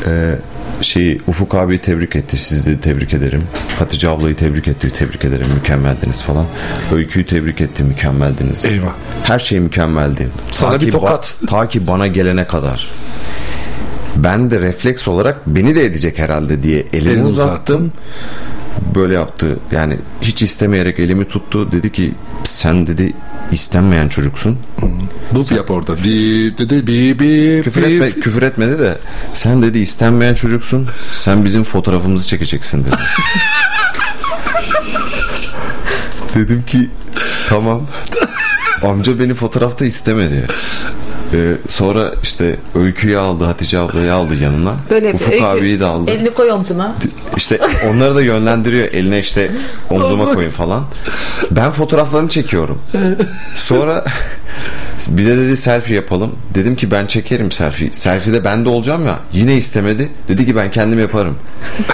Ee, şeyi Ufuk abi tebrik etti. Siz de tebrik ederim. Hatice ablayı tebrik etti. Tebrik ederim. Mükemmeldiniz falan. Öyküyü tebrik etti. Mükemmeldiniz. Eyvah. Her şey mükemmeldi. Sana Ta bir tokat. ta ki bana gelene kadar. Ben de refleks olarak beni de edecek herhalde diye elimi Elini uzattım. uzattın. Böyle yaptı. Yani hiç istemeyerek elimi tuttu. Dedi ki sen dedi istenmeyen çocuksun. Buf yap orada. Bip dedi bip bip. Küfür, bip. etme, küfür etmedi de sen dedi istenmeyen çocuksun. Sen bizim fotoğrafımızı çekeceksin dedi. Dedim ki tamam. Amca beni fotoğrafta istemedi. Ee, sonra işte Öykü'yü aldı, Hatice ablayı aldı yanına. Böyle Ufuk öykü- abiyi de aldı. Elini koy omzuma. İşte onları da yönlendiriyor. Eline işte omzuma koyun falan. Ben fotoğraflarını çekiyorum. Sonra bir de dedi selfie yapalım. Dedim ki ben çekerim selfie. Selfie'de ben de olacağım ya. Yine istemedi. Dedi ki ben kendim yaparım.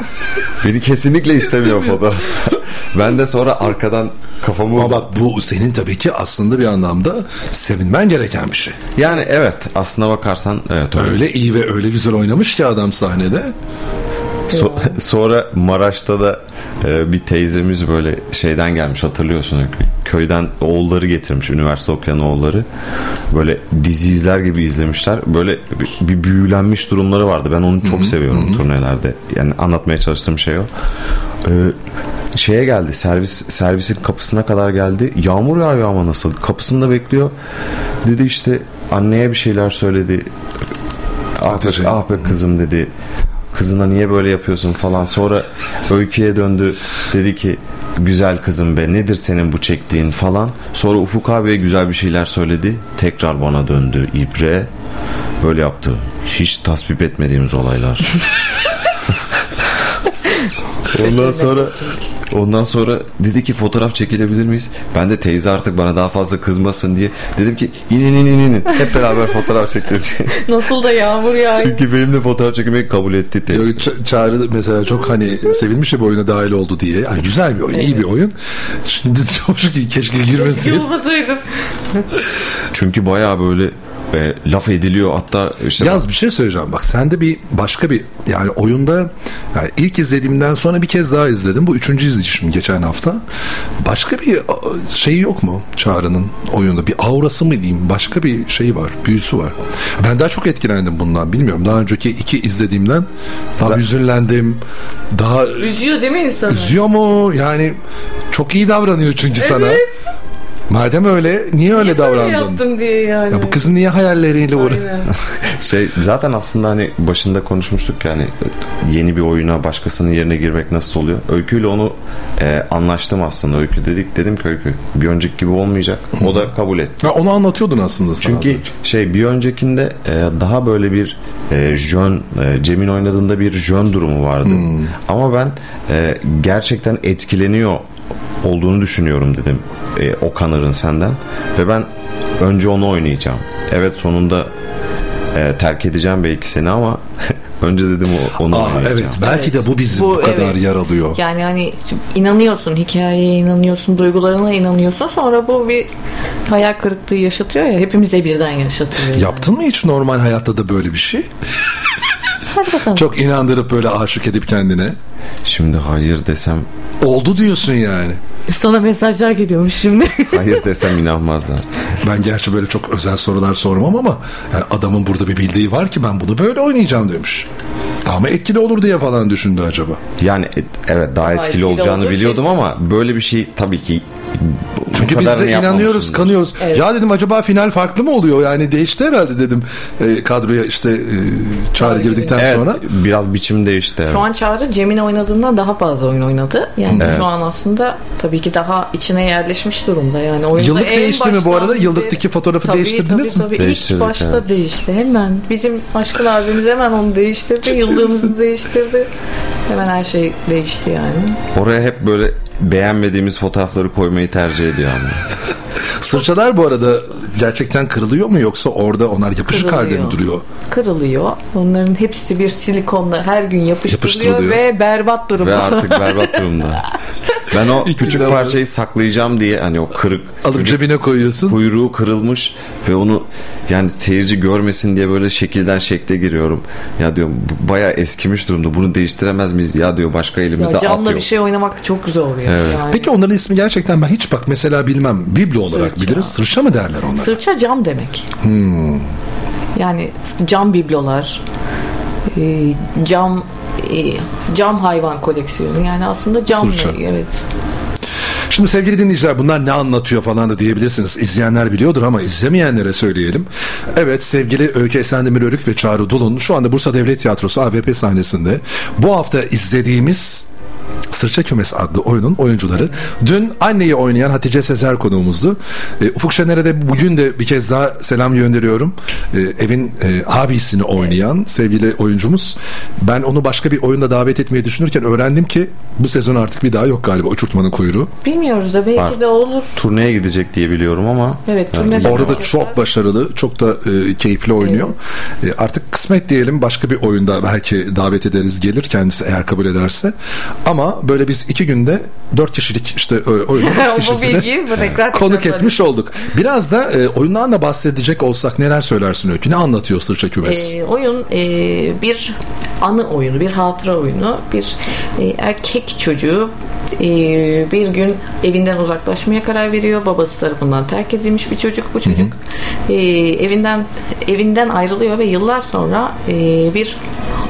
Beni kesinlikle istemiyor fotoğrafta. Ben de sonra arkadan kafamı Ama bak bu senin tabii ki aslında bir anlamda sevinmen gereken bir şey. Yani evet aslına bakarsan evet öyle. Öyle iyi ve öyle güzel oynamış ki adam sahnede. So- sonra Maraş'ta da bir teyzemiz böyle şeyden gelmiş hatırlıyorsun köyden oğulları getirmiş üniversite okuyan oğulları. Böyle dizi izler gibi izlemişler. Böyle bir, büyülenmiş durumları vardı. Ben onu çok seviyorum turnelerde. Yani anlatmaya çalıştığım şey o. Ee, şeye geldi servis servisin kapısına kadar geldi. Yağmur yağıyor ama nasıl? Kapısında bekliyor. Dedi işte anneye bir şeyler söyledi. Ah be, ah be kızım dedi kızına niye böyle yapıyorsun falan. Sonra öyküye döndü. Dedi ki güzel kızım be nedir senin bu çektiğin? falan. Sonra Ufuk abiye güzel bir şeyler söyledi. Tekrar bana döndü ibre. Böyle yaptı. Hiç tasvip etmediğimiz olaylar. Ondan sonra Ondan sonra dedi ki fotoğraf çekilebilir miyiz? Ben de teyze artık bana daha fazla kızmasın diye dedim ki inin inin inin hep beraber fotoğraf çekeceğiz. Nasıl da yağmur yağıyor. Çünkü benimle fotoğraf çekmeyi kabul etti teyze. Böyle Ça- Çağrı mesela çok hani sevilmiş ya bu oyuna dahil oldu diye. Yani güzel bir oyun, iyi bir oyun. Şimdi hoş ki keşke girmeseydi. Yılmasaydım. Çünkü bayağı böyle e, laf ediliyor hatta işte Yaz bir şey söyleyeceğim. Bak sende bir başka bir yani oyunda yani ilk izlediğimden sonra bir kez daha izledim. Bu üçüncü izleyişim geçen hafta. Başka bir şeyi yok mu Çağrı'nın oyunda? Bir aurası mı diyeyim? Başka bir şeyi var. Büyüsü var. Ben daha çok etkilendim bundan. Bilmiyorum. Daha önceki iki izlediğimden daha hüzünlendim. Daha Üzüyor değil mi insanı? üzüyor mu? Yani çok iyi davranıyor çünkü sana. Madem öyle niye öyle Böyle davrandın? yaptın diye yani. Ya bu kızın niye hayalleriyle uğra- şey zaten aslında hani başında konuşmuştuk yani yeni bir oyuna başkasının yerine girmek nasıl oluyor? Öyküyle onu e, anlaştım aslında. Öykü dedik dedim ki Öykü bir önceki gibi olmayacak. O da kabul etti. Ha, onu anlatıyordun aslında sana. Çünkü şey bir öncekinde e, daha böyle bir e, jön e, Cem'in oynadığında bir jön durumu vardı. Ama ben e, gerçekten etkileniyor olduğunu düşünüyorum dedim e, Okan Arın senden ve ben önce onu oynayacağım. Evet sonunda e, terk edeceğim belki seni ama önce dedim o, onu Aa, oynayacağım. evet belki de bu bizi bu, kadar evet. yaralıyor. Yani hani inanıyorsun hikayeye inanıyorsun duygularına inanıyorsun sonra bu bir hayal kırıklığı yaşatıyor ya hepimize birden yaşatıyor. yani. Yaptın mı hiç normal hayatta da böyle bir şey? Hadi bakalım. Çok inandırıp böyle aşık edip kendine. Şimdi hayır desem Oldu diyorsun yani. Sana mesajlar geliyormuş şimdi. hayır desem inanmazlar. Ben gerçi böyle çok özel sorular sormam ama yani adamın burada bir bildiği var ki ben bunu böyle oynayacağım demiş. Daha mı etkili olur diye falan düşündü acaba. Yani e, evet daha etkili, etkili olacağını biliyordum ama böyle bir şey tabii ki Çünkü biz de inanıyoruz, kanıyoruz. Ya dedim acaba final farklı mı oluyor? Yani değişti herhalde dedim e, kadroya işte e, çağrı girdikten Evet, sonra. biraz biçim değişti. Şu an Çağrı Cem'in oynadığından daha fazla oyun oynadı. Yani Evet. şu an aslında tabii ki daha içine yerleşmiş durumda. Yani oyunda Yıllık en değişti mi bu arada? Yıllıktaki fotoğrafı Tabii, değiştirdiniz tabii, mi? Tabii Değiştirdik, İlk başta evet. değişti. Hemen bizim Aşkın abimiz hemen onu değiştirdi. Yıllığımızı değiştirdi. Hemen her şey değişti yani. Oraya hep böyle beğenmediğimiz fotoğrafları koymayı tercih ediyor ama. Sırçalar bu arada gerçekten kırılıyor mu yoksa orada onlar yapışık halde mi duruyor? Kırılıyor. Onların hepsi bir silikonla her gün yapıştırılıyor, Yapıştırılıyor. ve berbat durumda. Ve artık berbat durumda. Ben o küçük parçayı saklayacağım diye hani o kırık alıp cebine koyuyorsun. Kuyruğu kırılmış ve onu yani seyirci görmesin diye böyle şekilden şekle giriyorum. Ya diyorum bu bayağı eskimiş durumda. Bunu değiştiremez miyiz? Ya diyor başka elimizde ya at canla yok. bir şey oynamak çok zor ya. Evet. Yani. Peki onların ismi gerçekten ben hiç bak mesela bilmem. Biblo olarak Sırça. biliriz. Sırça mı derler onlar? Sırça cam demek. Hmm. Yani cam biblolar, e, cam cam hayvan koleksiyonu. Yani aslında cam? Evet. Şimdi sevgili dinleyiciler bunlar ne anlatıyor falan da diyebilirsiniz. İzleyenler biliyordur ama izlemeyenlere söyleyelim. Evet sevgili Öykü Esendemir Örük ve Çağrı Dulun şu anda Bursa Devlet Tiyatrosu AVP sahnesinde bu hafta izlediğimiz Sırça Kümes adlı oyunun oyuncuları. Dün anneyi oynayan Hatice Sezer konuğumuzdu. E, Ufuk Şener'e de bugün de bir kez daha selam gönderiyorum. E, evin e, abisini oynayan sevgili oyuncumuz. Ben onu başka bir oyunda davet etmeyi düşünürken öğrendim ki bu sezon artık bir daha yok galiba Uçurtmanın Kuyruğu. Bilmiyoruz da belki Var. de olur. Turneye gidecek diye biliyorum ama. Evet, Yani Orada da çok başarılı, çok da e, keyifli oynuyor. E, artık kısmet diyelim başka bir oyunda belki davet ederiz gelir kendisi eğer kabul ederse. Ama böyle biz iki günde dört kişilik işte e, oyunun üç kişisini konuk etmiş olduk. Biraz da e, oyundan da bahsedecek olsak neler söylersin Öykü? Ne anlatıyor Sırça Kümes? Ee, oyun e, bir anı oyunu, bir hatıra oyunu. Bir e, erkek çocuğu e, bir gün evinden uzaklaşmaya karar veriyor. Babası tarafından terk edilmiş bir çocuk. Bu çocuk e, evinden evinden ayrılıyor ve yıllar sonra e, bir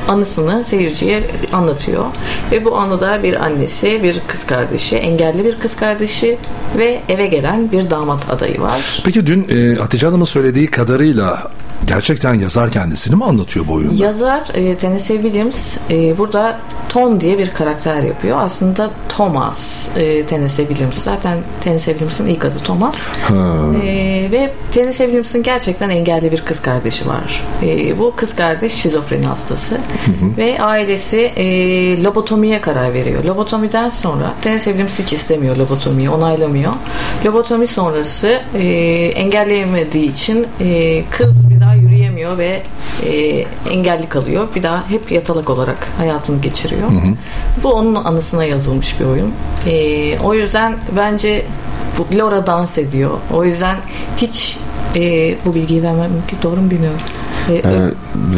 anısını seyirciye anlatıyor. Ve bu anıda bir annesi, bir kız kardeşi, engelli bir kız kardeşi ve eve gelen bir damat adayı var. Peki dün e, Hatice Hanım'ın söylediği kadarıyla gerçekten yazar kendisini mi anlatıyor bu oyunda? Yazar e, Tennessee Williams e, burada Tom diye bir karakter yapıyor. Aslında Thomas e, Tennessee Williams. Zaten Tennessee Williams'ın ilk adı Thomas. Ha. E, ve Tennessee Williams'ın gerçekten engelli bir kız kardeşi var. E, bu kız kardeş şizofreni hastası. Ve ailesi e, lobotomiye karar veriyor. Lobotomiden sonra Tennessee Williams hiç istemiyor lobotomiyi, onaylamıyor. Lobotomi sonrası e, engelleyemediği için e, kız yürüyemiyor ve e, engelli kalıyor. Bir daha hep yatalak olarak hayatını geçiriyor. Bu onun anısına yazılmış bir oyun. E, o yüzden bence bu Laura dans ediyor. O yüzden hiç e, bu bilgiyi vermem mümkün. Doğru mu bilmiyorum. E,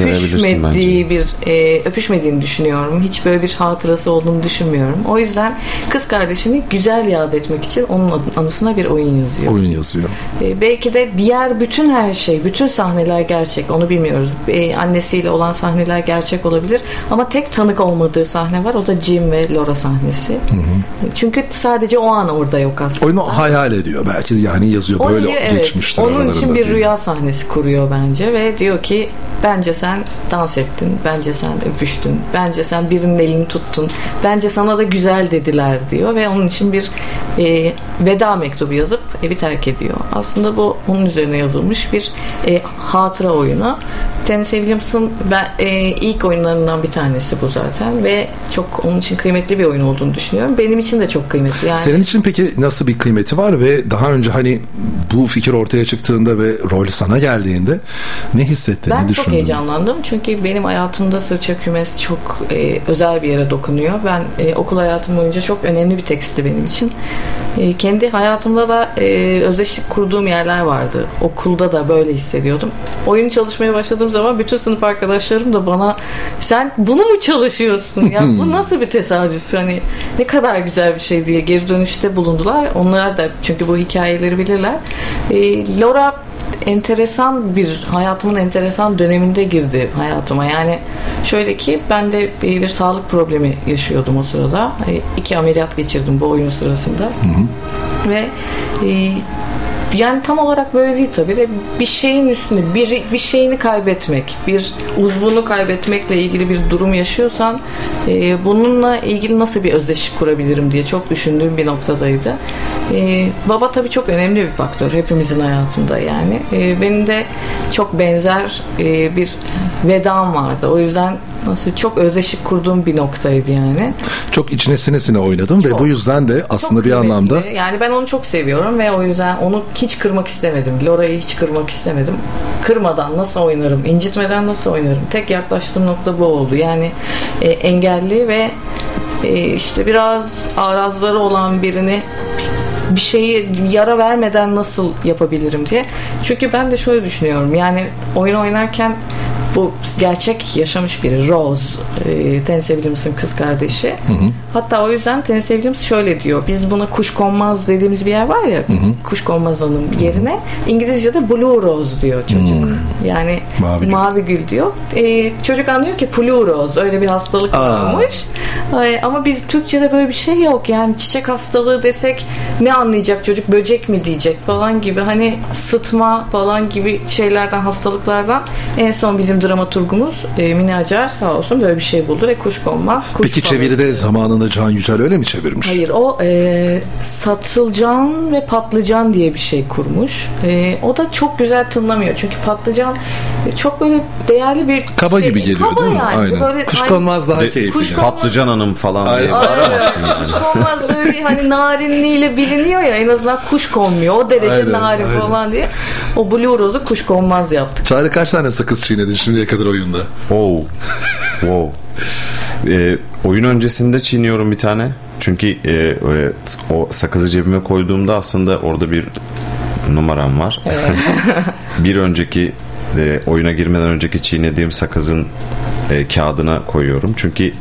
öpüşmediği bir e, öpüşmediğini düşünüyorum. Hiç böyle bir hatırası olduğunu düşünmüyorum. O yüzden kız kardeşini güzel yad etmek için onun anısına bir oyun yazıyor. Oyun yazıyor. E, belki de diğer bütün her şey, bütün sahneler gerçek. Onu bilmiyoruz. E, annesiyle olan sahneler gerçek olabilir. Ama tek tanık olmadığı sahne var. O da Jim ve Laura sahnesi. Çünkü sadece o an orada yok aslında. Oyunu hayal ediyor belki yani yazıyor böyle evet. geçmiştir Onun aralarında için bir rüya sahnesi kuruyor bence ve diyor ki bence sen dans ettin, bence sen öpüştün, bence sen birinin elini tuttun, bence sana da güzel dediler diyor ve onun için bir e, veda mektubu yazıp evi terk ediyor. Aslında bu onun üzerine yazılmış bir e, hatıra oyunu. Tennessee Williams'ın ben, e, ilk oyunlarından bir tanesi bu zaten ve çok onun için kıymetli bir oyun olduğunu düşünüyorum. Benim için de çok kıymetli. Yani Senin için peki nasıl bir kıymeti var ve daha önce hani bu fikir ortaya çıktığında ve rol sana geldiğinde ne hissettin, Ben ne çok heyecanlandım çünkü benim hayatımda sırça kümes çok e, özel bir yere dokunuyor. Ben e, okul hayatım boyunca çok önemli bir tekstti benim için. E, kendi hayatımda da e, özdeşlik kurduğum yerler vardı. Okulda da böyle hissediyordum. Oyun çalışmaya başladığım zaman bütün sınıf arkadaşlarım da bana sen bunu mu çalışıyorsun ya bu nasıl bir tesadüf hani ne kadar güzel bir şey diye geri dönüşte bulundular. Onlar da çünkü bu hikayeleri bilirler. E, Laura enteresan bir hayatımın enteresan döneminde girdi hayatıma. Yani şöyle ki ben de bir, bir sağlık problemi yaşıyordum o sırada. E, iki ameliyat geçirdim bu oyun sırasında. Ve e, yani tam olarak böyle değil tabii de bir şeyin üstünde bir, bir şeyini kaybetmek, bir uzvunu kaybetmekle ilgili bir durum yaşıyorsan e, bununla ilgili nasıl bir özdeşlik kurabilirim diye çok düşündüğüm bir noktadaydı. E, baba tabii çok önemli bir faktör hepimizin hayatında yani. E, benim de çok benzer e, bir vedam vardı. O yüzden nasıl çok özdeşlik kurduğum bir noktaydı yani. Çok içine sinesine oynadım ve bu yüzden de aslında bir anlamda Yani ben onu çok seviyorum ve o yüzden onu hiç kırmak istemedim. Lora'yı hiç kırmak istemedim. Kırmadan nasıl oynarım, incitmeden nasıl oynarım? Tek yaklaştığım nokta bu oldu. Yani e, engelli ve e, işte biraz arazları olan birini bir şeyi yara vermeden nasıl yapabilirim diye. Çünkü ben de şöyle düşünüyorum. Yani oyun oynarken bu gerçek yaşamış biri Rose e, Tennessee Williams'ın kız kardeşi. Hatta o yüzden Tennessee Williams şöyle diyor. Biz buna kuşkonmaz dediğimiz bir yer var ya. Kuşkonmaz hanım yerine İngilizce'de Blue Rose diyor çocuk. Yani Mavi mavi gül. gül, diyor. E, çocuk anlıyor ki Blue Rose öyle bir hastalık varmış. Ay, ama biz Türkçe'de böyle bir şey yok. Yani çiçek hastalığı desek ne anlayacak çocuk böcek mi diyecek falan gibi. Hani sıtma falan gibi şeylerden hastalıklardan en son bizim dramaturgumuz e, Mine Acar sağ olsun böyle bir şey buldu ve kuşkonmaz. Kuş Peki çeviride zamanında Can Yücel öyle mi çevirmiş? Hayır o e, satılcan ve patlıcan diye bir şey kurmuş. E, o da çok güzel tınlamıyor. Çünkü patlıcan çok böyle değerli bir Kaba şey. gibi geliyor Kaba değil mi? Yani. Aynen. Böyle, Kuşkonmaz daha Ve keyifli. Kuşkonmaz- Patlıcan hanım falan diye Aynen. bağıramazsın yani. Kuşkonmaz böyle bir hani narinliğiyle biliniyor ya en azından kuş konmuyor. O derece Aynen, narin aynen. falan diye. O Blue Rose'u kuş konmaz yaptık. Çağrı kaç tane sakız çiğnedin şimdiye kadar oyunda? Oh. Wow. Ee, oyun öncesinde çiğniyorum bir tane. Çünkü e, e, o sakızı cebime koyduğumda aslında orada bir numaram var. bir önceki e, oyuna girmeden önceki çiğnediğim sakızın e, kağıdına koyuyorum. Çünkü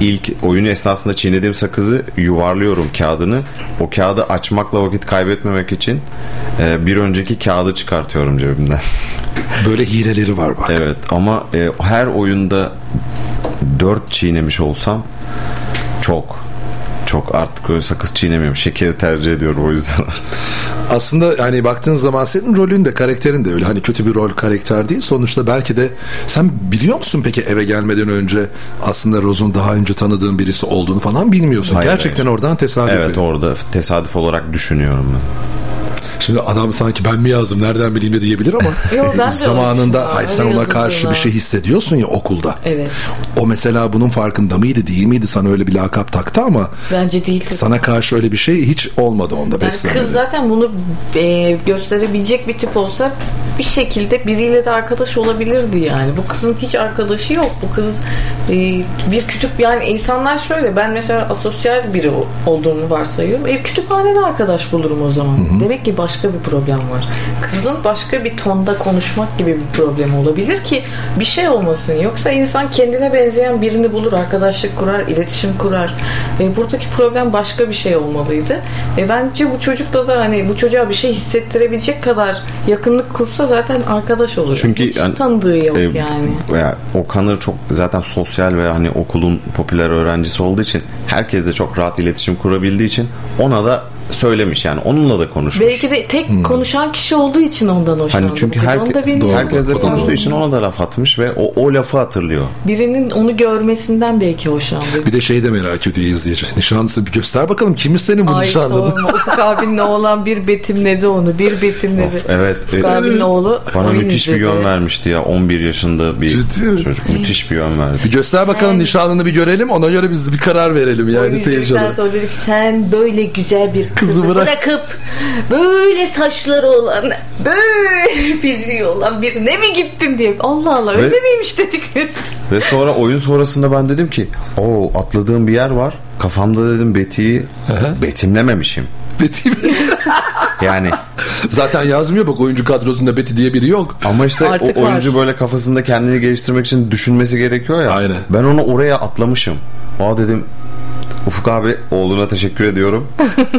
ilk oyun esnasında çiğnediğim sakızı yuvarlıyorum kağıdını. O kağıdı açmakla vakit kaybetmemek için e, bir önceki kağıdı çıkartıyorum cebimden. Böyle hileleri var bak. Evet ama e, her oyunda 4 çiğnemiş olsam çok çok artık öyle sakız çiğnemiyorum. Şekeri tercih ediyorum o yüzden. Aslında yani baktığın zaman senin rolün de karakterin de öyle hani kötü bir rol karakter değil. Sonuçta belki de sen biliyor musun peki eve gelmeden önce aslında Rose'un daha önce tanıdığın birisi olduğunu falan bilmiyorsun. Hayır, Gerçekten oradan tesadüf. evet orada tesadüf olarak düşünüyorum ben. Şimdi adam sanki ben mi yazdım nereden bileyim de diyebilir ama Yo, ben de zamanında hayır sen ona karşı bir şey hissediyorsun ya okulda. Evet. O mesela bunun farkında mıydı değil miydi sana öyle bir lakap taktı ama Bence değil. sana karşı öyle bir şey hiç olmadı onda Yani kız zaten bunu e, gösterebilecek bir tip olsa bir şekilde biriyle de arkadaş olabilirdi yani. Bu kızın hiç arkadaşı yok. Bu kız e, bir kütüp yani insanlar şöyle ben mesela asosyal biri olduğunu varsayıyorum. E, kütüphanede arkadaş bulurum o zaman. Demek ki başka bir problem var. Kızın başka bir tonda konuşmak gibi bir problem olabilir ki bir şey olmasın. Yoksa insan kendine benzeyen birini bulur, arkadaşlık kurar, iletişim kurar. E, buradaki problem başka bir şey olmalıydı. E, bence bu çocukla da hani bu çocuğa bir şey hissettirebilecek kadar yakınlık kursa zaten arkadaş olur. Çünkü Hiç yani- tanıdığı yok E, yani. veya Okan'ı çok zaten sosyal ve hani okulun popüler öğrencisi olduğu için herkesle çok rahat iletişim kurabildiği için ona da söylemiş yani onunla da konuşmuş. Belki de tek konuşan kişi olduğu için ondan hoşlandı. Hani çünkü da bilmiyorum. herkesle konuştuğu için ona da laf atmış ve o, o lafı hatırlıyor. Birinin onu görmesinden belki hoşlandı. Bir de şeyi de merak ediyor izleyici. Nişanlısı bir göster bakalım kimmiş senin bu Ay nişanlın? sorma. Ufuk abinin oğlan bir betimledi onu. Bir betimledi. Of, evet. Ufuk E, abinin oğlu Bana müthiş bir izledi. yön vermişti ya 11 yaşında bir çocuk müthiş bir yön verdi. Bir göster bakalım nişanlını bir görelim ona göre biz bir karar verelim yani seyirciler. sonra dedik sen böyle güzel bir kızı, bırak. bırakıp böyle saçları olan böyle fiziği olan birine mi gittin diye. Allah Allah öyle Ve- miymiş dedik biz. Ve sonra oyun sonrasında ben dedim ki o atladığım bir yer var. Kafamda dedim Betty'yi betimlememişim. Betty Yani Zaten yazmıyor bak oyuncu kadrosunda Betty diye biri yok. ama işte Artık o oyuncu var. böyle kafasında kendini geliştirmek için düşünmesi gerekiyor ya. Aynen. Ben onu oraya atlamışım. Aa dedim Ufuk abi oğluna teşekkür ediyorum.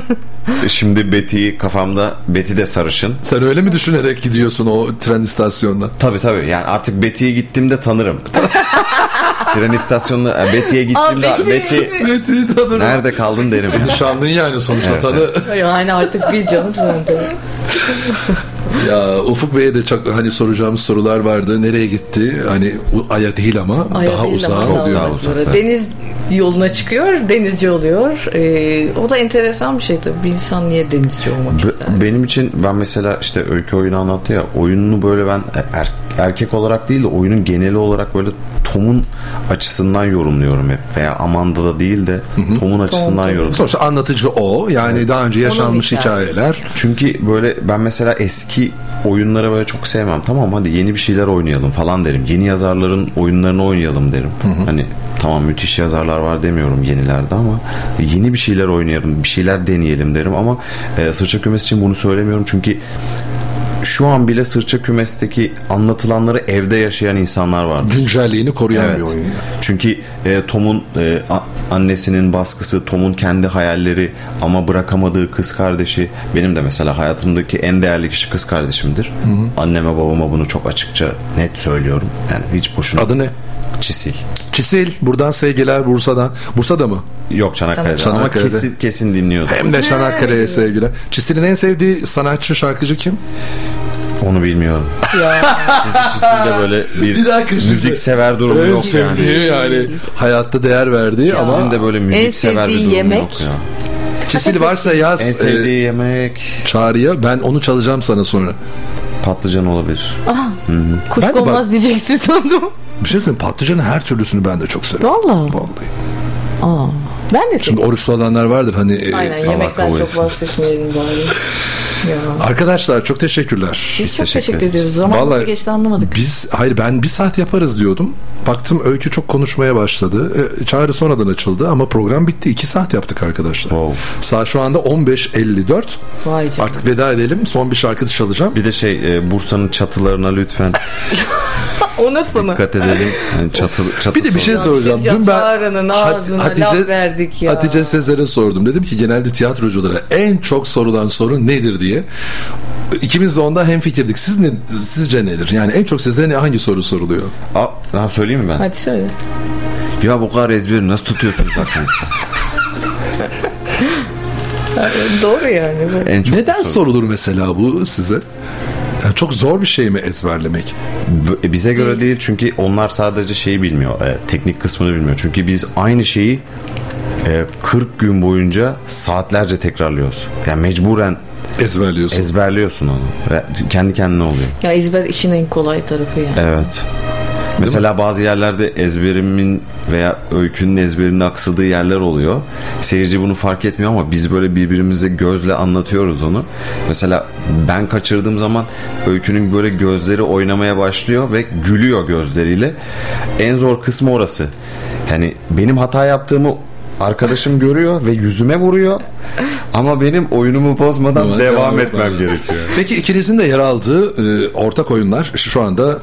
Şimdi Betty'yi kafamda Betty de sarışın. Sen öyle mi düşünerek gidiyorsun o tren istasyonuna? Tabii tabii yani artık Betty'ye gittiğimde tanırım. Tren istasyonuna e, Betty'ye gittiğimde Aa, Betty. Betty Betty'yi tanırım. nerede kaldın derim. Nişanlın yani sonuçta Evet, tanı. Yani artık bil canım de. Ya Ufuk Bey'e de çok hani soracağımız sorular vardı. Nereye gitti? Hani Aya değil ama Ay, daha değil uzağa ama daha uzaklara. Deniz yoluna çıkıyor, denizci oluyor. Ee, o da enteresan bir şey tabii. Bir insan niye denizci olmak Be- ister? Benim için ben mesela işte öykü oyunu anlattı ya oyununu böyle ben er- erkek olarak değil de oyunun geneli olarak böyle Tom'un açısından yorumluyorum hep veya Amanda'da değil de Tom'un açısından yorumluyorum. Sonuçta anlatıcı o. Yani daha önce yaşanmış hikayeler. Çünkü böyle ben mesela eski oyunları böyle çok sevmem. Tamam hadi yeni bir şeyler oynayalım falan derim. Yeni yazarların oyunlarını oynayalım derim. Hani tamam müthiş yazarlar var demiyorum yenilerde ama yeni bir şeyler oynayalım, bir şeyler deneyelim derim ama e, Sırça Kümes için bunu söylemiyorum çünkü şu an bile Sırça Kümes'teki anlatılanları evde yaşayan insanlar var. Güncelliğini koruyan Evet. bir oyun. yani. Çünkü e, Tom'un e, annesinin baskısı, Tom'un kendi hayalleri ama bırakamadığı kız kardeşi benim de mesela hayatımdaki en değerli kişi kız kardeşimdir. Anneme babama bunu çok açıkça net söylüyorum. Yani hiç boşuna. Adı ne? Çisil. Çisil. Buradan sevgiler Bursa'dan. Bursa'da mı? Yok Çanakkale'de. Ama Çanakkale'de. kesin, kesin dinliyordu. Hem de Çanakkale'ye sevgiler. Çisil'in en sevdiği sanatçı şarkıcı kim? Onu bilmiyorum. Ya. Çünkü Çisil'de böyle bir, Bir dakika müzik sever durumu En yok yani. sevdiği yani. Hayatta değer verdiği ama Çisil'in de böyle müzik En sever bir sevdiği durumu yemek? yok ya. Çisil varsa yaz En sevdiği e, yemek çağrıya ben onu çalacağım sana sonra. patlıcan olabilir. Ah, Hı hı. kuş Ben de bak- olmaz diyeceksin sandım. Bir şey söyleyeyim patlıcanın her türlüsünü ben de çok severim. Valla. Vallahi. Aa, ben de Şimdi seviyorum. oruçlu olanlar vardır hani. e, Aynen Allah yemekten çok etsin. bahsetmeyelim bari. Ya. Arkadaşlar çok teşekkürler. Biz, çok teşekkür, ediyoruz. Zamanımız Vallahi geçti anlamadık. Biz hayır ben bir saat yaparız diyordum. Baktım Öykü çok konuşmaya başladı. E, çağrı sonradan açıldı ama program bitti. 2 saat yaptık arkadaşlar. Saat şu anda 15.54. Vay canına. Artık veda edelim. Son bir şarkı çalacağım. Bir de şey e, Bursa'nın çatılarına lütfen Unut bunu. dikkat edelim. Yani çatı, çatı Bir de bir şey soracağım. Dün ben Çağrı'nın Hat- ağzına Hatice, laf verdik ya. Hatice Sezer'e sordum. Dedim ki genelde tiyatroculara en çok sorulan soru nedir diye. İkimiz de onda hemfikirdik. Siz ne, sizce nedir? Yani en çok size ne hangi soru soruluyor? Aa, ha, söyleyeyim mi ben? Hadi söyle. Ya bu kadar ezberi nasıl tutuyorsunuz aklınızda? Doğru yani. En çok Neden sorulur mesela bu size? Yani çok zor bir şey mi ezberlemek? B- Bize göre değil çünkü onlar sadece şeyi bilmiyor. e, teknik kısmını bilmiyor. Çünkü biz aynı şeyi e, 40 gün boyunca saatlerce tekrarlıyoruz. Yani mecburen ezberliyorsun. Ezberliyorsun onu. Ve kendi kendine oluyor. Ya ezber işin en kolay tarafı yani. Evet. Mesela bazı yerlerde ezberimin veya öykünün ezberinin aksadığı yerler oluyor. Seyirci bunu fark etmiyor ama biz böyle birbirimize gözle anlatıyoruz onu. Mesela ben kaçırdığım zaman öykünün böyle gözleri oynamaya başlıyor ve gülüyor gözleriyle. En zor kısmı orası. Yani benim hata yaptığımı arkadaşım görüyor ve yüzüme vuruyor. Ama benim oyunumu bozmadan devam, devam etmem etmem gerekiyor. Peki ikinizin de yer aldığı e, ortak oyunlar şu anda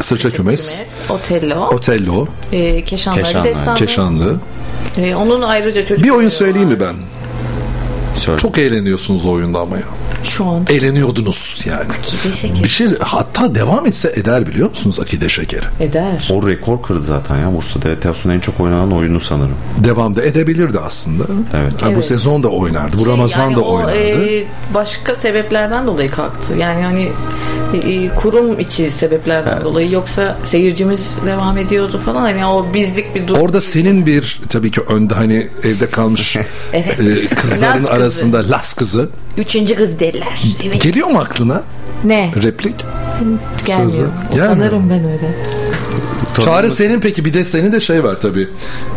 Sırça Kümes, Otello. Otello, E, Keşanlı Destanı. Keşanlı. E, onun ayrıca çocuk Bir oyun söyleyeyim mi ben? Söyle. Çok eğleniyorsunuz o oyunda ama ya. Şu an. Eğleniyordunuz yani. Akide şekeri. Bir şey hatta devam etse eder biliyor musunuz Akide Şekeri? Eder. O rekor kırdı zaten ya Bursa'da. Teosun'un en çok oynanan oyunu sanırım. Devamda edebilirdi aslında. Evet. Ha, bu Evet. sezon da oynardı. Bu Ramazan yani da o, oynardı. e, başka sebeplerden dolayı kalktı. Yani hani e, kurum içi sebeplerden dolayı yoksa seyircimiz devam ediyordu falan. Hani o bizlik bir durum. Orada senin bir tabii ki önde hani evde kalmış Evet. e, kızların Las kızı. arasında las kızı. Üçüncü kız derler. Evet. Geliyor mu aklına Ne? replik? Gelmiyor. Sözü. Utanırım ben öyle. Çağrı senin peki bir de senin de şey var tabii.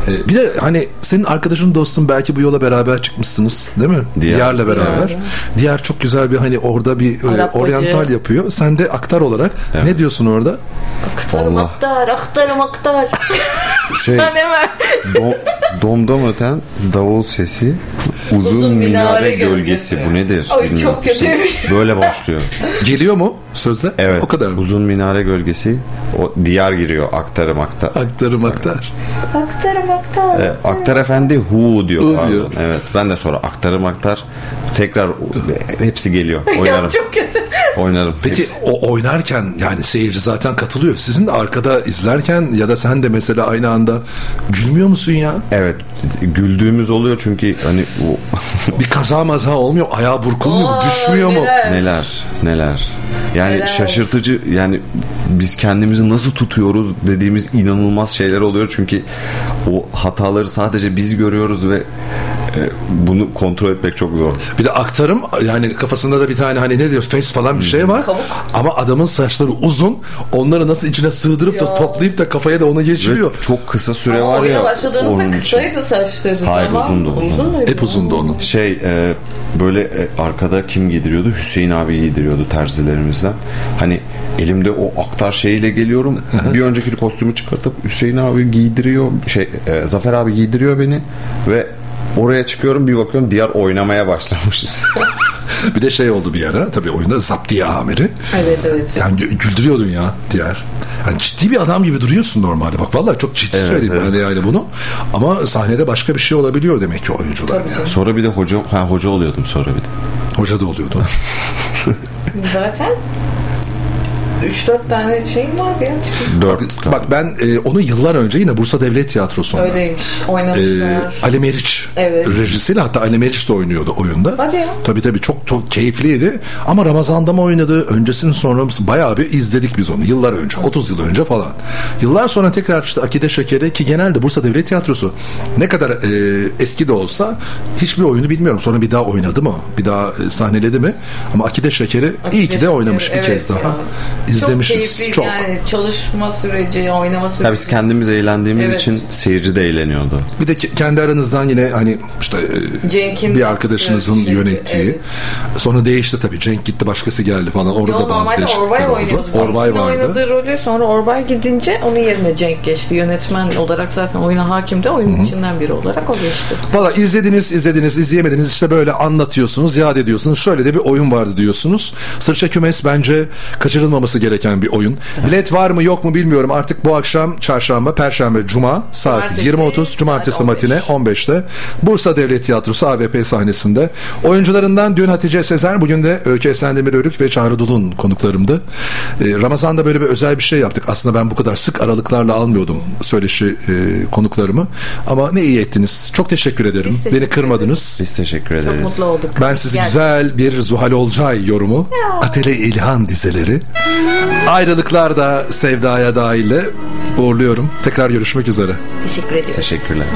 Ee, bir de hani senin arkadaşın dostun belki bu yola beraber çıkmışsınız değil mi? Diyar. Diyar'la beraber. Diyar. Diyar çok güzel bir hani orada bir e, Arap oryantal bacı. yapıyor. Sen de aktar olarak ne diyorsun orada? Aktarım aktar, aktarım aktar. Şey, hemen. do- Domdom öten davul sesi uzun, Uzun minare minare, gölgesi. gölgesi. Bu nedir? Ay, Bilmiyorum. çok kötüymüş. Böyle başlıyor. Geliyor mu sözde? Evet. O kadar. Uzun minare gölgesi. O diyar giriyor aktarım aktar. Aktarım aktar. Aktarım aktar. E, aktar efendi hu diyor. Hu pardon. diyor. Evet. Ben de sonra aktarım aktar. Tekrar hepsi geliyor. Ya Oynarım. çok kötü. Oynarım. Peki o oynarken yani seyirci zaten katılıyor. Sizin de arkada izlerken ya da sen de mesela aynı anda gülmüyor musun ya? Evet. Güldüğümüz oluyor çünkü hani o Bir kaza maza olmuyor. Ayağı burkulmuyor mu? Oo, Düşmüyor mu? neler? neler neler. Yani Neler? şaşırtıcı yani biz kendimizi nasıl tutuyoruz dediğimiz inanılmaz şeyler oluyor çünkü o hataları sadece biz görüyoruz ve e, bunu kontrol etmek çok zor. Bir de aktarım yani kafasında da bir tane hani ne diyor face falan bir şey var. Ama adamın saçları uzun. Onları nasıl içine sığdırıp da toplayıp da kafaya da onu geçiriyor. Ve çok kısa süre Ama var oyuna ya. başladığınızda onun için. Kısaydı saçları. Hayır Tamam. uzundu. Uzun muydu? Hep uzundu onun. Şey e, böyle e, arkada kim giydiriyordu? Hüseyin abi giydiriyordu terzilerimizden. Hani elimde o aktar şeyiyle geliyorum. bir önceki kostümü çıkartıp Hüseyin abi giydiriyor. Şey e, Zafer abi giydiriyor beni ve oraya çıkıyorum bir bakıyorum diğer oynamaya başlamış. Bir de şey oldu bir ara tabii oyunda zaptiye amiri. Evet evet. Yani gü- güldürüyordun ya diğer. Yani ciddi bir adam gibi duruyorsun normalde. Bak vallahi çok ciddi Evet, söyleyeyim evet. ben de yani bunu. Ama sahnede başka bir şey olabiliyor demek ki oyuncular. yani. sonra bir de hoca ha hoca oluyordum sonra bir de. Hoca da oluyordu. Zaten 3-4 tane şeyim vardı ya. Dört. Bak ben e, onu yıllar önce yine Bursa Devlet Tiyatrosu'nda. Öyleymiş. E, Oynamışlar. Ali Meriç Evet. rejisiyle hatta Ali Meriç de oynuyordu oyunda. Hadi ya. Tabii tabii çok çok keyifliydi. Ama Ramazan'da mı oynadı? Öncesinin sonra mı? Bayağı bir izledik biz onu. Yıllar önce. 30 yıl önce falan. Yıllar sonra tekrar işte Akide Şeker'i ki genelde Bursa Devlet Tiyatrosu ne kadar e, eski de olsa hiçbir oyunu bilmiyorum. Sonra bir daha oynadı mı? Bir daha e, sahneledi mi? Ama Akide Şeker'i iyi ki de oynamış bir Evet kez daha. ya. İzlemişiz. Çok keyifli Çok. yani çalışma süreci, oynama süreci. Ya biz kendimiz eğlendiğimiz Evet. için seyirci de eğleniyordu. Bir de ke- kendi aranızdan yine hani işte e, Cenk'in bir arkadaşınızın yaptığı yönettiği. evet. Sonra değişti tabii. Cenk gitti başkası geldi falan. Orada Yo, da bazı değişiklikler Orbay oldu. oynuyordu. Orbay Aslında vardı. oynadığı rolü sonra Orbay gidince onun yerine Cenk geçti. Yönetmen olarak zaten oyuna hakim de oyunun içinden biri olarak o geçti. Valla izlediniz izlediniz izleyemediniz işte böyle anlatıyorsunuz yad ediyorsunuz şöyle de bir oyun vardı diyorsunuz. Sırça Kümes bence kaçırılmaması gereken bir oyun. Bilet var mı yok mu bilmiyorum artık bu akşam çarşamba perşembe cuma saat Cumartesi, 20.30 cumartesi saat matine 15'te Bursa Devlet Tiyatrosu AVP sahnesinde. Oyuncularından dün Hatice Sezer bugün de Öykü Esendemir Örük ve Çağrı Dulun konuklarımdı. Ee, Ramazan'da böyle bir özel bir şey yaptık. Aslında ben bu kadar sık aralıklarla almıyordum söyleşi e, konuklarımı. Ama ne iyi ettiniz. Çok teşekkür ederim. Biz teşekkür Beni kırmadınız. Biz teşekkür ederiz. Mutlu olduk. Ben sizi güzel bir Zuhal Olcay yorumu, Atele İlhan dizeleri, ayrılıklar da sevdaya dahille uğurluyorum. Tekrar görüşmek üzere. Teşekkür ediyoruz. Teşekkürler.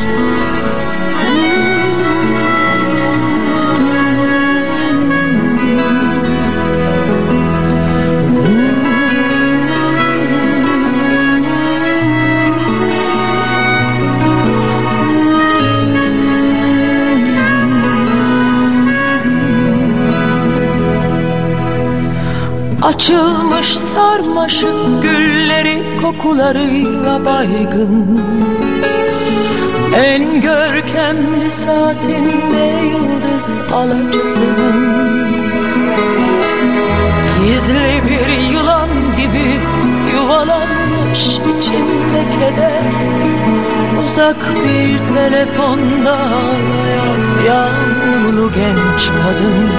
Açılmış sarmaşık gülleri kokularıyla baygın. En görkemli saatinde yıldız alacısının Gizli bir yılan gibi yuvalanmış içimde keder. Uzak bir telefonda ağlayan yağmurlu genç kadın.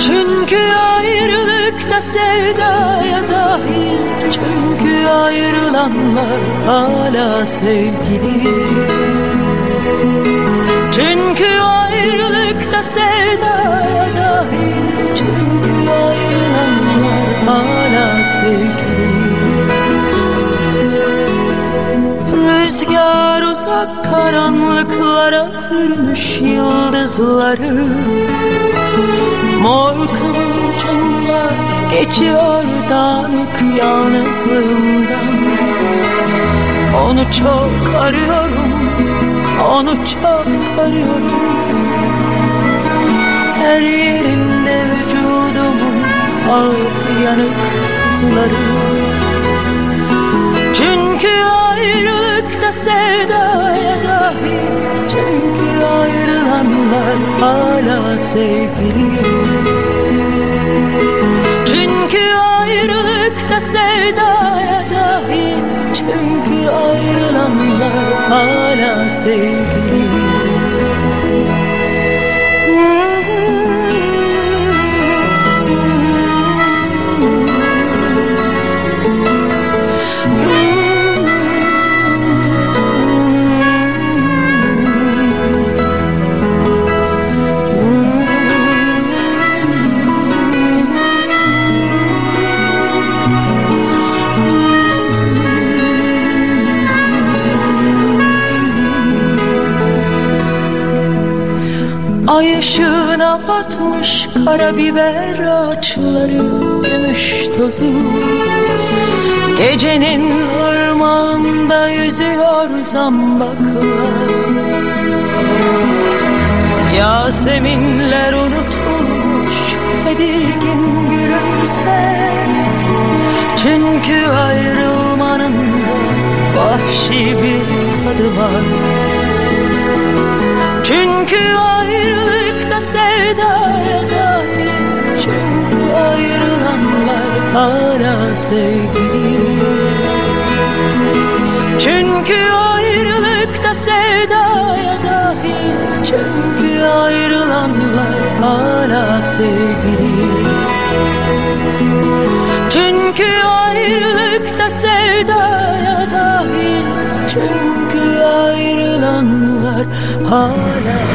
Çünkü ayrılıkta sevdaya dahil Çünkü ayrılanlar hala sevgili. Çünkü ayrılıkta sevdaya dahil Çünkü ayrılanlar hala sevgili. Rüzgar uzak karanlıklara sürmüş yıldızları Mor kıvılcımlar geçiyor dağınık yalnızlığımdan. Onu çok arıyorum, onu çok arıyorum. Her yerinde vücudumun ağır yanık sızıları. Çünkü ayrılıkta sevdaya da dahil Çünkü ayrılanlar hala sevgili Çünkü ayrılık da sevdaya dahil. Çünkü ayrılanlar hala sevgili ışığına batmış karabiber ağaçları Gümüş tozu. Gecenin ırmağında yüzüyor zambaklar. Yaseminler unutulmuş tedirgin gülümse Çünkü ayrılmanın da vahşi bir tadı var. Çünkü ayrılıkta sevdaya dahil Çünkü ayrılanlar hala sevgili. Çünkü ayrılıkta sevdaya dahil Çünkü ayrılanlar hala sevgili. Çünkü ayrılıkta sevdaya dahil Çünkü ayrılanlar hala